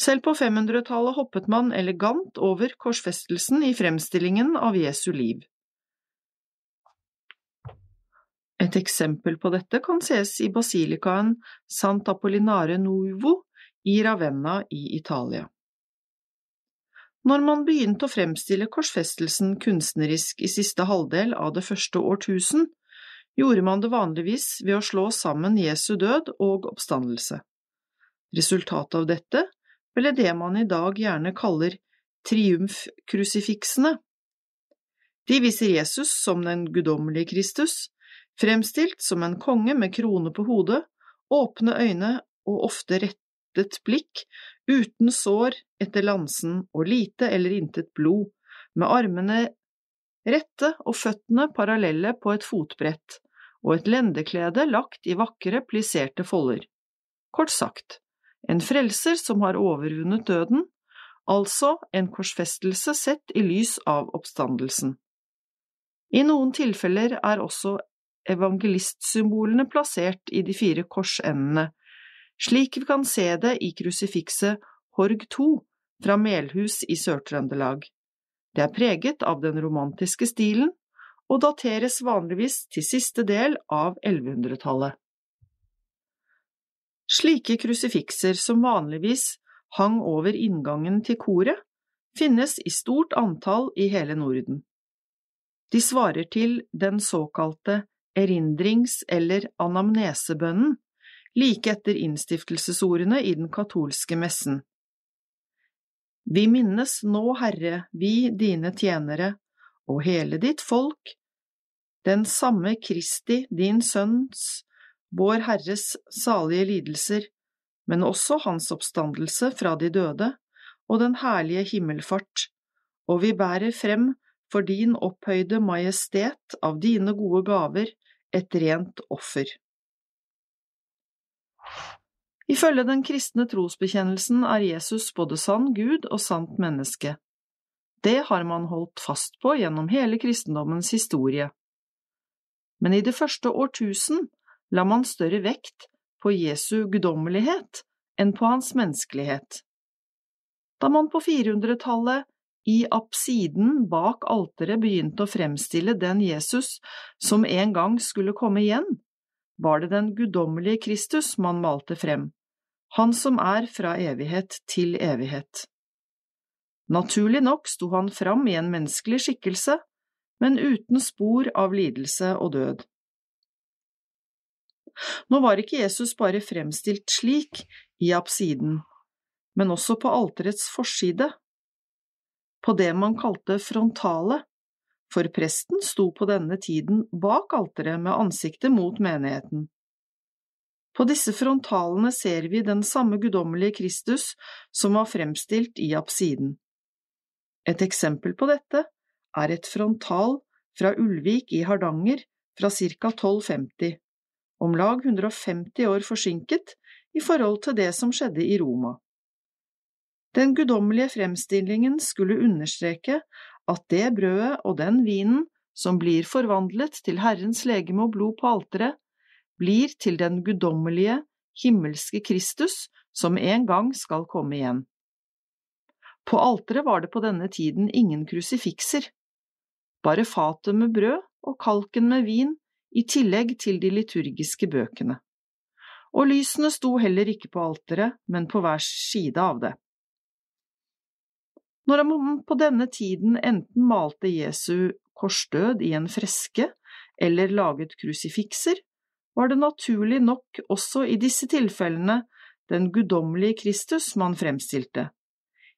Selv på 500-tallet hoppet man elegant over korsfestelsen i fremstillingen av Jesu liv. Et eksempel på dette kan ses i basilikaen Sant Apollinare Nuovo i Ravenna i Italia. Når man begynte å fremstille korsfestelsen kunstnerisk i siste halvdel av det første årtusen, gjorde man det vanligvis ved å slå sammen Jesu død og oppstandelse. Resultatet av dette ble det man i dag gjerne kaller triumfkrusifiksene. De viser Jesus som den guddommelige Kristus, fremstilt som en konge med krone på hodet, åpne øyne og ofte rettet blikk, uten sår etter lansen og lite eller intet blod, med armene rette og føttene parallelle på et fotbrett, og et lendeklede lagt i vakre, plisserte folder. Kort sagt, en frelser som har overvunnet døden, altså en korsfestelse sett i lys av oppstandelsen. I noen tilfeller er også evangelistsymbolene plassert i de fire korsendene, slik vi kan se det i krusifikset Horg 2 fra Melhus i Sør-Trøndelag. Det er preget av den romantiske stilen og dateres vanligvis til siste del av 1100-tallet. Slike krusifikser, som vanligvis hang over inngangen til koret, finnes i stort antall i hele Norden. De svarer til den såkalte erindrings- eller anamnesebønnen, like etter innstiftelsesordene i den katolske messen. Vi minnes nå, Herre, vi dine tjenere, og hele ditt folk, den samme Kristi, din Sønns, vår Herres salige lidelser, men også hans oppstandelse fra de døde og den herlige himmelfart, og vi bærer frem for din opphøyde majestet av dine gode gaver et rent offer. Ifølge den kristne trosbekjennelsen er Jesus både sann Gud og sant menneske. Det har man holdt fast på gjennom hele kristendommens historie. Men i det første årtusen la man større vekt på Jesu guddommelighet enn på hans menneskelighet. Da man på 400-tallet i apsiden bak alteret begynte å fremstille den Jesus som en gang skulle komme igjen, var det den guddommelige Kristus man malte frem, han som er fra evighet til evighet. Naturlig nok sto han fram i en menneskelig skikkelse, men uten spor av lidelse og død. Nå var ikke Jesus bare fremstilt slik i apsiden, men også på alterets forside, på det man kalte frontale, for presten sto på denne tiden bak alteret med ansiktet mot menigheten. På disse frontalene ser vi den samme guddommelige Kristus som var fremstilt i apsiden. Et eksempel på dette er et frontal fra Ulvik i Hardanger fra ca. 1250, om lag 150 år forsinket i forhold til det som skjedde i Roma. Den guddommelige fremstillingen skulle understreke at det brødet og den vinen som blir forvandlet til Herrens legeme og blod på alteret, blir til den guddommelige, himmelske Kristus som en gang skal komme igjen. På alteret var det på denne tiden ingen krusifikser, bare fatet med brød og kalken med vin i tillegg til de liturgiske bøkene. Og lysene sto heller ikke på alteret, men på hver side av det. Når man på denne tiden enten malte Jesu korsdød i en freske eller laget krusifikser, var det naturlig nok også i disse tilfellene den guddommelige Kristus man fremstilte.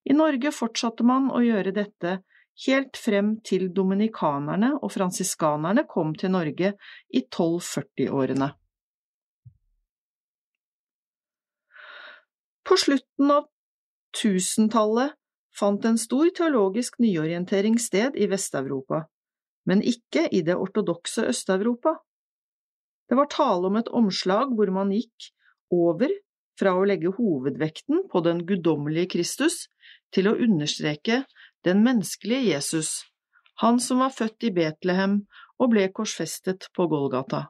I Norge fortsatte man å gjøre dette helt frem til dominikanerne og fransiskanerne kom til Norge i 1240-årene. På slutten av tusentallet fant en stor teologisk nyorientering sted i Vest-Europa, men ikke i det ortodokse Øst-Europa. Det var tale om et omslag hvor man gikk over fra å legge hovedvekten på den guddommelige Kristus til å understreke den menneskelige Jesus, han som var født i Betlehem og ble korsfestet på Golgata.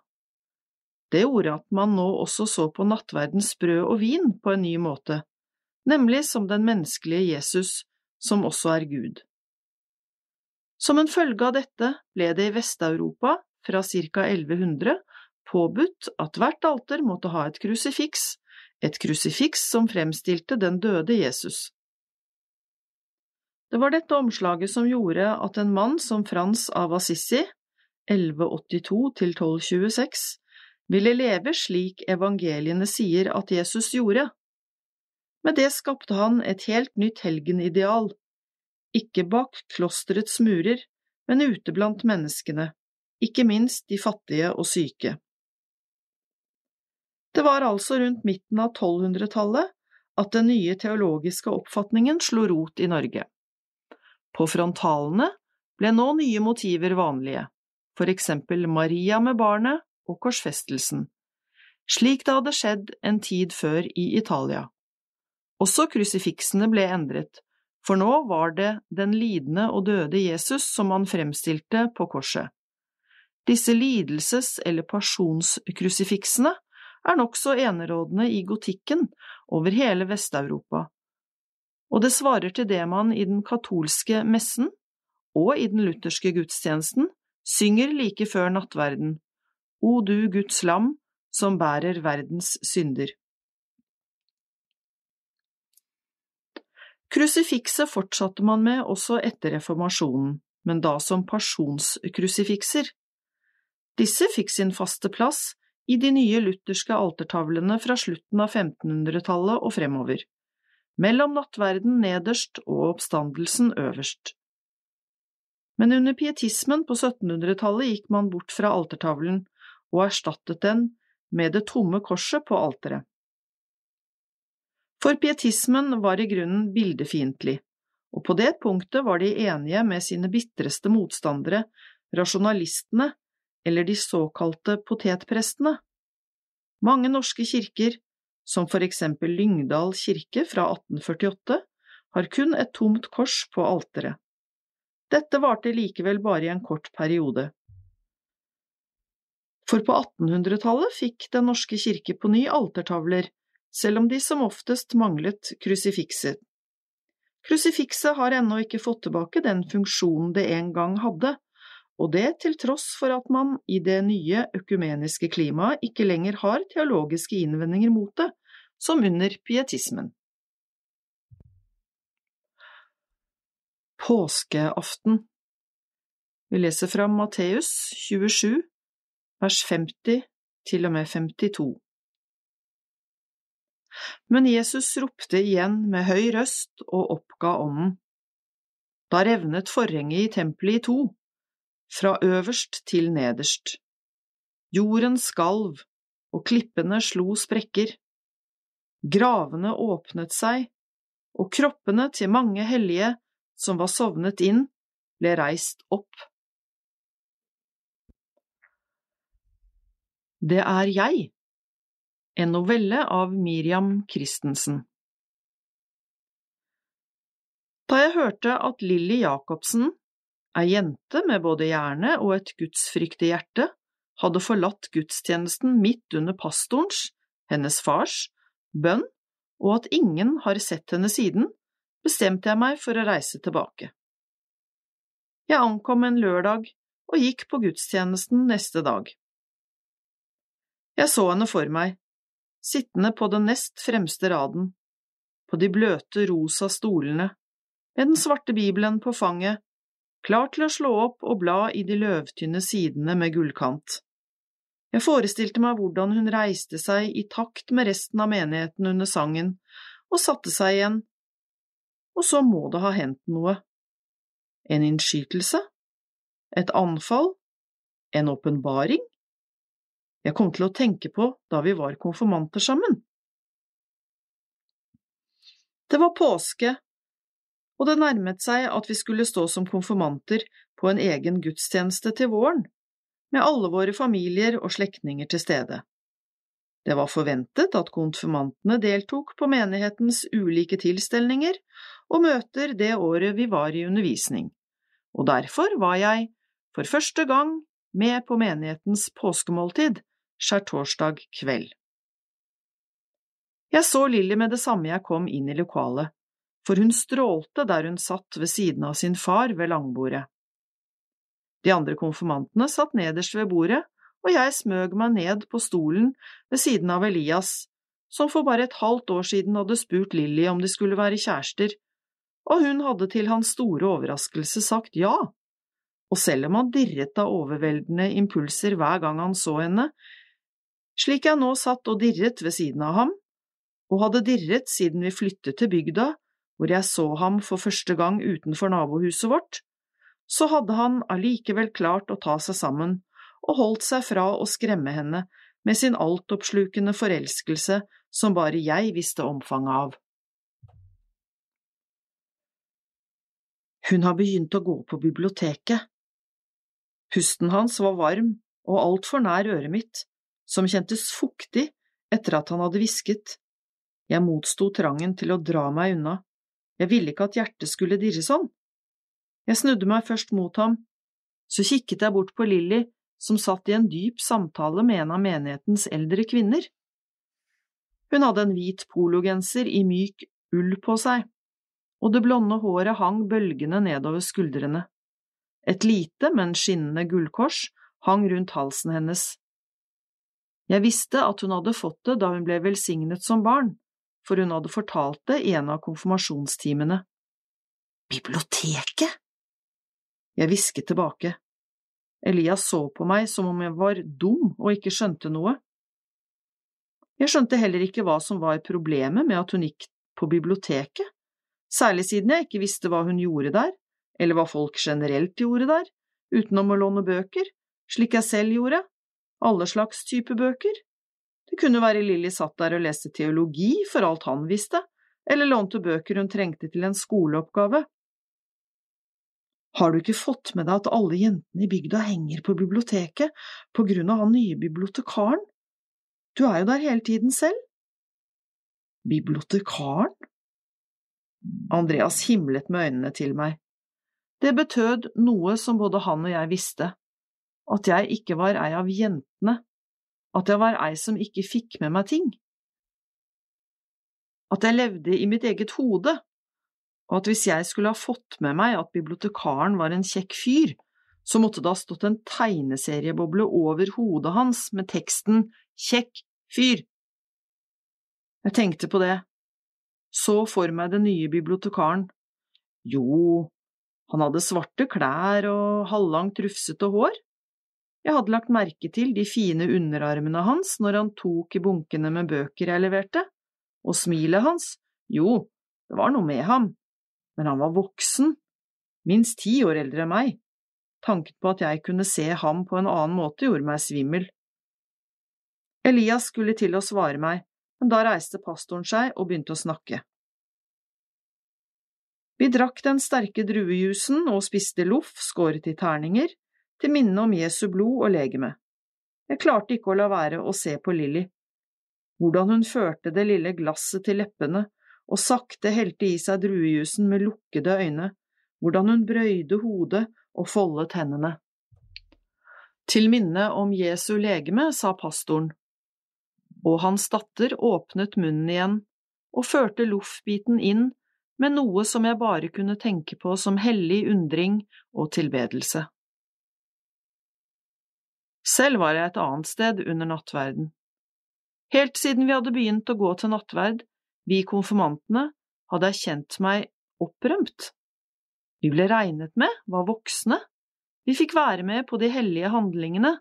Det gjorde at man nå også så på nattverdens brød og vin på en ny måte, nemlig som den menneskelige Jesus, som også er Gud. Som en følge av dette ble det i Vest-Europa fra ca. 1100 påbudt at hvert alter måtte ha et krusifiks, et krusifiks som fremstilte den døde Jesus. Det var dette omslaget som gjorde at en mann som Frans av Assisi, 1182–1226, ville leve slik evangeliene sier at Jesus gjorde. Med det skapte han et helt nytt helgenideal, ikke bak klosterets murer, men ute blant menneskene, ikke minst de fattige og syke. Det var altså rundt midten av 1200-tallet at den nye teologiske oppfatningen slo rot i Norge. På frontalene ble nå nye motiver vanlige, for eksempel Maria med barnet og korsfestelsen, slik det hadde skjedd en tid før i Italia. Også krusifiksene ble endret, for nå var det den lidende og døde Jesus som han fremstilte på korset. Disse lidelses- eller pasjonskrusifiksene er nokså enerådende i gotikken over hele Vest-Europa, og det svarer til det man i den katolske messen og i den lutherske gudstjenesten synger like før nattverden, O du Guds lam som bærer verdens synder. Krusifikset fortsatte man med også etter reformasjonen, men da som pasjonskrusifikser. Disse fikk sin faste plass i de nye lutherske altertavlene fra slutten av 1500-tallet og fremover, mellom nattverden nederst og oppstandelsen øverst. Men under pietismen på 1700-tallet gikk man bort fra altertavlen og erstattet den med det tomme korset på alteret. For pietismen var i grunnen bildefiendtlig, og på det punktet var de enige med sine bitreste motstandere, rasjonalistene eller de såkalte potetprestene. Mange norske kirker, som for eksempel Lyngdal kirke fra 1848, har kun et tomt kors på alteret. Dette varte likevel bare i en kort periode. For på 1800-tallet fikk Den norske kirke på ny altertavler, selv om de som oftest manglet krusifikser. Krusifikset har ennå ikke fått tilbake den funksjonen det en gang hadde, og det til tross for at man i det nye økumeniske klimaet ikke lenger har teologiske innvendinger mot det, som under pietismen. Påskeaften Vi leser fra Matteus 27, vers 50 til og med 52. Men Jesus ropte igjen med høy røst og oppga ånden. Da revnet forhenget i tempelet i to, fra øverst til nederst. Jorden skalv, og klippene slo sprekker. Gravene åpnet seg, og kroppene til mange hellige som var sovnet inn, ble reist opp. Det er jeg, en novelle av Miriam Christensen. Da jeg hørte at Lilly Jacobsen, ei jente med både hjerne og et gudsfryktig hjerte, hadde forlatt gudstjenesten midt under pastorens, hennes fars, bønn, og at ingen har sett henne siden, bestemte jeg meg for å reise tilbake. Jeg ankom en lørdag og gikk på gudstjenesten neste dag. Jeg så henne for meg, sittende på den nest fremste raden, på de bløte rosa stolene, med den svarte bibelen på fanget, klar til å slå opp og bla i de løvtynne sidene med gullkant. Jeg forestilte meg hvordan hun reiste seg i takt med resten av menigheten under sangen, og satte seg igjen, og så må det ha hendt noe. En innskytelse? Et anfall? En åpenbaring? Jeg kom til å tenke på da vi var konfirmanter sammen. Det var påske, og det nærmet seg at vi skulle stå som konfirmanter på en egen gudstjeneste til våren, med alle våre familier og slektninger til stede. Det var forventet at konfirmantene deltok på menighetens ulike tilstelninger og møter det året vi var i undervisning, og derfor var jeg, for første gang, med på menighetens påskemåltid, skjærtorsdag kveld. Jeg så Lilly med det samme jeg kom inn i lokalet, for hun strålte der hun satt ved siden av sin far ved langbordet. De andre konfirmantene satt nederst ved bordet, og jeg smøg meg ned på stolen ved siden av Elias, som for bare et halvt år siden hadde spurt Lilly om de skulle være kjærester, og hun hadde til hans store overraskelse sagt ja. Og selv om han dirret av overveldende impulser hver gang han så henne, slik jeg nå satt og dirret ved siden av ham, og hadde dirret siden vi flyttet til bygda, hvor jeg så ham for første gang utenfor nabohuset vårt, så hadde han allikevel klart å ta seg sammen og holdt seg fra å skremme henne med sin altoppslukende forelskelse som bare jeg visste omfanget av. Hun har begynt å gå på biblioteket. Pusten hans var varm og altfor nær øret mitt, som kjentes fuktig etter at han hadde hvisket. Jeg motsto trangen til å dra meg unna, jeg ville ikke at hjertet skulle dirre sånn. Jeg snudde meg først mot ham, så kikket jeg bort på Lilly, som satt i en dyp samtale med en av menighetens eldre kvinner. Hun hadde en hvit pologenser i myk ull på seg, og det blonde håret hang bølgende nedover skuldrene. Et lite, men skinnende gullkors hang rundt halsen hennes. Jeg visste at hun hadde fått det da hun ble velsignet som barn, for hun hadde fortalt det i en av konfirmasjonstimene. Biblioteket? Jeg hvisket tilbake. Elias så på meg som om jeg var dum og ikke skjønte noe. Jeg skjønte heller ikke hva som var problemet med at hun gikk på biblioteket, særlig siden jeg ikke visste hva hun gjorde der, eller hva folk generelt gjorde der, utenom å låne bøker, slik jeg selv gjorde, alle slags type bøker. Det kunne være Lilly satt der og leste teologi for alt han visste, eller lånte bøker hun trengte til en skoleoppgave. Har du ikke fått med deg at alle jentene i bygda henger på biblioteket på grunn av han nye bibliotekaren? Du er jo der hele tiden selv. Bibliotekaren? Andreas himlet med øynene til meg. Det betød noe som både han og jeg visste, at jeg ikke var ei av jentene, at jeg var ei som ikke fikk med meg ting. At jeg levde i mitt eget hode, og at hvis jeg skulle ha fått med meg at bibliotekaren var en kjekk fyr, så måtte det ha stått en tegneserieboble over hodet hans med teksten Kjekk fyr. Jeg tenkte på det, så for meg den nye bibliotekaren. Jo, han hadde svarte klær og halvlangt, rufsete hår. Jeg hadde lagt merke til de fine underarmene hans når han tok i bunkene med bøker jeg leverte, og smilet hans, jo, det var noe med ham, men han var voksen, minst ti år eldre enn meg. Tanken på at jeg kunne se ham på en annen måte gjorde meg svimmel. Elias skulle til å svare meg, men da reiste pastoren seg og begynte å snakke. Vi drakk den sterke druejusen og spiste loff skåret i terninger, til minne om Jesu blod og legeme. Jeg klarte ikke å la være å se på Lilly. Hvordan hun førte det lille glasset til leppene og sakte helte i seg druejusen med lukkede øyne, hvordan hun brøyde hodet og foldet hendene. Til minne om Jesu legeme, sa pastoren, og hans datter åpnet munnen igjen og førte loffbiten inn med noe som jeg bare kunne tenke på som hellig undring og tilbedelse. Selv var jeg et annet sted under nattverden. Helt siden vi hadde begynt å gå til nattverd, vi konfirmantene, hadde jeg kjent meg opprømt. Vi ble regnet med, var voksne, vi fikk være med på de hellige handlingene,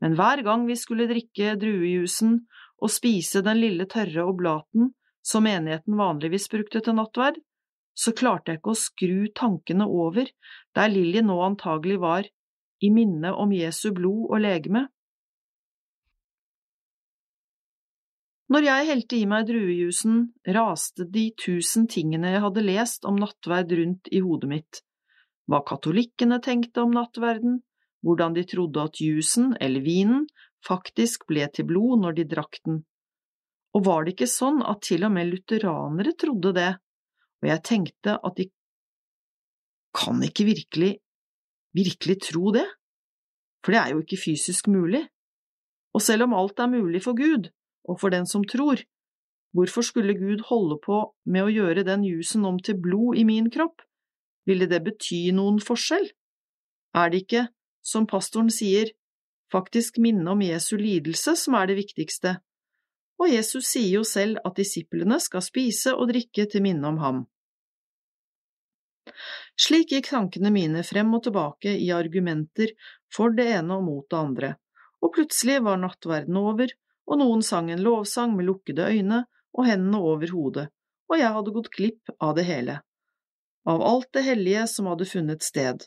men hver gang vi skulle drikke druejusen og spise den lille tørre oblaten som menigheten vanligvis brukte til nattverd, så klarte jeg ikke å skru tankene over der Lilly nå antagelig var, i minne om Jesu blod og legeme. Når jeg helte i meg druejusen, raste de tusen tingene jeg hadde lest om nattverd rundt i hodet mitt, hva katolikkene tenkte om nattverden, hvordan de trodde at jusen, eller vinen, faktisk ble til blod når de drakk den. Og var det ikke sånn at til og med lutheranere trodde det, og jeg tenkte at de kan ikke virkelig, virkelig tro det, for det er jo ikke fysisk mulig. Og selv om alt er mulig for Gud, og for den som tror, hvorfor skulle Gud holde på med å gjøre den jusen om til blod i min kropp? Ville det bety noen forskjell? Er det ikke, som pastoren sier, faktisk minne om Jesu lidelse som er det viktigste? Og Jesus sier jo selv at disiplene skal spise og drikke til minne om ham. Slik gikk tankene mine frem og tilbake i argumenter for det ene og mot det andre, og plutselig var nattverden over, og noen sang en lovsang med lukkede øyne og hendene over hodet, og jeg hadde gått glipp av det hele, av alt det hellige som hadde funnet sted.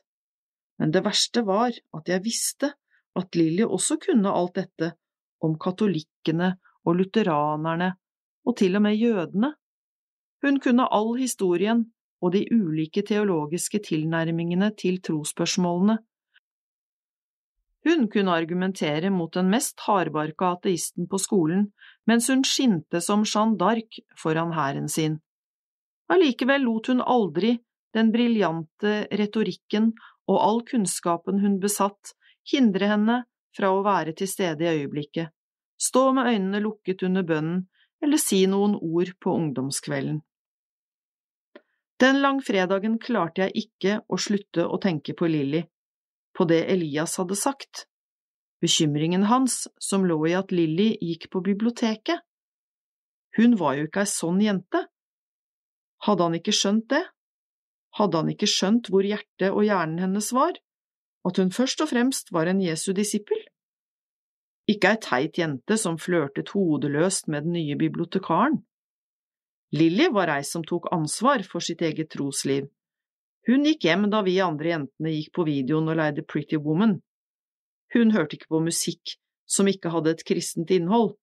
Men det verste var at jeg visste at Lilly også kunne alt dette om katolikkene og lutheranerne og til og med jødene. Hun kunne all historien og de ulike teologiske tilnærmingene til trosspørsmålene, hun kunne argumentere mot den mest hardbarka ateisten på skolen, mens hun skinte som Jeanne d'Arc foran hæren sin. Allikevel lot hun aldri den briljante retorikken og all kunnskapen hun besatt, hindre henne fra å være til stede i øyeblikket, stå med øynene lukket under bønnen eller si noen ord på ungdomskvelden. Den langfredagen klarte jeg ikke å slutte å tenke på Lilly på det Elias hadde sagt, bekymringen hans som lå i at Lilly gikk på biblioteket. Hun var jo ikke ei sånn jente. Hadde han ikke skjønt det? Hadde han ikke skjønt hvor hjertet og hjernen hennes var? At hun først og fremst var en Jesu disippel? Ikke ei teit jente som flørtet hodeløst med den nye bibliotekaren. Lilly var ei som tok ansvar for sitt eget trosliv. Hun gikk hjem da vi andre jentene gikk på videoen og leide Pretty Woman. Hun hørte ikke på musikk som ikke hadde et kristent innhold.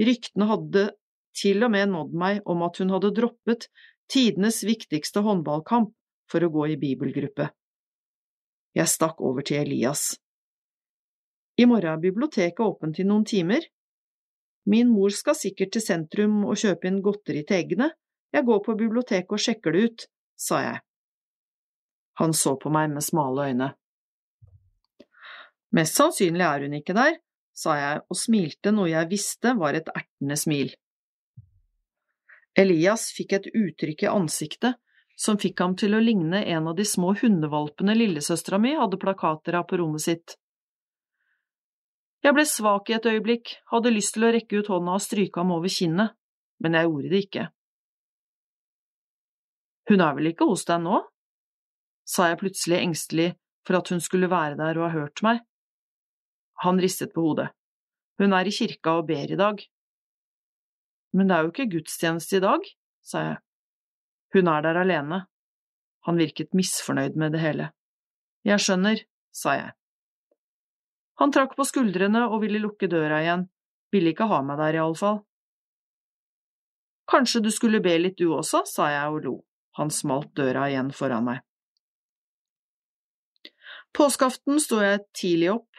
Ryktene hadde til og med nådd meg om at hun hadde droppet tidenes viktigste håndballkamp for å gå i bibelgruppe. Jeg stakk over til Elias. I morgen er biblioteket åpent i noen timer. Min mor skal sikkert til sentrum og kjøpe inn godteri til eggene, jeg går på biblioteket og sjekker det ut, sa jeg. Han så på meg med smale øyne. Mest sannsynlig er hun ikke der, sa jeg og smilte noe jeg visste var et ertende smil. Elias fikk et uttrykk i ansiktet som fikk ham til å ligne en av de små hundevalpene lillesøstera mi hadde plakater av på rommet sitt. Jeg ble svak i et øyeblikk, hadde lyst til å rekke ut hånda og stryke ham over kinnet, men jeg gjorde det ikke. Hun er vel ikke hos deg nå? sa jeg plutselig engstelig for at hun skulle være der og ha hørt meg. Han ristet på hodet. Hun er i kirka og ber i dag. Men det er jo ikke gudstjeneste i dag, sa jeg. Hun er der alene. Han virket misfornøyd med det hele. Jeg skjønner, sa jeg. Han trakk på skuldrene og ville lukke døra igjen, ville ikke ha meg der iallfall. Kanskje du skulle be litt du også, sa jeg og lo. Han smalt døra igjen foran meg. Påskeaften sto jeg tidlig opp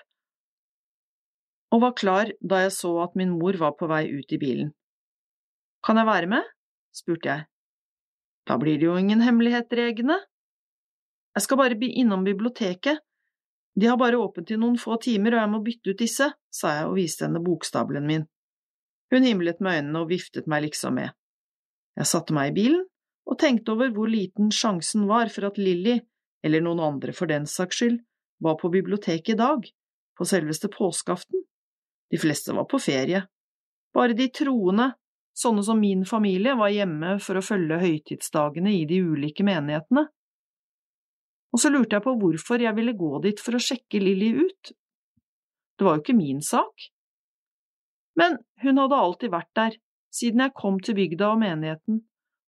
og var klar da jeg så at min mor var på vei ut i bilen. Kan jeg være med? spurte jeg. Da blir det jo ingen hemmeligheter i eggene. Jeg skal bare innom biblioteket. De har bare åpent i noen få timer, og jeg må bytte ut disse, sa jeg og viste henne bokstabelen min. Hun himlet med øynene og viftet meg liksom med. Jeg satte meg i bilen og tenkte over hvor liten sjansen var for at Lilly, eller noen andre for den saks skyld, var på biblioteket i dag, på selveste påskeaften. De fleste var på ferie. Bare de troende, sånne som min familie, var hjemme for å følge høytidsdagene i de ulike menighetene. Og så lurte jeg på hvorfor jeg ville gå dit for å sjekke Lilly ut. Det var jo ikke min sak. Men hun hadde alltid vært der, siden jeg kom til bygda og menigheten,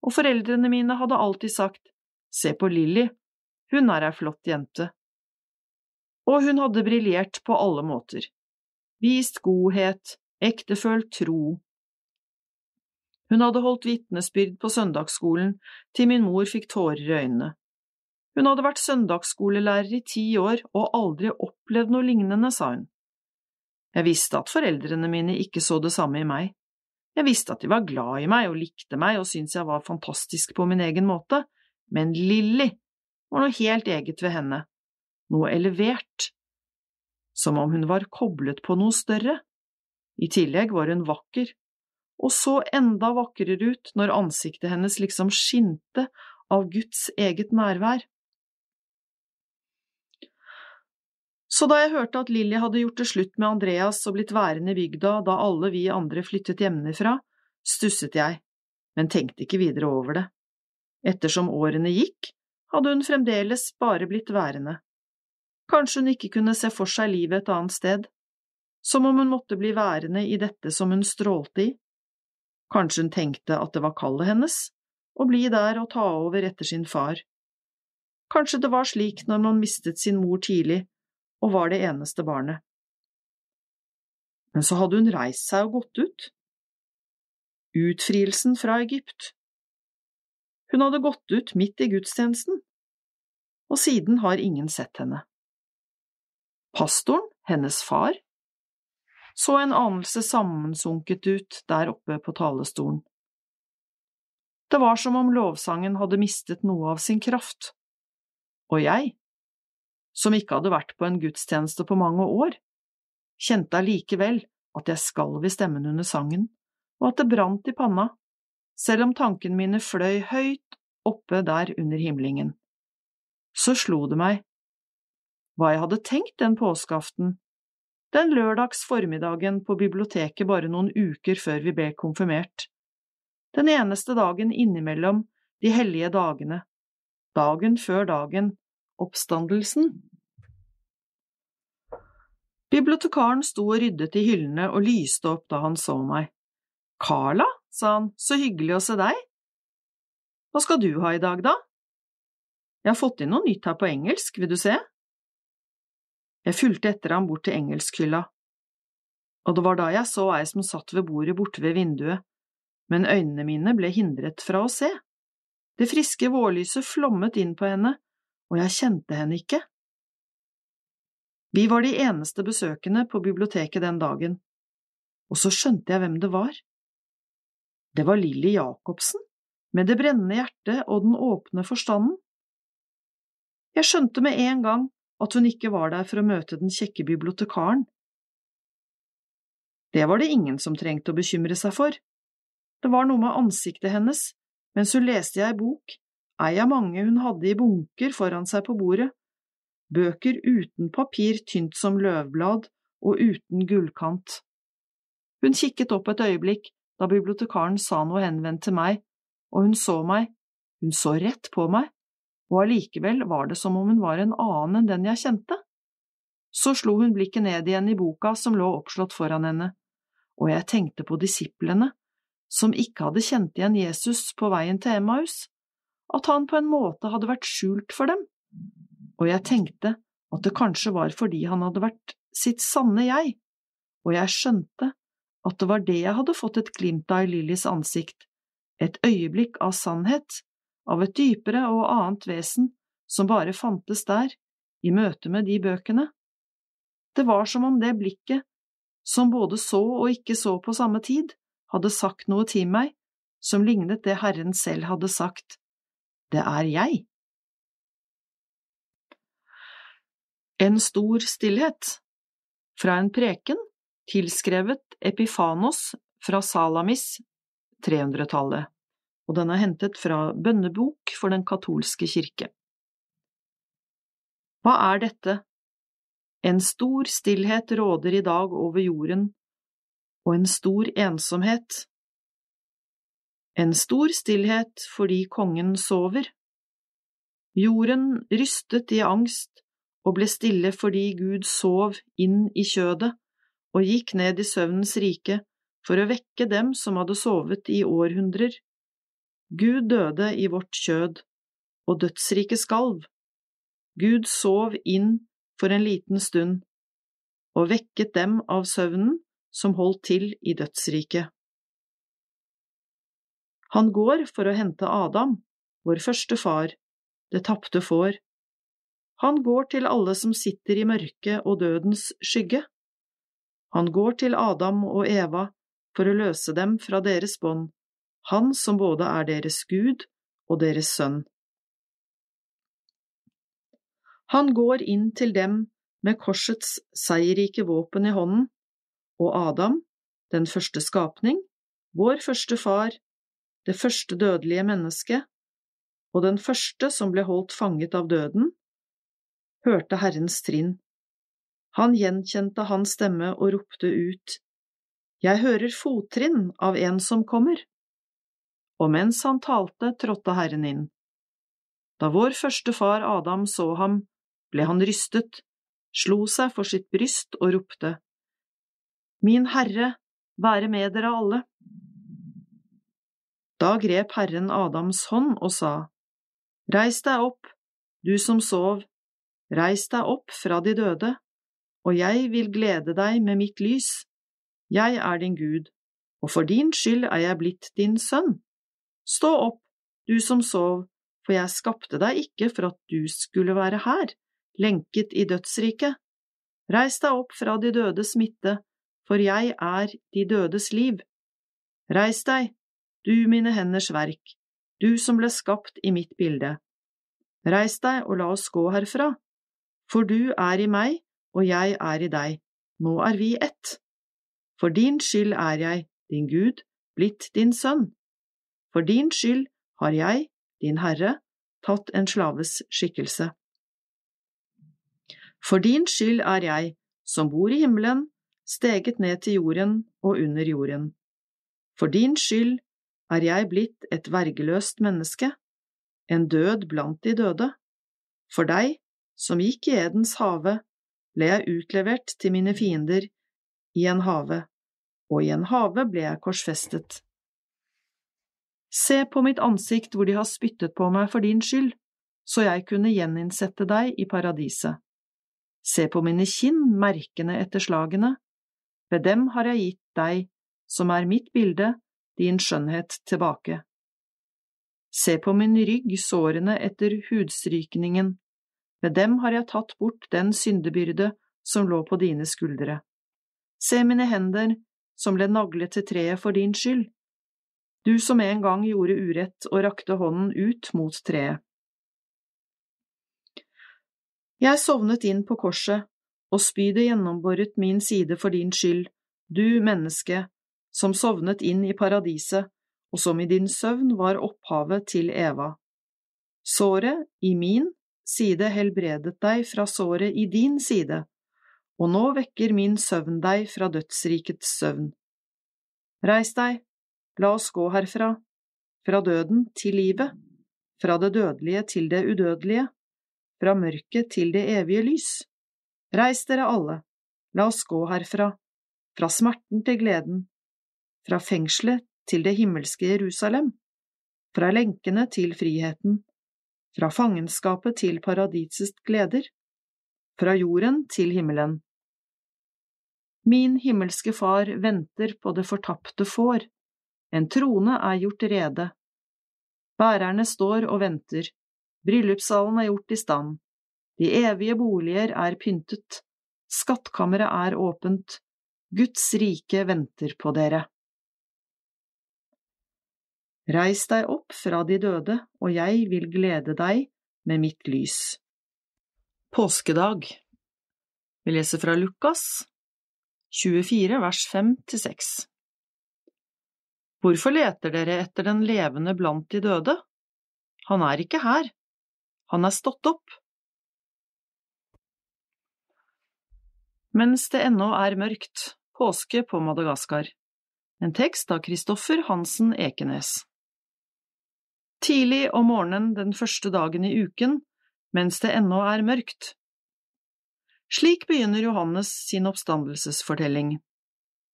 og foreldrene mine hadde alltid sagt se på Lilly, hun er ei flott jente. Og hun hadde briljert på alle måter, vist godhet, ektefølt tro. Hun hadde holdt vitnesbyrd på søndagsskolen til min mor fikk tårer i øynene. Hun hadde vært søndagsskolelærer i ti år og aldri opplevd noe lignende, sa hun. Jeg visste at foreldrene mine ikke så det samme i meg. Jeg visste at de var glad i meg og likte meg og syntes jeg var fantastisk på min egen måte, men Lilly var noe helt eget ved henne, noe elevert, som om hun var koblet på noe større. I tillegg var hun vakker, og så enda vakrere ut når ansiktet hennes liksom skinte av Guds eget nærvær. Så da jeg hørte at Lilly hadde gjort det slutt med Andreas og blitt værende i bygda da alle vi andre flyttet hjemmefra, stusset jeg, men tenkte ikke videre over det. Ettersom årene gikk, hadde hun fremdeles bare blitt værende. Kanskje hun ikke kunne se for seg livet et annet sted, som om hun måtte bli værende i dette som hun strålte i. Kanskje hun tenkte at det var kallet hennes, å bli der og ta over etter sin far. Kanskje det var slik når man mistet sin mor tidlig og var det eneste barnet. Men så hadde hun reist seg og gått ut. Utfrielsen fra Egypt. Hun hadde gått ut midt i gudstjenesten, og siden har ingen sett henne. Pastoren, hennes far, så en anelse sammensunket ut der oppe på talestolen. Det var som om lovsangen hadde mistet noe av sin kraft. Og jeg, som ikke hadde vært på en gudstjeneste på mange år, kjente allikevel at jeg skalv i stemmen under sangen, og at det brant i panna, selv om tankene mine fløy høyt oppe der under himlingen. Så slo det meg hva jeg hadde tenkt den påskeaften, den lørdags formiddagen på biblioteket bare noen uker før vi ble konfirmert. Den eneste dagen innimellom de hellige dagene. Dagen før dagen, oppstandelsen. Bibliotekaren sto og ryddet i hyllene og lyste opp da han så meg. Carla, sa han, så hyggelig å se deg. Hva skal du ha i dag, da? Jeg har fått inn noe nytt her på engelsk, vil du se? Jeg fulgte etter ham bort til engelskhylla, og det var da jeg så ei som satt ved bordet borte ved vinduet, men øynene mine ble hindret fra å se. Det friske vårlyset flommet inn på henne, og jeg kjente henne ikke. Vi var de eneste besøkende på biblioteket den dagen, og så skjønte jeg hvem det var. Det var Lilly Jacobsen, med det brennende hjertet og den åpne forstanden. Jeg skjønte med en gang at hun ikke var der for å møte den kjekke bibliotekaren. Det var det ingen som trengte å bekymre seg for. Det var noe med ansiktet hennes mens hun leste i ei bok, ei av mange hun hadde i bunker foran seg på bordet, bøker uten papir tynt som løvblad og uten gullkant. Hun kikket opp et øyeblikk da bibliotekaren sa noe henvendt til meg, og hun så meg, hun så rett på meg, og allikevel var det som om hun var en annen enn den jeg kjente. Så slo hun blikket ned igjen i boka som lå oppslått foran henne, og jeg tenkte på disiplene, som ikke hadde kjent igjen Jesus på veien til Emmaus, at han på en måte hadde vært skjult for dem, og jeg tenkte at det kanskje var fordi han hadde vært sitt sanne jeg, og jeg skjønte at det var det jeg hadde fått et glimt av i Lillys ansikt, et øyeblikk av sannhet, av et dypere og annet vesen som bare fantes der, i møte med de bøkene. Det var som om det blikket, som både så og ikke så på samme tid, hadde sagt noe til meg som lignet det Herren selv hadde sagt, det er jeg. En stor stillhet Fra en preken tilskrevet Epifanos fra Salamis 300-tallet, og den er hentet fra Bønnebok for den katolske kirke. Hva er dette? En stor stillhet råder i dag over jorden, og en stor ensomhet. En stor stillhet fordi kongen sover. Jorden rystet i angst og ble stille fordi Gud sov inn i kjødet og gikk ned i søvnens rike for å vekke dem som hadde sovet i århundrer. Gud døde i vårt kjød, og dødsriket skalv. Gud sov inn for en liten stund, og vekket dem av søvnen som holdt til i dødsriket. Han går for å hente Adam, vår første far, det tapte får. Han går til alle som sitter i mørket og dødens skygge. Han går til Adam og Eva for å løse dem fra deres bånd, han som både er deres Gud og deres sønn. Han går inn til dem med korsets seierrike våpen i hånden, og Adam, den første skapning, vår første far, det første dødelige menneske, og den første som ble holdt fanget av døden, hørte Herrens trinn. Han gjenkjente hans stemme og ropte ut, Jeg hører fottrinn av en som kommer. Og mens han talte, trådte Herren inn. Da vår første far Adam så ham, ble han rystet, slo seg for sitt bryst og ropte, Min Herre, være med dere alle. Da grep Herren Adams hånd og sa, Reis deg opp, du som sov, reis deg opp fra de døde, og jeg vil glede deg med mitt lys. Jeg er din Gud, og for din skyld er jeg blitt din sønn. Stå opp, du som sov, for jeg skapte deg ikke for at du skulle være her, lenket i dødsriket. Reis deg opp fra de dødes midte, for jeg er de dødes liv. Reis deg, du mine henders verk, du som ble skapt i mitt bilde. Reis deg og la oss gå herfra, for du er i meg og jeg er i deg, nå er vi ett. For din skyld er jeg, din Gud, blitt din sønn. For din skyld har jeg, din Herre, tatt en slaves skikkelse. For din skyld er jeg, som bor i himmelen, steget ned til jorden og under jorden. For din skyld er jeg blitt et vergeløst menneske, en død blant de døde. For deg, som gikk i Edens hage, ble jeg utlevert til mine fiender i en hage, og i en hage ble jeg korsfestet. Se på mitt ansikt hvor de har spyttet på meg for din skyld, så jeg kunne gjeninnsette deg i paradiset. Se på mine kinn, merkene etter slagene, ved dem har jeg gitt deg, som er mitt bilde, din skjønnhet tilbake. Se på min rygg, sårene etter hudstrykningen, ved dem har jeg tatt bort den syndebyrde som lå på dine skuldre. Se mine hender, som ble naglet til treet for din skyld, du som en gang gjorde urett og rakte hånden ut mot treet. Jeg sovnet inn på korset, og spydet gjennomboret min side for din skyld, du menneske, som sovnet inn i paradiset, og som i din søvn var opphavet til Eva. Såret i min side helbredet deg fra såret i din side, og nå vekker min søvn deg fra dødsrikets søvn. Reis deg, la oss gå herfra, fra døden til livet, fra det dødelige til det udødelige, fra mørket til det evige lys. Reis dere alle, la oss gå herfra, fra smerten til gleden, fra fengselet til det himmelske Jerusalem, fra lenkene til friheten, fra fangenskapet til paradisets gleder, fra jorden til himmelen. Min himmelske Far venter på det fortapte får, en trone er gjort rede. Bærerne står og venter, bryllupssalen er gjort i stand, de evige boliger er pyntet, skattkammeret er åpent, Guds rike venter på dere. Reis deg opp fra de døde, og jeg vil glede deg med mitt lys. Påskedag Vi leser fra Lukas 24 vers 5–6 Hvorfor leter dere etter den levende blant de døde? Han er ikke her, han er stått opp. Mens det ennå er mørkt, påske på Madagaskar. En tekst av Kristoffer Hansen Ekenes. Tidlig om morgenen den første dagen i uken, mens det ennå er mørkt. Slik begynner Johannes sin oppstandelsesfortelling.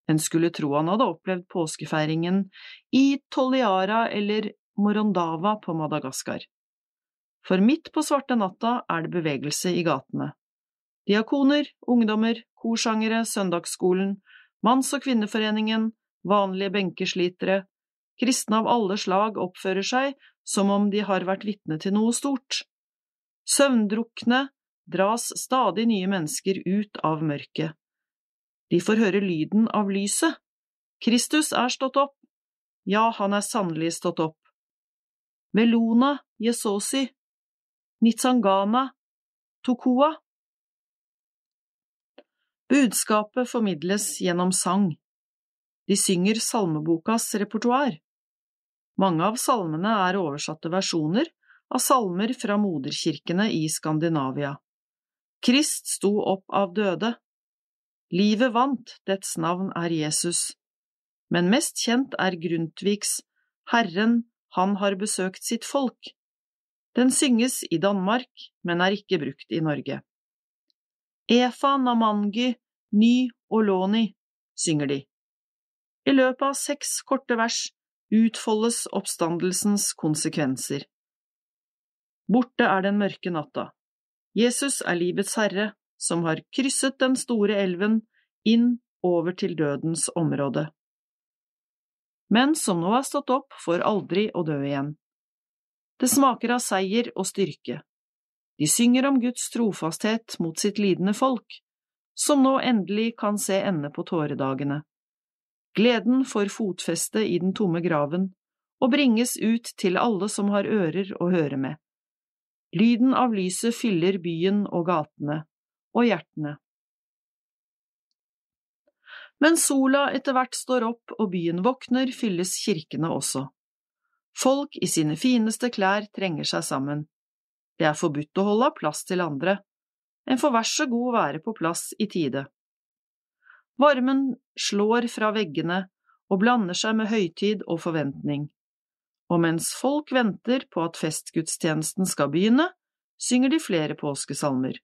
En skulle tro han hadde opplevd påskefeiringen i Toliara eller Morondava på Madagaskar. For midt på svarte natta er det bevegelse i gatene. Diakoner, ungdommer, korsangere, søndagsskolen, manns- og kvinneforeningen, vanlige benkeslitere, kristne av alle slag oppfører seg som om de har vært vitne til noe stort. Søvndrukne dras stadig nye mennesker ut av mørket. De får høre lyden av lyset. Kristus er stått opp. Ja, han er sannelig stått opp. Melona Yesosi, Nitsangana, Tokoa. Budskapet formidles gjennom sang. De synger salmebokas repertoar. Mange av salmene er oversatte versjoner av salmer fra moderkirkene i Skandinavia. Krist sto opp av døde. Livet vant, dets navn er Jesus. Men mest kjent er Grundtvigs Herren, han har besøkt sitt folk. Den synges i Danmark, men er ikke brukt i Norge. Efa Namangi, Ny oloni, synger de. I løpet av seks korte vers utfoldes oppstandelsens konsekvenser. Borte er den mørke natta. Jesus er livets herre, som har krysset den store elven inn over til dødens område. Men som nå er stått opp får aldri å dø igjen. Det smaker av seier og styrke. De synger om Guds trofasthet mot sitt lidende folk, som nå endelig kan se ende på tåredagene. Gleden får fotfeste i den tomme graven og bringes ut til alle som har ører å høre med. Lyden av lyset fyller byen og gatene, og hjertene. Men sola etter hvert står opp og byen våkner, fylles kirkene også. Folk i sine fineste klær trenger seg sammen. Det er forbudt å holde plass til andre. En får vær så god være på plass i tide. Varmen slår fra veggene og blander seg med høytid og forventning. og mens folk venter på at festgudstjenesten skal begynne, synger de flere påskesalmer.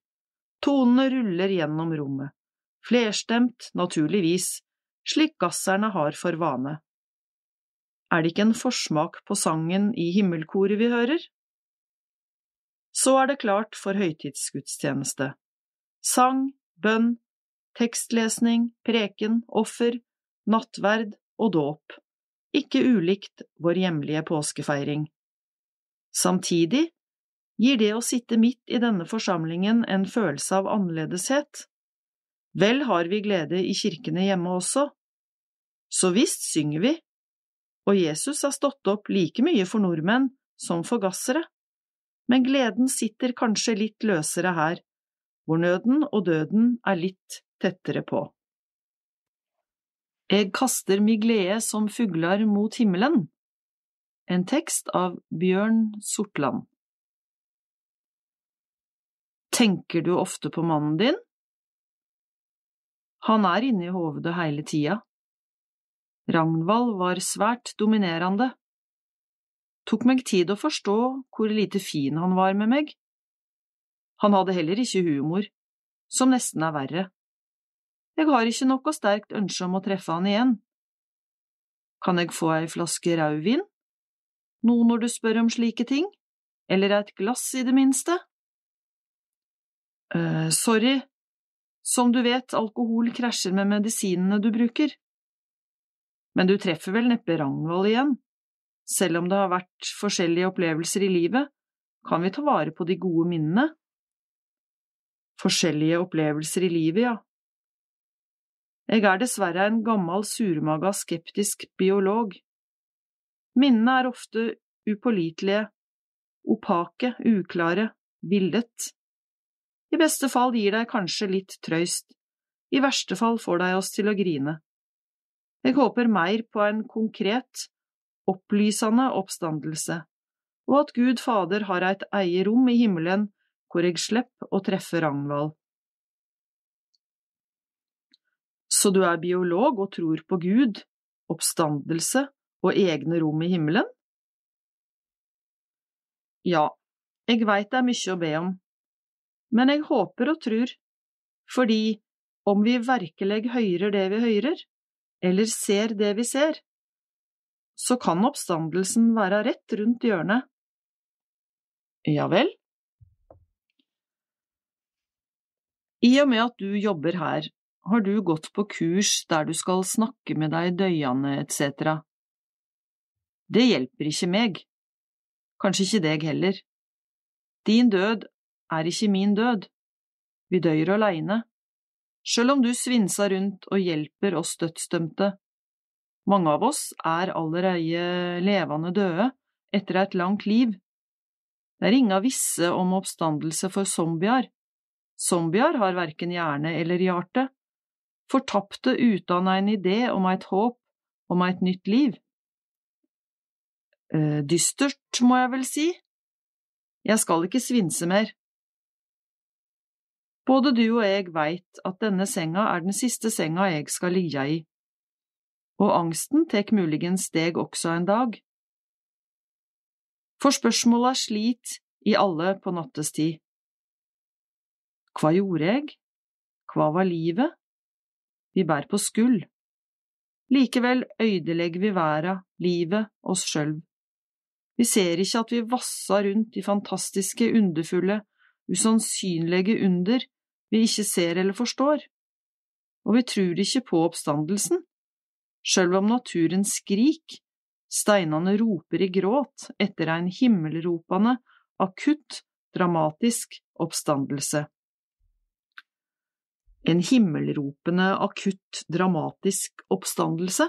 Tonene ruller gjennom rommet, flerstemt, naturligvis, slik gasserne har for vane. Er det ikke en forsmak på sangen i himmelkoret vi hører? Så er det klart for høytidsgudstjeneste. Sang, bønn, tekstlesning, preken, offer, nattverd og dåp, ikke ulikt vår hjemlige påskefeiring. Samtidig gir det å sitte midt i denne forsamlingen en følelse av annerledeshet. Vel har vi glede i kirkene hjemme også. Så visst synger vi, og Jesus har stått opp like mye for nordmenn som for gassere, men gleden sitter kanskje litt løsere her, hvor nøden og døden er litt tettere på. Eg kaster mi glede som fuglar mot himmelen. En tekst av Bjørn Sortland. Tenker du ofte på mannen din? Han er inne i hovedet hele tida. Ragnvald var svært dominerende. Tok meg tid å forstå hvor lite fin han var med meg. Han hadde heller ikke humor, som nesten er verre. Jeg har ikke noe sterkt ønske om å treffe han igjen. Kan jeg få ei flaske rødvin? Nå når du spør om slike ting, eller et glass i det minste? eh sorry, som du vet, alkohol krasjer med medisinene du bruker. Men du treffer vel neppe Ragnvald igjen? Selv om det har vært forskjellige opplevelser i livet, kan vi ta vare på de gode minnene. Forskjellige opplevelser i livet, ja. Jeg er dessverre en gammel surmaga skeptisk biolog. Minnene er ofte upålitelige, opake, uklare, villet. I beste fall gir deg kanskje litt trøyst, i verste fall får deg oss til å grine. Jeg håper mer på en konkret, opplysende oppstandelse, og at Gud Fader har et eget rom i himmelen hvor jeg slipper å treffe Ragnvald. Så du er biolog og tror på Gud, oppstandelse og egne rom i himmelen? Ja, jeg veit det er mye å be om, men jeg håper og tror, fordi om vi virkelig høyrer det vi høyrer, eller ser det vi ser, så kan oppstandelsen være rett rundt hjørnet. Ja vel? I og med at du jobber her, har du gått på kurs der du skal snakke med deg døyende etc. Det hjelper ikke meg, kanskje ikke deg heller. Din død er ikke min død, vi døyer aleine, sjøl om du svinser rundt og hjelper oss dødsdømte. Mange av oss er allereie levende døde etter et langt liv. Det er inga visse om oppstandelse for zombier. Zombier har verken hjerne eller hjerte, fortapte uten en idé om et håp om et nytt liv. Eh, dystert, må jeg vel si. Jeg skal ikke svinse mer. Både du og jeg veit at denne senga er den siste senga jeg skal ligge i, og angsten tek muligens deg også en dag. For spørsmåla slit i alle på nattestid. Hva gjorde jeg? Hva var livet? Vi bærer på skuld. Likevel øydelegger vi verda, livet, oss sjøl. Vi ser ikke at vi vassa rundt i fantastiske, underfulle, usannsynlige under vi ikke ser eller forstår, og vi tror ikke på oppstandelsen, sjøl om naturen skrik, steinene roper i gråt etter en himmelropende, akutt, dramatisk oppstandelse. En himmelropende, akutt, dramatisk oppstandelse?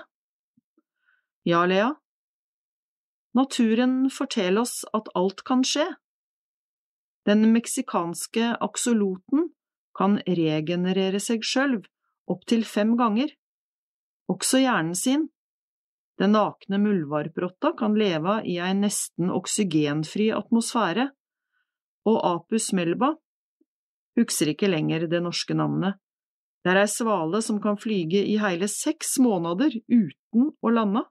Ja, Lea, naturen forteller oss at alt kan skje. Den meksikanske aksoloten kan regenerere seg sjølv opptil fem ganger, også hjernen sin. Den nakne muldvarprotta kan leve i en nesten oksygenfri atmosfære, og Apus melba husker ikke lenger det norske navnet. Det er ei svale som kan flyge i hele seks måneder uten å lande.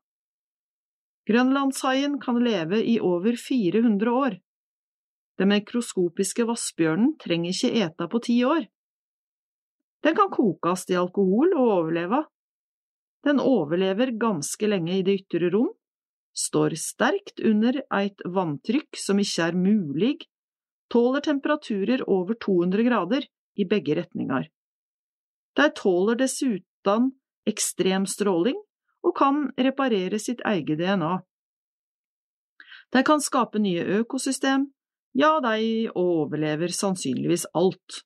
Grønlandshaien kan leve i over 400 år. Den mikroskopiske vassbjørnen trenger ikke eta på ti år. Den kan kokes i alkohol og overleve. Den overlever ganske lenge i det ytre rom, står sterkt under et vanntrykk som ikke er mulig, tåler temperaturer over 200 grader i begge retninger. De tåler dessuten ekstrem stråling og kan reparere sitt eget DNA. De kan skape nye økosystem, ja, de overlever sannsynligvis alt.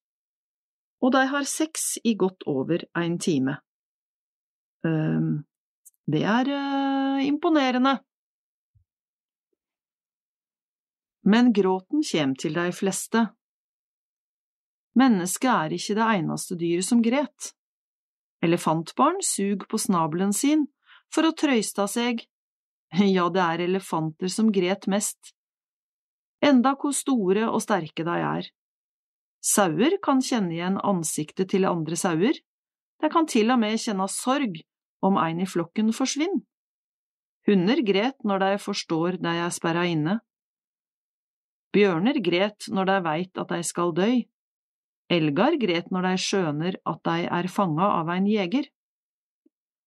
Og de har sex i godt over en time. Ehm, det er eh, imponerende. Men gråten kjem til de fleste. Mennesket er ikke det eneste dyret som gret. Elefantbarn sug på snabelen sin for å trøysta seg, ja, det er elefanter som gret mest, enda hvor store og sterke de er. Sauer kan kjenne igjen ansiktet til andre sauer, de kan til og med kjenne sorg om en i flokken forsvinner. Hunder gret når de forstår de er sperra inne. Bjørner gret når de veit at de skal dø. Elgar gret når de skjøner at de er fanga av en jeger.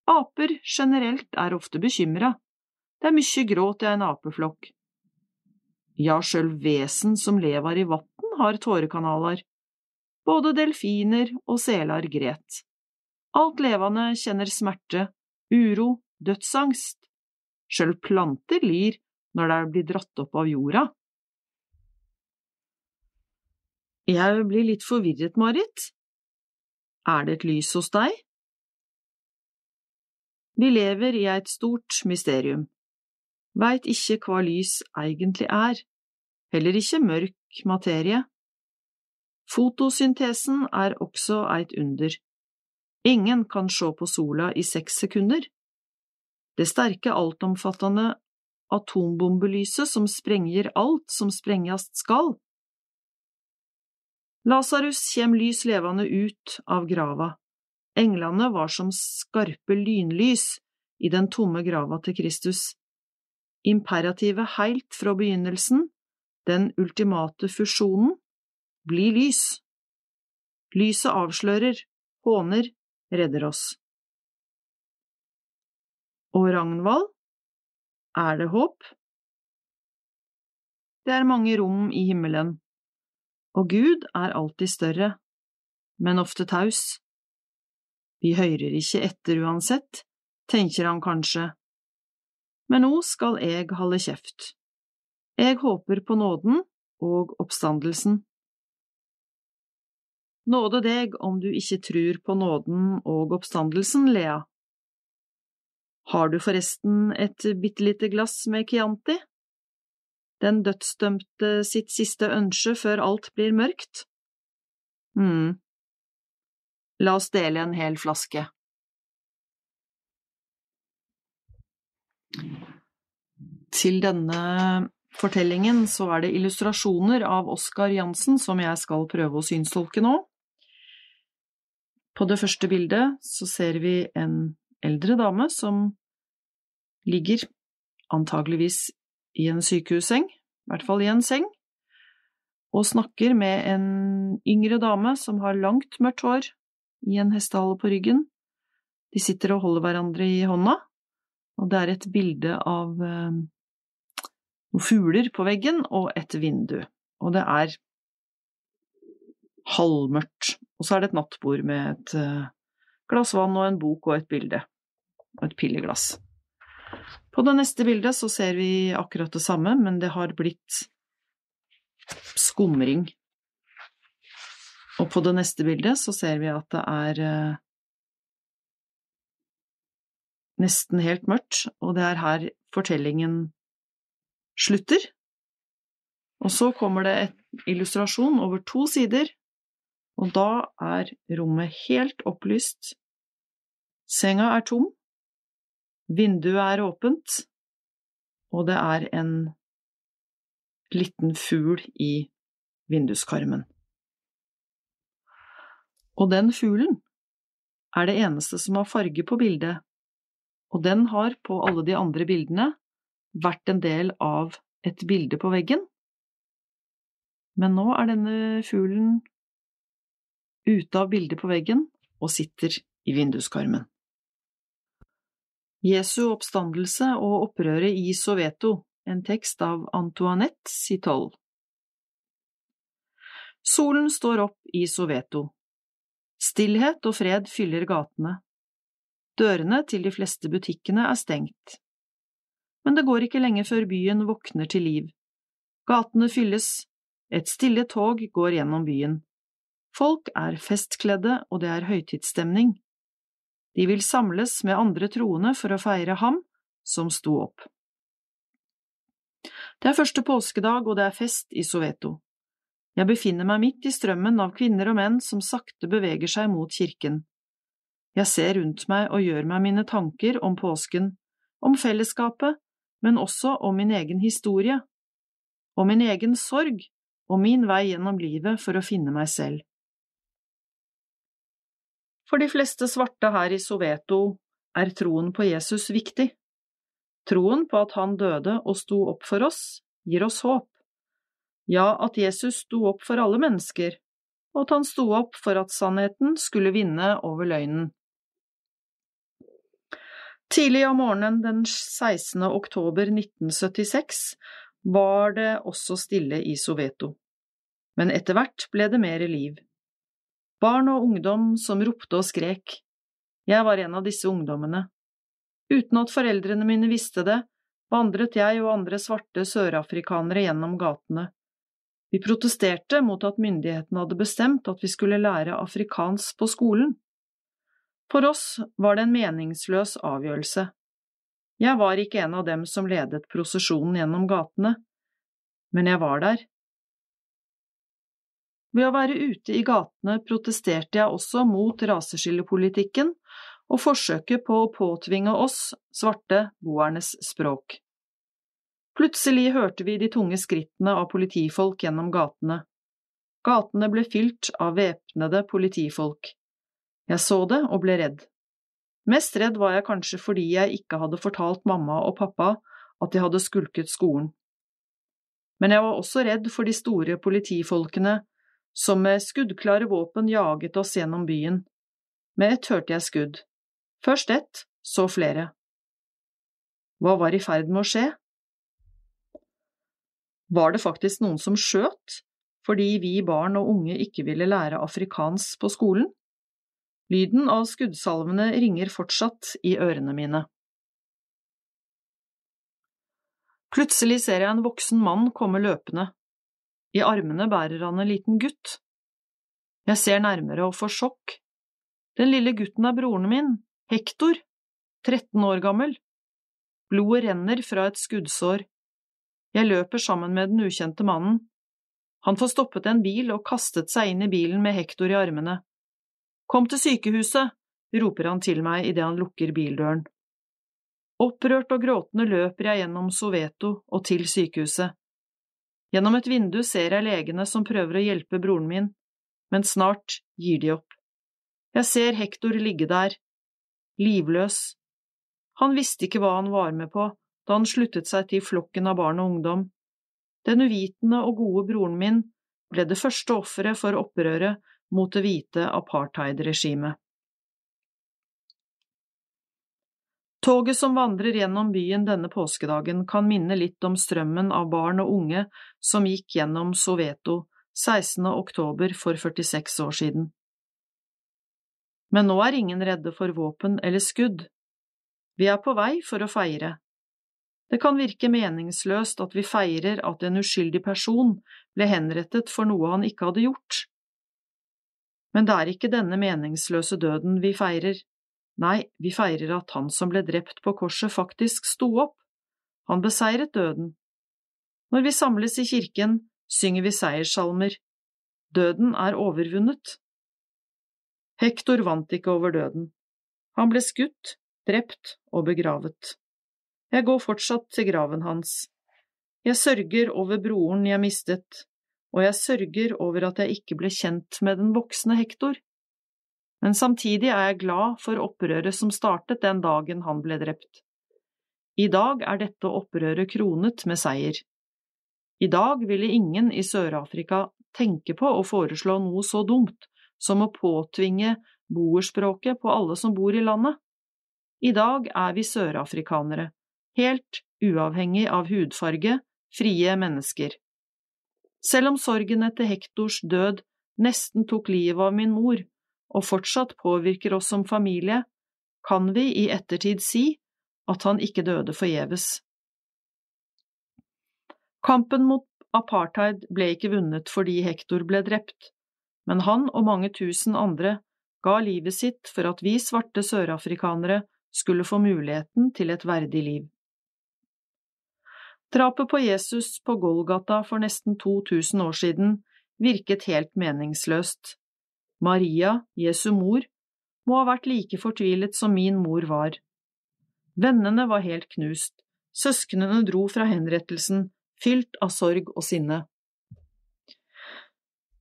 Aper generelt er ofte bekymra. Det er mye gråt i en apeflokk. Ja, sjøl vesen som lever i vatn har tårekanaler. Både delfiner og seler gret. Alt levende kjenner smerte, uro, dødsangst. Sjøl planter lir når de blir dratt opp av jorda. Jeg blir litt forvirret, Marit. Er det et lys hos deg? Vi lever i et stort mysterium, veit ikke hva lys egentlig er, heller ikke mørk materie. Fotosyntesen er også et under. Ingen kan se på sola i seks sekunder. Det sterke, altomfattende atombombelyset som sprenger alt som sprengjast skal. Lasarus kjem lys levende ut av grava. Englene var som skarpe lynlys i den tomme grava til Kristus. Imperativet heilt fra begynnelsen, den ultimate fusjonen, bli lys. Lyset avslører, håner, redder oss. Og Ragnvald, er det håp? Det er mange rom i himmelen, og Gud er alltid større, men ofte taus. Vi høyrer ikke etter uansett, tenker han kanskje, men nå skal eg holde kjeft. Eg håper på nåden og oppstandelsen. Nåde deg om du ikke trur på nåden og oppstandelsen, Lea. Har du forresten et bitte lite glass med Chianti? Den dødsdømte sitt siste ønske før alt blir mørkt? mm. la oss dele en hel flaske. Til denne fortellingen så er det illustrasjoner av Oskar Jansen som jeg skal prøve å synstolke nå. På det første bildet så ser vi en eldre dame som ligger antageligvis i en sykehusseng, i hvert fall i en seng, og snakker med en yngre dame som har langt, mørkt hår, i en hestehale på ryggen. De sitter og holder hverandre i hånda, og det er et bilde av eh, noen fugler på veggen og et vindu, og det er halvmørkt, og så er det et nattbord med et eh, glass vann og en bok og et bilde, og et pilleglass. På det neste bildet så ser vi akkurat det samme, men det har blitt skumring. Og på det neste bildet så ser vi at det er eh, nesten helt mørkt, og det er her fortellingen slutter. Og så kommer det en illustrasjon over to sider, og da er rommet helt opplyst. Senga er tom, vinduet er åpent, og det er en liten fugl i vinduskarmen. Og den fuglen er det eneste som har farge på bildet, og den har på alle de andre bildene vært en del av et bilde på veggen. Men nå er denne fuglen ute av bildet på veggen og sitter i vinduskarmen. Jesu oppstandelse og opprøret i Soveto, en tekst av Antoinette Citoll. Solen står opp i Soveto. Stillhet og fred fyller gatene. Dørene til de fleste butikkene er stengt. Men det går ikke lenge før byen våkner til liv. Gatene fylles, et stille tog går gjennom byen. Folk er festkledde, og det er høytidsstemning. De vil samles med andre troende for å feire ham som sto opp. Det er første påskedag, og det er fest i Soveto. Jeg befinner meg midt i strømmen av kvinner og menn som sakte beveger seg mot kirken. Jeg ser rundt meg og gjør meg mine tanker om påsken, om fellesskapet, men også om min egen historie, om min egen sorg og min vei gjennom livet for å finne meg selv. For de fleste svarte her i Soveto er troen på Jesus viktig. Troen på at han døde og sto opp for oss, gir oss håp. Ja, at Jesus sto opp for alle mennesker, og at han sto opp for at sannheten skulle vinne over løgnen. Tidlig om morgenen den 16. oktober 1976 var det også stille i Soveto, men etter hvert ble det mer liv. Barn og ungdom som ropte og skrek. Jeg var en av disse ungdommene. Uten at foreldrene mine visste det, vandret jeg og andre svarte sørafrikanere gjennom gatene. Vi protesterte mot at myndighetene hadde bestemt at vi skulle lære afrikansk på skolen. For oss var det en meningsløs avgjørelse. Jeg var ikke en av dem som ledet prosesjonen gjennom gatene, men jeg var der. Ved å være ute i gatene protesterte jeg også mot raseskillepolitikken og forsøket på å påtvinge oss svarte boernes språk. Plutselig hørte vi de tunge skrittene av politifolk gjennom gatene. Gatene ble fylt av væpnede politifolk. Jeg så det og ble redd. Mest redd var jeg kanskje fordi jeg ikke hadde fortalt mamma og pappa at jeg hadde skulket skolen. Men jeg var også redd for de store politifolkene som med skuddklare våpen jaget oss gjennom byen. Med ett hørte jeg skudd. Først ett, så flere. Hva var i ferd med å skje? Var det faktisk noen som skjøt fordi vi barn og unge ikke ville lære afrikansk på skolen? Lyden av skuddsalvene ringer fortsatt i ørene mine. Plutselig ser jeg en voksen mann komme løpende. I armene bærer han en liten gutt. Jeg ser nærmere og får sjokk. Den lille gutten er broren min, Hektor, 13 år gammel. Blodet renner fra et skuddsår. Jeg løper sammen med den ukjente mannen. Han får stoppet en bil og kastet seg inn i bilen med Hektor i armene. Kom til sykehuset, roper han til meg idet han lukker bildøren. Opprørt og gråtende løper jeg gjennom Soveto og til sykehuset. Gjennom et vindu ser jeg legene som prøver å hjelpe broren min, men snart gir de opp. Jeg ser Hektor ligge der, livløs. Han visste ikke hva han var med på da han sluttet seg til flokken av barn og ungdom. Den uvitende og gode broren min ble det første offeret for opprøret mot det hvite apartheidregimet. Toget som vandrer gjennom byen denne påskedagen kan minne litt om strømmen av barn og unge som gikk gjennom Soveto 16. oktober for 46 år siden. Men nå er ingen redde for våpen eller skudd. Vi er på vei for å feire. Det kan virke meningsløst at vi feirer at en uskyldig person ble henrettet for noe han ikke hadde gjort. Men det er ikke denne meningsløse døden vi feirer. Nei, vi feirer at han som ble drept på korset, faktisk sto opp. Han beseiret døden. Når vi samles i kirken, synger vi seierssalmer. Døden er overvunnet. Hektor vant ikke over døden. Han ble skutt, drept og begravet. Jeg går fortsatt til graven hans. Jeg sørger over broren jeg mistet, og jeg sørger over at jeg ikke ble kjent med den voksne Hektor. Men samtidig er jeg glad for opprøret som startet den dagen han ble drept. I dag er dette opprøret kronet med seier. I dag ville ingen i Sør-Afrika tenke på å foreslå noe så dumt som å påtvinge boerspråket på alle som bor i landet. I dag er vi sørafrikanere, helt uavhengig av hudfarge, frie mennesker. Selv om sorgen etter Hektors død nesten tok livet av min mor, og fortsatt påvirker oss som familie, kan vi i ettertid si at han ikke døde forgjeves. Kampen mot apartheid ble ikke vunnet fordi Hector ble drept, men han og mange tusen andre ga livet sitt for at vi svarte sørafrikanere skulle få muligheten til et verdig liv. Drapet på Jesus på Golgata for nesten 2000 år siden virket helt meningsløst. Maria, Jesu mor, må ha vært like fortvilet som min mor var. Vennene var helt knust, søsknene dro fra henrettelsen, fylt av sorg og sinne.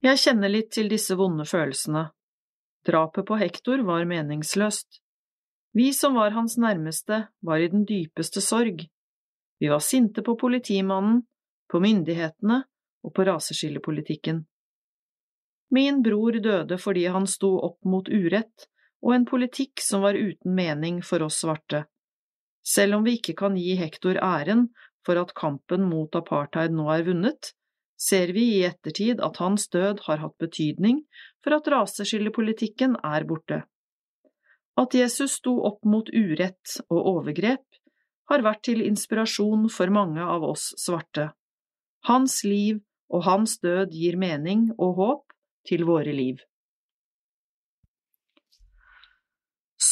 Jeg kjenner litt til disse vonde følelsene. Drapet på Hektor var meningsløst. Vi som var hans nærmeste, var i den dypeste sorg. Vi var sinte på politimannen, på myndighetene og på raseskillepolitikken. Min bror døde fordi han sto opp mot urett og en politikk som var uten mening for oss svarte. Selv om vi ikke kan gi Hektor æren for at kampen mot apartheid nå er vunnet, ser vi i ettertid at hans død har hatt betydning for at raseskillepolitikken er borte. At Jesus sto opp mot urett og overgrep, har vært til inspirasjon for mange av oss svarte. Hans liv og hans død gir mening og håp til våre liv.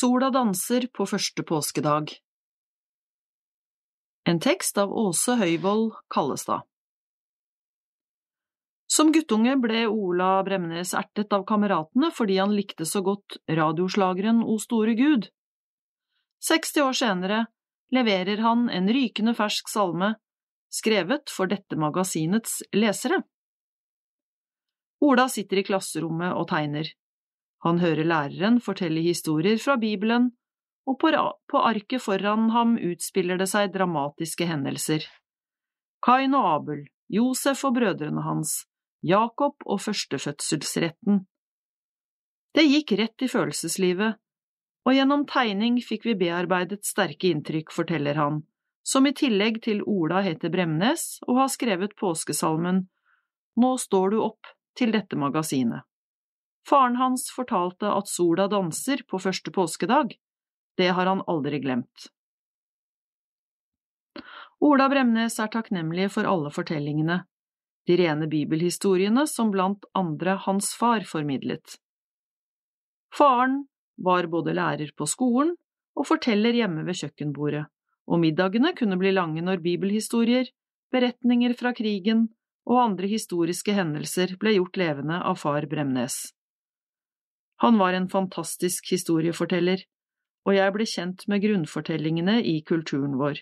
Sola danser på første påskedag En tekst av Åse Høyvold Kallestad Som guttunge ble Ola Bremnes ertet av kameratene fordi han likte så godt radioslageren O store Gud. 60 år senere leverer han en rykende fersk salme, skrevet for dette magasinets lesere. Ola sitter i klasserommet og tegner. Han hører læreren fortelle historier fra Bibelen, og på, arket foran ham utspiller det seg dramatiske hendelser. Kain og Abel, Josef og brødrene hans, Jakob og førstefødselsretten. Det gikk rett i følelseslivet, og gjennom tegning fikk vi bearbeidet sterke inntrykk, forteller han, som i tillegg til Ola heter Bremnes og har skrevet påskesalmen Nå står du opp, til dette magasinet. Faren hans fortalte at sola danser på første påskedag. Det har han aldri glemt. Ola Bremnes er takknemlig for alle fortellingene, de rene bibelhistoriene som blant andre hans far formidlet. Faren var både lærer på skolen og forteller hjemme ved kjøkkenbordet, og middagene kunne bli lange når bibelhistorier, beretninger fra krigen og andre historiske hendelser ble gjort levende av far Bremnes. Han var en fantastisk historieforteller, og jeg ble kjent med grunnfortellingene i kulturen vår.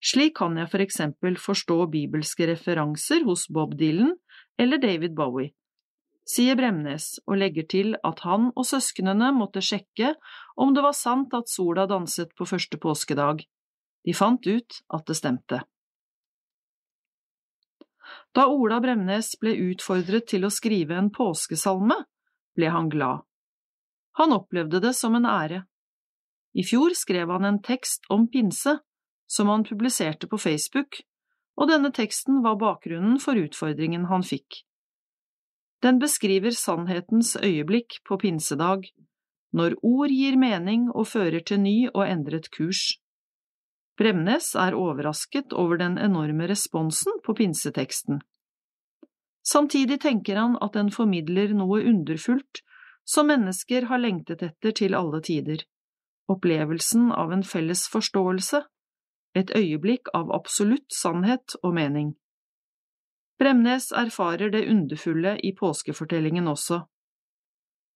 Slik kan jeg for eksempel forstå bibelske referanser hos Bob Dylan eller David Bowie, sier Bremnes og legger til at han og søsknene måtte sjekke om det var sant at sola danset på første påskedag. De fant ut at det stemte. Da Ola Bremnes ble utfordret til å skrive en påskesalme, ble han glad. Han opplevde det som en ære. I fjor skrev han en tekst om pinse, som han publiserte på Facebook, og denne teksten var bakgrunnen for utfordringen han fikk. Den beskriver sannhetens øyeblikk på pinsedag, når ord gir mening og fører til ny og endret kurs. Bremnes er overrasket over den enorme responsen på pinseteksten. Samtidig tenker han at den formidler noe underfullt som mennesker har lengtet etter til alle tider, opplevelsen av en felles forståelse, et øyeblikk av absolutt sannhet og mening. Bremnes erfarer det underfulle i påskefortellingen også.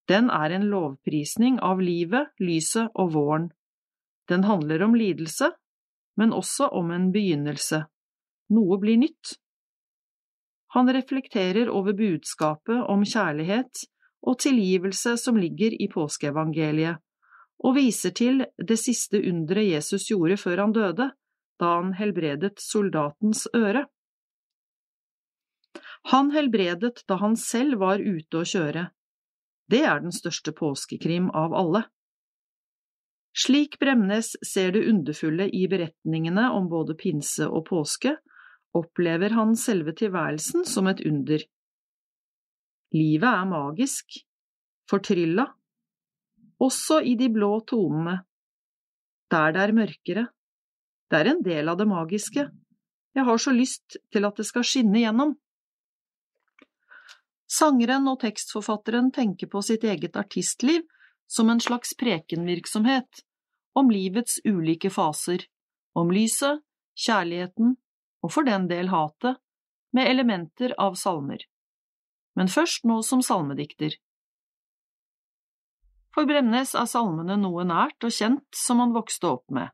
Den er en lovprisning av livet, lyset og våren. Den handler om lidelse, men også om en begynnelse. Noe blir nytt. Han reflekterer over budskapet om kjærlighet og tilgivelse som ligger i påskeevangeliet, og viser til det siste underet Jesus gjorde før han døde, da han helbredet soldatens øre. Han helbredet da han selv var ute å kjøre. Det er den største påskekrim av alle. Slik Bremnes ser det underfulle i beretningene om både pinse og påske, opplever han selve tilværelsen som et under. Livet er magisk, fortrylla, også i de blå tonene. Der det er mørkere. Det er en del av det magiske. Jeg har så lyst til at det skal skinne gjennom. Sangeren og tekstforfatteren tenker på sitt eget artistliv som en slags prekenvirksomhet om livets ulike faser, om lyset, kjærligheten og for den del hatet, med elementer av salmer. Men først nå som salmedikter. For Bremnes er salmene noe nært og kjent som han vokste opp med.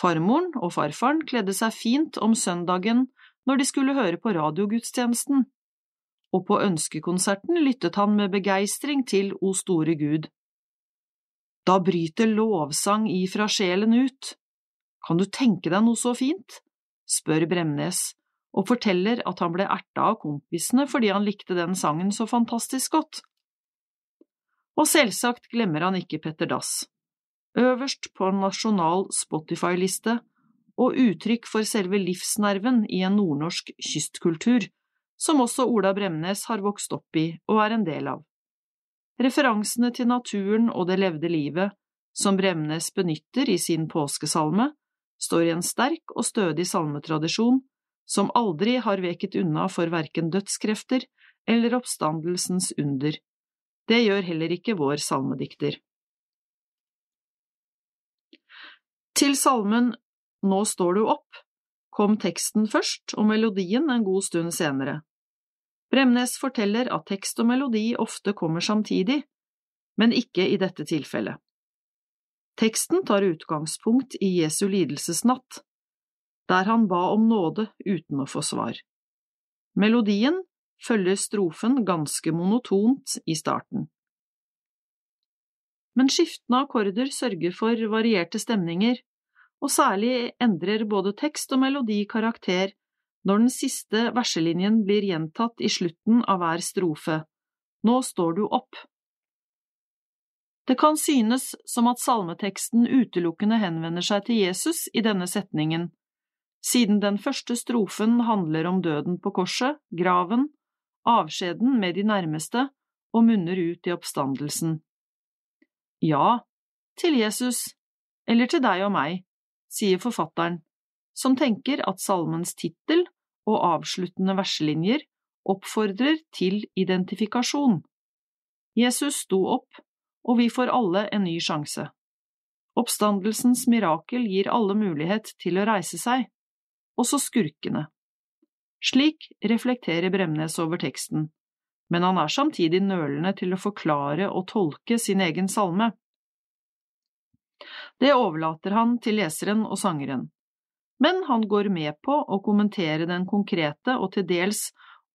Farmoren og farfaren kledde seg fint om søndagen når de skulle høre på radiogudstjenesten, og på ønskekonserten lyttet han med begeistring til O store Gud. Da bryter lovsang ifra sjelen ut. Kan du tenke deg noe så fint? spør Bremnes, og forteller at han ble erta av kompisene fordi han likte den sangen så fantastisk godt. Og selvsagt glemmer han ikke Petter Dass. Øverst på en nasjonal Spotify-liste, og uttrykk for selve livsnerven i en nordnorsk kystkultur, som også Ola Bremnes har vokst opp i og er en del av. Referansene til naturen og det levde livet, som Bremnes benytter i sin påskesalme, står i en sterk og stødig salmetradisjon som aldri har veket unna for verken dødskrefter eller oppstandelsens under. Det gjør heller ikke vår salmedikter. Til salmen Nå står du opp kom teksten først og melodien en god stund senere. Bremnes forteller at tekst og melodi ofte kommer samtidig, men ikke i dette tilfellet. Teksten tar utgangspunkt i Jesu lidelsesnatt, der han ba om nåde uten å få svar. Melodien følger strofen ganske monotont i starten. Men skiftende akkorder sørger for varierte stemninger, og særlig endrer både tekst og melodi karakter når den siste verselinjen blir gjentatt i slutten av hver strofe. Nå står du opp. Det kan synes som at salmeteksten utelukkende henvender seg til Jesus i denne setningen, siden den første strofen handler om døden på korset, graven, avskjeden med de nærmeste og munner ut i oppstandelsen. Ja, til Jesus, eller til deg og meg, sier forfatteren, som tenker at salmens tittel og avsluttende verselinjer oppfordrer til identifikasjon. Jesus sto opp, og vi får alle en ny sjanse. Oppstandelsens mirakel gir alle mulighet til å reise seg, også skurkene. Slik reflekterer Bremnes over teksten, men han er samtidig nølende til å forklare og tolke sin egen salme. Det overlater han til leseren og sangeren, men han går med på å kommentere den konkrete og til dels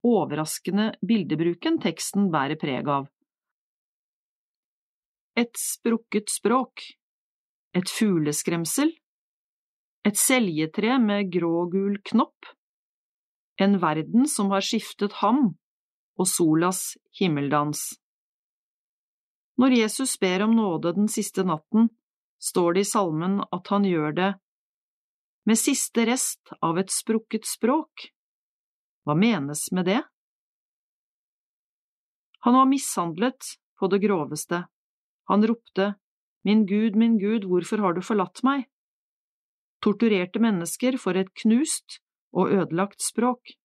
overraskende bildebruken teksten bærer preg av. Et sprukket språk, et fugleskremsel, et seljetre med grågul knopp, en verden som har skiftet ham og solas himmeldans. Når Jesus ber om nåde den siste natten, står det i salmen at han gjør det med siste rest av et sprukket språk. Hva menes med det? Han var mishandlet på det groveste. Han ropte, Min Gud, min Gud, hvorfor har du forlatt meg? Torturerte mennesker for et knust og ødelagt språk.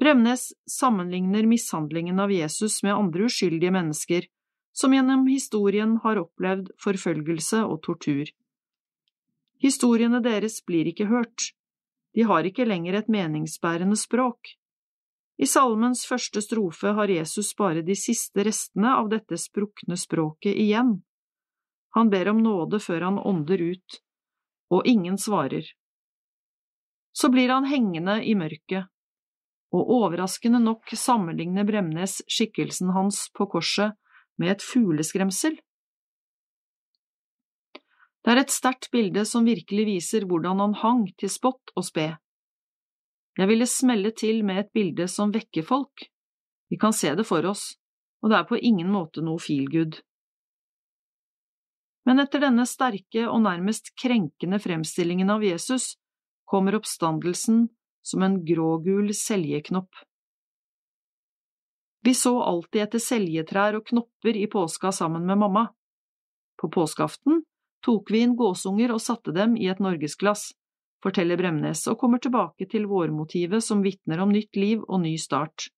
Bremnes sammenligner mishandlingen av Jesus med andre uskyldige mennesker som gjennom historien har opplevd forfølgelse og tortur. Historiene deres blir ikke hørt, de har ikke lenger et meningsbærende språk. I salmens første strofe har Jesus bare de siste restene av dette sprukne språket igjen. Han ber om nåde før han ånder ut, og ingen svarer. Så blir han hengende i mørket, og overraskende nok sammenligner Bremnes skikkelsen hans på korset med et fugleskremsel. Det er et sterkt bilde som virkelig viser hvordan han hang til spott og spe. Jeg ville smelle til med et bilde som vekker folk. Vi kan se det for oss, og det er på ingen måte noe feelgood. Men etter denne sterke og nærmest krenkende fremstillingen av Jesus kommer oppstandelsen som en grågul seljeknopp. Vi så alltid etter seljetrær og knopper i påska sammen med mamma. På påskeaften tok vi inn gåsunger og satte dem i et norgesglass, forteller Bremnes og kommer tilbake til vårmotivet som vitner om nytt liv og ny start.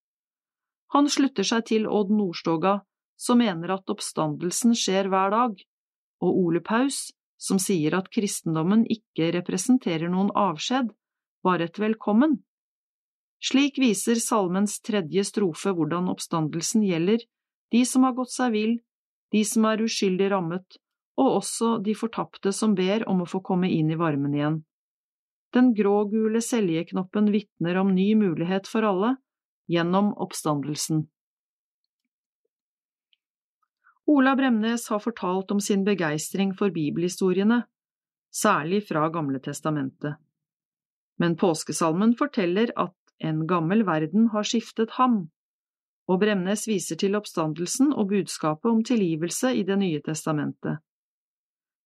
Han slutter seg til Odd Nordstoga, som mener at oppstandelsen skjer hver dag, og Ole Paus, som sier at kristendommen ikke representerer noen avskjed, bare et velkommen. Slik viser salmens tredje strofe hvordan oppstandelsen gjelder de som har gått seg vill, de som er uskyldig rammet, og også de fortapte som ber om å få komme inn i varmen igjen. Den grågule seljeknoppen vitner om ny mulighet for alle, gjennom oppstandelsen. Ola Bremnes har fortalt om sin begeistring for bibelhistoriene, særlig fra Gamle testamentet. Men påskesalmen forteller at en gammel verden har skiftet ham, og Bremnes viser til oppstandelsen og budskapet om tilgivelse i Det nye testamentet.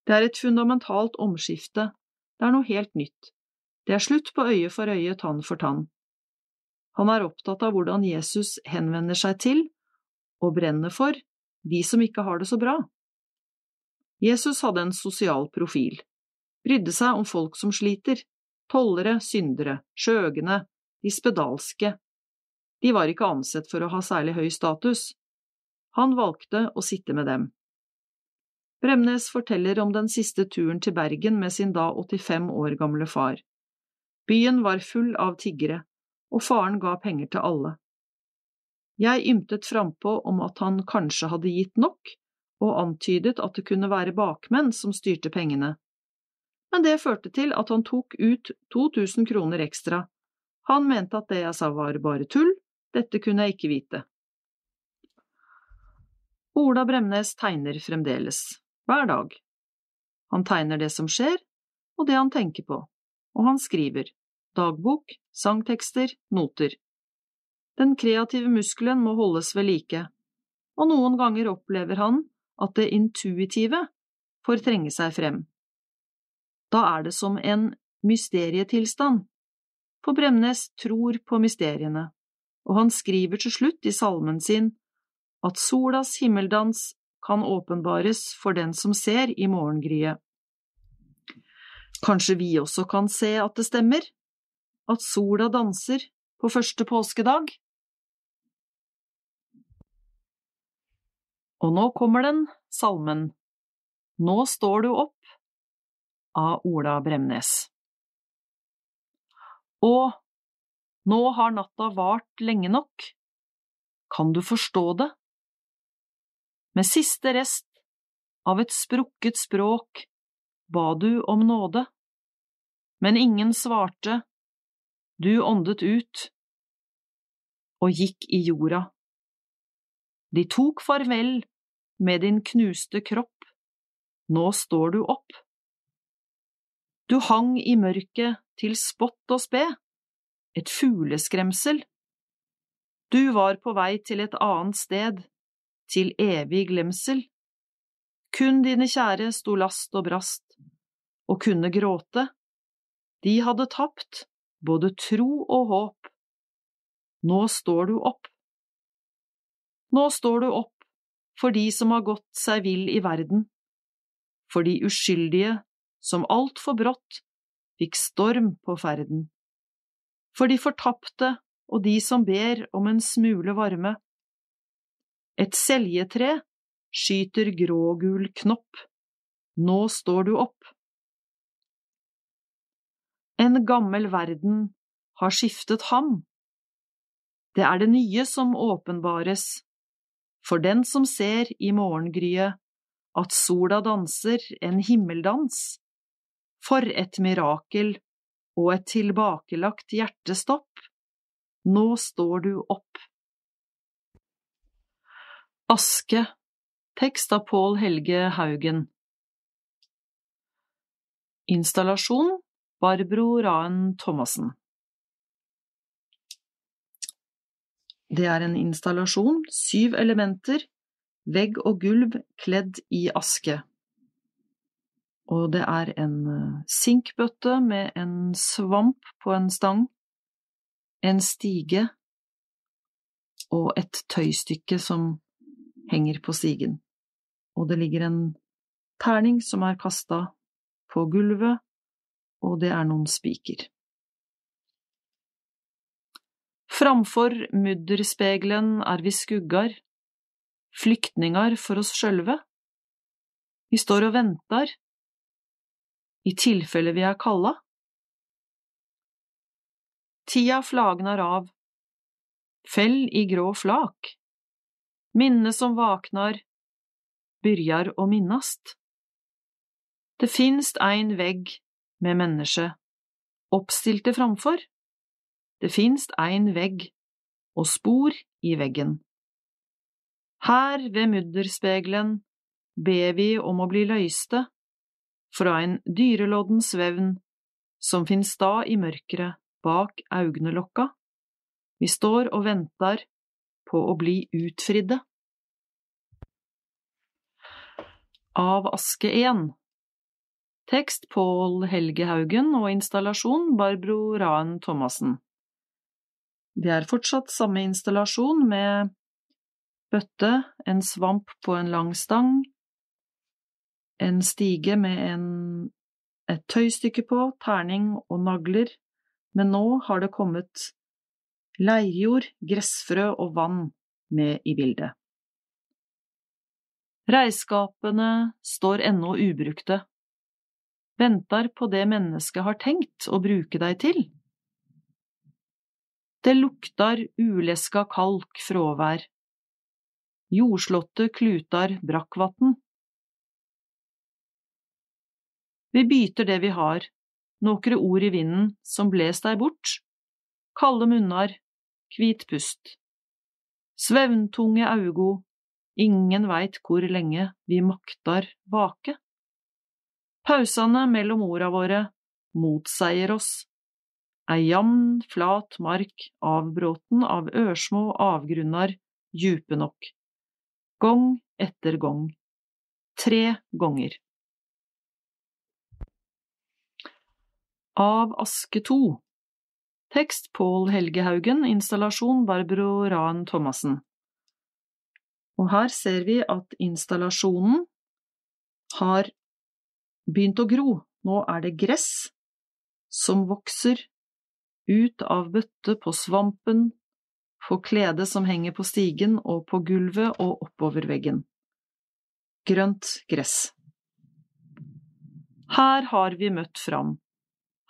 Det er et fundamentalt omskifte, det er noe helt nytt, det er slutt på øye for øye, tann for tann. Han er opptatt av hvordan Jesus henvender seg til, og brenner for, de som ikke har det så bra. Jesus hadde en sosial profil, brydde seg om folk som sliter, tollere, syndere, skjøgene, de spedalske. De var ikke ansett for å ha særlig høy status. Han valgte å sitte med dem. Bremnes forteller om den siste turen til Bergen med sin da 85 år gamle far. Byen var full av tiggere, og faren ga penger til alle. Jeg ymtet frampå om at han kanskje hadde gitt nok, og antydet at det kunne være bakmenn som styrte pengene. Men det førte til at han tok ut 2000 kroner ekstra. Han mente at det jeg sa var bare tull, dette kunne jeg ikke vite. Ola Bremnes tegner fremdeles, hver dag. Han tegner det som skjer, og det han tenker på, og han skriver, dagbok, sangtekster, noter. Den kreative muskelen må holdes ved like, og noen ganger opplever han at det intuitive får trenge seg frem. Da er det som en mysterietilstand, for Bremnes tror på mysteriene, og han skriver til slutt i salmen sin at solas himmeldans kan åpenbares for den som ser i morgengryet. Kanskje vi også kan se at det stemmer, at sola danser på første påskedag? Og nå kommer den, salmen Nå står du opp, av Ola Bremnes. Og nå har natta vart lenge nok, kan du forstå det? Med siste rest av et sprukket språk ba du om nåde, men ingen svarte, du åndet ut og gikk i jorda. De tok farvel med din knuste kropp, nå står du opp. Du hang i mørket til spott og spe, et fugleskremsel. Du var på vei til et annet sted, til evig glemsel. Kun dine kjære sto last og brast, og kunne gråte. De hadde tapt både tro og håp. Nå står du opp. Nå står du opp for de som har gått seg vill i verden, for de uskyldige som altfor brått fikk storm på ferden, for de fortapte og de som ber om en smule varme. Et seljetre skyter grågul knopp, nå står du opp. En gammel verden har skiftet ham. Det er det nye som åpenbares, for den som ser i morgengryet at sola danser en himmeldans. For et mirakel og et tilbakelagt hjertestopp. Nå står du opp. Aske Tekst av Pål Helge Haugen Installasjon Barbro Raen Thomassen. Det er en installasjon, syv elementer, vegg og gulv kledd i aske. Og det er en eh, sinkbøtte med en svamp på en stang, en stige og et tøystykke som henger på stigen. Og det ligger en terning som er kasta på gulvet, og det er noen spiker. Framfor mudderspegelen er vi skuggar, flyktningar for oss sjølve. Vi står og ventar, i tilfelle vi er kalla. Tida flagnar av, fell i grå flak, minne som vaknar, byrjar å minnast. Det finst ein vegg med menneske, oppstilte framfor. Det finst ein vegg og spor i veggen. Her ved mudderspegelen ber vi om å bli løyste fra en dyrelodden svevn som finn da i mørkeret bak augnelokka. Vi står og ventar på å bli utfridde. Av Aske 1 Tekst Pål Helge Haugen og installasjon Barbro Raen Thomassen. Det er fortsatt samme installasjon med bøtte, en svamp på en lang stang, en stige med en, et tøystykke på, terning og nagler, men nå har det kommet leirjord, gressfrø og vann med i bildet. Reiskapene står ennå ubrukte, venter på det mennesket har tenkt å bruke deg til. Det luktar uleska kalk fråvær. Jordslåtte klutar brakkvatn. Vi byter det vi har, nokre ord i vinden som bles deg bort, kalde munnar, kvit pust. Svevntunge augo, ingen veit hvor lenge vi maktar vake. Pausene mellom orda våre motseier oss ei jamn, flat mark avbråten av ørsmå avgrunnar djupe nok. Gong etter gong. Tre gonger. Av Aske 2 Tekst Pål Helgehaugen, installasjon Barbro Raen Thomassen. Og her ser vi at installasjonen har begynt å gro. Nå er det gress som vokser ut av bøtte på svampen, på kledet som henger på stigen og på gulvet og oppover veggen. Grønt gress. Her har vi møtt fram.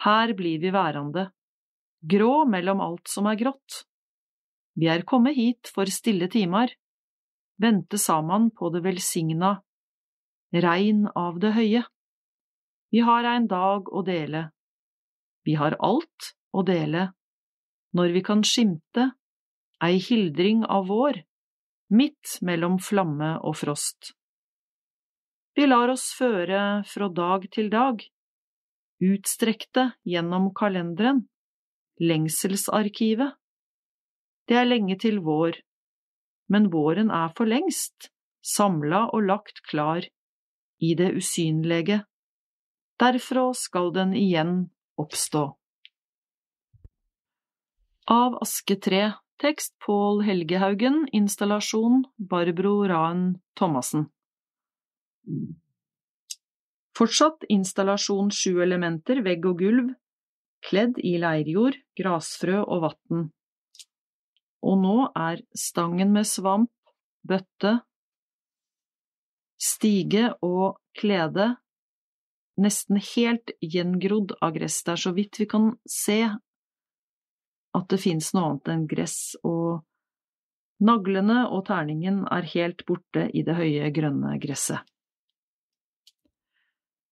Her blir vi værende. Grå mellom alt som er grått. Vi er kommet hit for stille vente saman på det velsigna, regn av det høye. Vi har ein dag å dele. Vi har alt å dele, når vi kan skimte ei hildring av vår, midt mellom flamme og frost. Vi lar oss føre fra dag til dag, utstrekte gjennom kalenderen, lengselsarkivet. Det er lenge til vår, men våren er for lengst samla og lagt klar i det usynlege. Derfra skal den igjen oppstå. Av Aske 3 Tekst Pål Helgehaugen, Installasjon Barbro Raen Thomassen Fortsatt installasjon sju elementer, vegg og gulv, kledd i leirjord, grasfrø og vatn. Og nå er stangen med svamp, bøtte, stige og klede nesten helt gjengrodd av gress. Det er så vidt vi kan se at det fins noe annet enn gress, og naglene og terningen er helt borte i det høye, grønne gresset.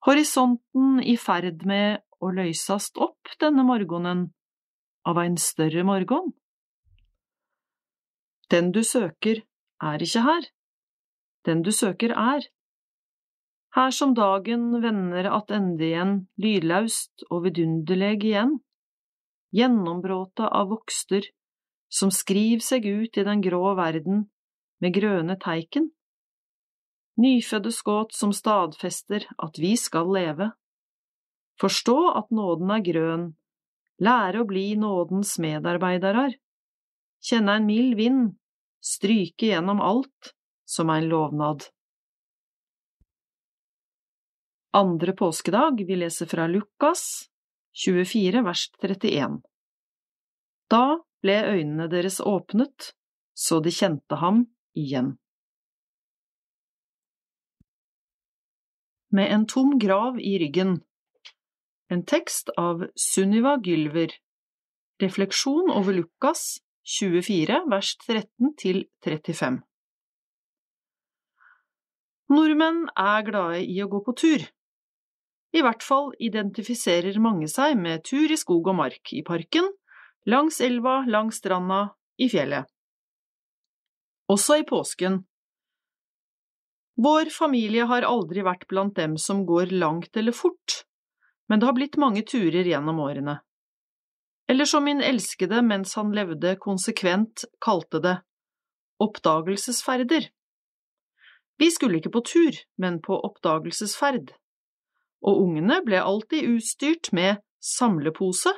Horisonten i ferd med å løysast opp denne morgenen av ein større morgen. Den du søker, er ikke her. Den du søker, er. Her som dagen vender attende igjen, lydlaust og vidunderleg igjen, gjennombråta av vokster, som skriv seg ut i den grå verden med grøne teiken. Nyfødde skåt som stadfester at vi skal leve. Forstå at nåden er grøn, lære å bli nådens medarbeidarar, kjenne en mild vind, stryke gjennom alt som en lovnad. Andre påskedag, vi leser fra Lukas 24 vers 31. Da ble øynene deres åpnet, så de kjente ham igjen. Med en tom grav i ryggen. En tekst av Sunniva Gylver. Refleksjon over Lukas 24 vers 13 til 35. Nordmenn er glade i å gå på tur. I hvert fall identifiserer mange seg med tur i skog og mark, i parken, langs elva, langs stranda, i fjellet. Også i påsken. Vår familie har aldri vært blant dem som går langt eller fort, men det har blitt mange turer gjennom årene. Eller som min elskede mens han levde konsekvent kalte det, oppdagelsesferder. Vi skulle ikke på tur, men på oppdagelsesferd, og ungene ble alltid utstyrt med samlepose,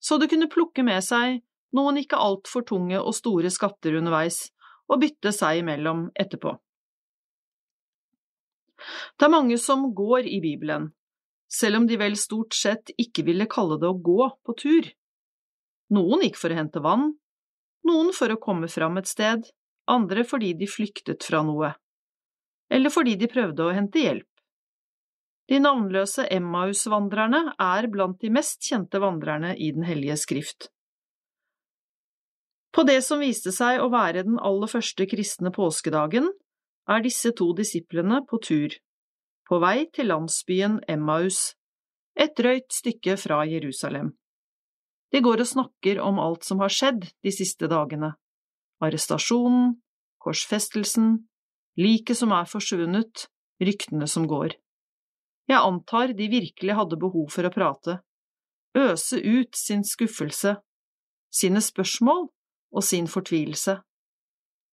så de kunne plukke med seg noen ikke altfor tunge og store skatter underveis og bytte seg imellom etterpå. Det er mange som går i Bibelen, selv om de vel stort sett ikke ville kalle det å gå på tur. Noen gikk for å hente vann, noen for å komme fram et sted, andre fordi de flyktet fra noe, eller fordi de prøvde å hente hjelp. De navnløse Emmaus-vandrerne er blant de mest kjente vandrerne i Den hellige skrift. På det som viste seg å være den aller første kristne påskedagen, er disse to disiplene på tur, på vei til landsbyen Emmaus, et drøyt stykke fra Jerusalem. De går og snakker om alt som har skjedd de siste dagene, arrestasjonen, korsfestelsen, liket som er forsvunnet, ryktene som går. Jeg antar de virkelig hadde behov for å prate, øse ut sin skuffelse, sine spørsmål og sin fortvilelse,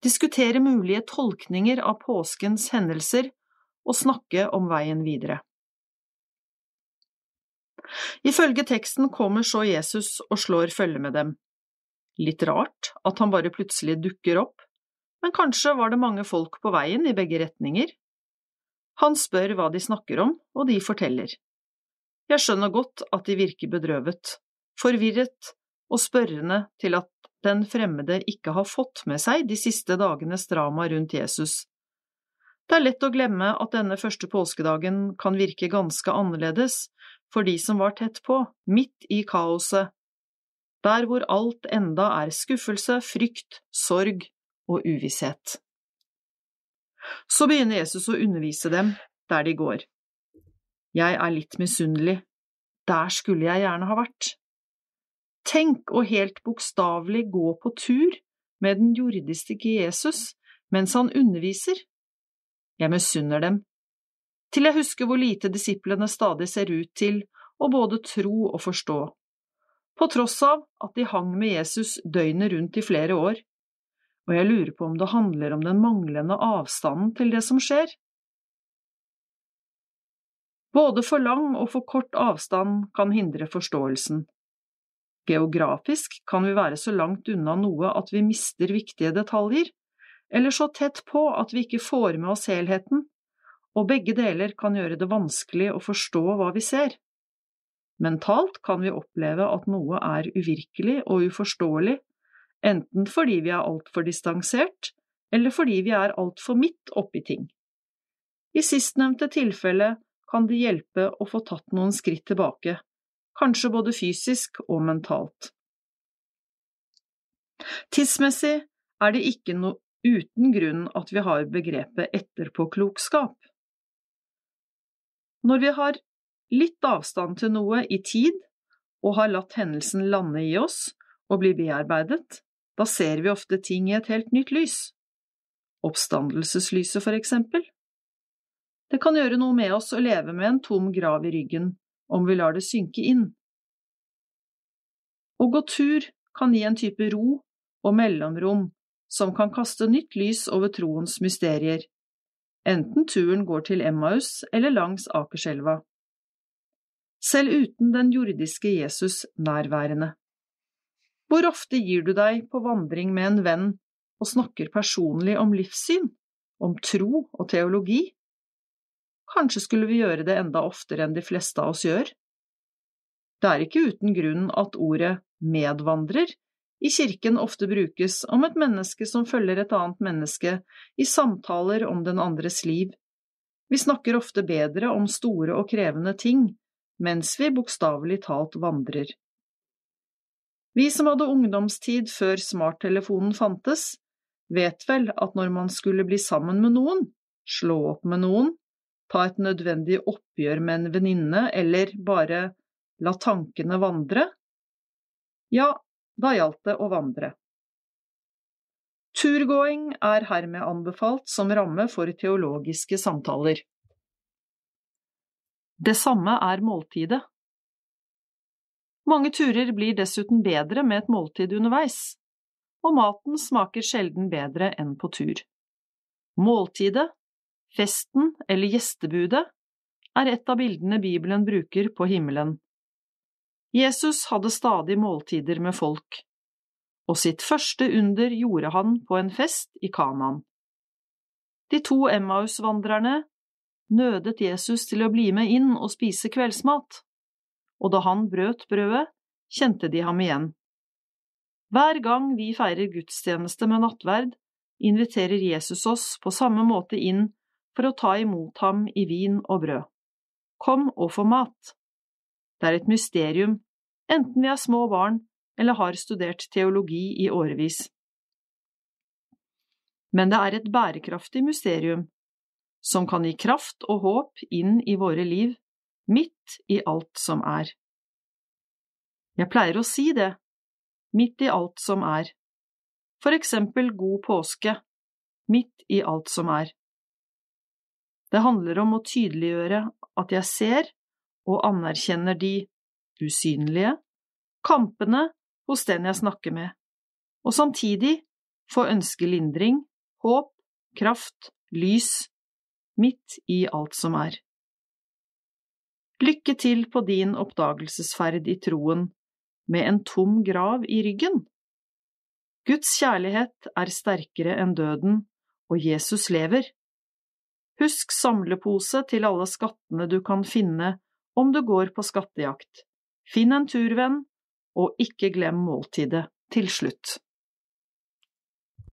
diskutere mulige tolkninger av påskens hendelser og snakke om veien videre. Ifølge teksten kommer så Jesus og slår følge med dem. Litt rart at han bare plutselig dukker opp, men kanskje var det mange folk på veien i begge retninger. Han spør hva de snakker om, og de forteller. Jeg skjønner godt at de virker bedrøvet, forvirret og spørrende til at den fremmede ikke har fått med seg de siste dagenes drama rundt Jesus. Det er lett å glemme at denne første påskedagen kan virke ganske annerledes for de som var tett på, midt i kaoset, der hvor alt enda er skuffelse, frykt, sorg og uvisshet. Så begynner Jesus å undervise dem der de går. Jeg er litt misunnelig, der skulle jeg gjerne ha vært. Tenk å helt bokstavelig gå på tur med den jordiske Jesus mens han underviser. Jeg misunner dem, til jeg husker hvor lite disiplene stadig ser ut til å både tro og forstå, på tross av at de hang med Jesus døgnet rundt i flere år og jeg lurer på om det handler om den manglende avstanden til det som skjer. Både for lang og for kort avstand kan hindre forståelsen. Geografisk kan vi være så langt unna noe at vi mister viktige detaljer, eller så tett på at vi ikke får med oss helheten, og begge deler kan gjøre det vanskelig å forstå hva vi ser. Mentalt kan vi oppleve at noe er uvirkelig og uforståelig, enten fordi vi er altfor distansert, eller fordi vi er altfor midt oppi ting. I sistnevnte tilfelle kan det hjelpe å få tatt noen skritt tilbake, kanskje både fysisk og mentalt. Tidsmessig er det ikke noe uten grunn at vi har begrepet etterpåklokskap. Når vi har litt avstand til noe i tid og har latt hendelsen lande i oss og bli bearbeidet, da ser vi ofte ting i et helt nytt lys. Oppstandelseslyset, for eksempel. Det kan gjøre noe med oss å leve med en tom grav i ryggen, om vi lar det synke inn. Å gå tur kan gi en type ro og mellomrom som kan kaste nytt lys over troens mysterier, enten turen går til Emmaus eller langs Akerselva. Selv uten den jordiske Jesus nærværende. Hvor ofte gir du deg på vandring med en venn og snakker personlig om livssyn, om tro og teologi? Kanskje skulle vi gjøre det enda oftere enn de fleste av oss gjør? Det er ikke uten grunn at ordet medvandrer i kirken ofte brukes om et menneske som følger et annet menneske i samtaler om den andres liv. Vi snakker ofte bedre om store og krevende ting, mens vi bokstavelig talt vandrer. Vi som hadde ungdomstid før smarttelefonen fantes, vet vel at når man skulle bli sammen med noen, slå opp med noen, ta et nødvendig oppgjør med en venninne eller bare la tankene vandre, ja, da gjaldt det å vandre. Turgåing er hermed anbefalt som ramme for teologiske samtaler. Det samme er måltidet. Mange turer blir dessuten bedre med et måltid underveis, og maten smaker sjelden bedre enn på tur. Måltidet, festen eller gjestebudet er et av bildene Bibelen bruker på himmelen. Jesus hadde stadig måltider med folk, og sitt første under gjorde han på en fest i Kanaan. De to Emmaus-vandrerne nødet Jesus til å bli med inn og spise kveldsmat, og da han brøt brødet, kjente de ham igjen. Hver gang vi feirer gudstjeneste med nattverd, inviterer Jesus oss på samme måte inn for å ta imot ham i vin og brød. Kom og få mat. Det er et mysterium, enten vi er små barn eller har studert teologi i årevis. Men det er et bærekraftig mysterium, som kan gi kraft og håp inn i våre liv, midt i alt som er. Jeg pleier å si det, midt i alt som er, for eksempel god påske, midt i alt som er. Det handler om å tydeliggjøre at jeg ser og anerkjenner de usynlige, kampene hos den jeg snakker med, og samtidig få ønske lindring, håp, kraft, lys, midt i alt som er. Lykke til på din oppdagelsesferd i troen, med en tom grav i ryggen. Guds kjærlighet er sterkere enn døden, og Jesus lever. Husk samlepose til alle skattene du kan finne om du går på skattejakt. Finn en turvenn, og ikke glem måltidet til slutt.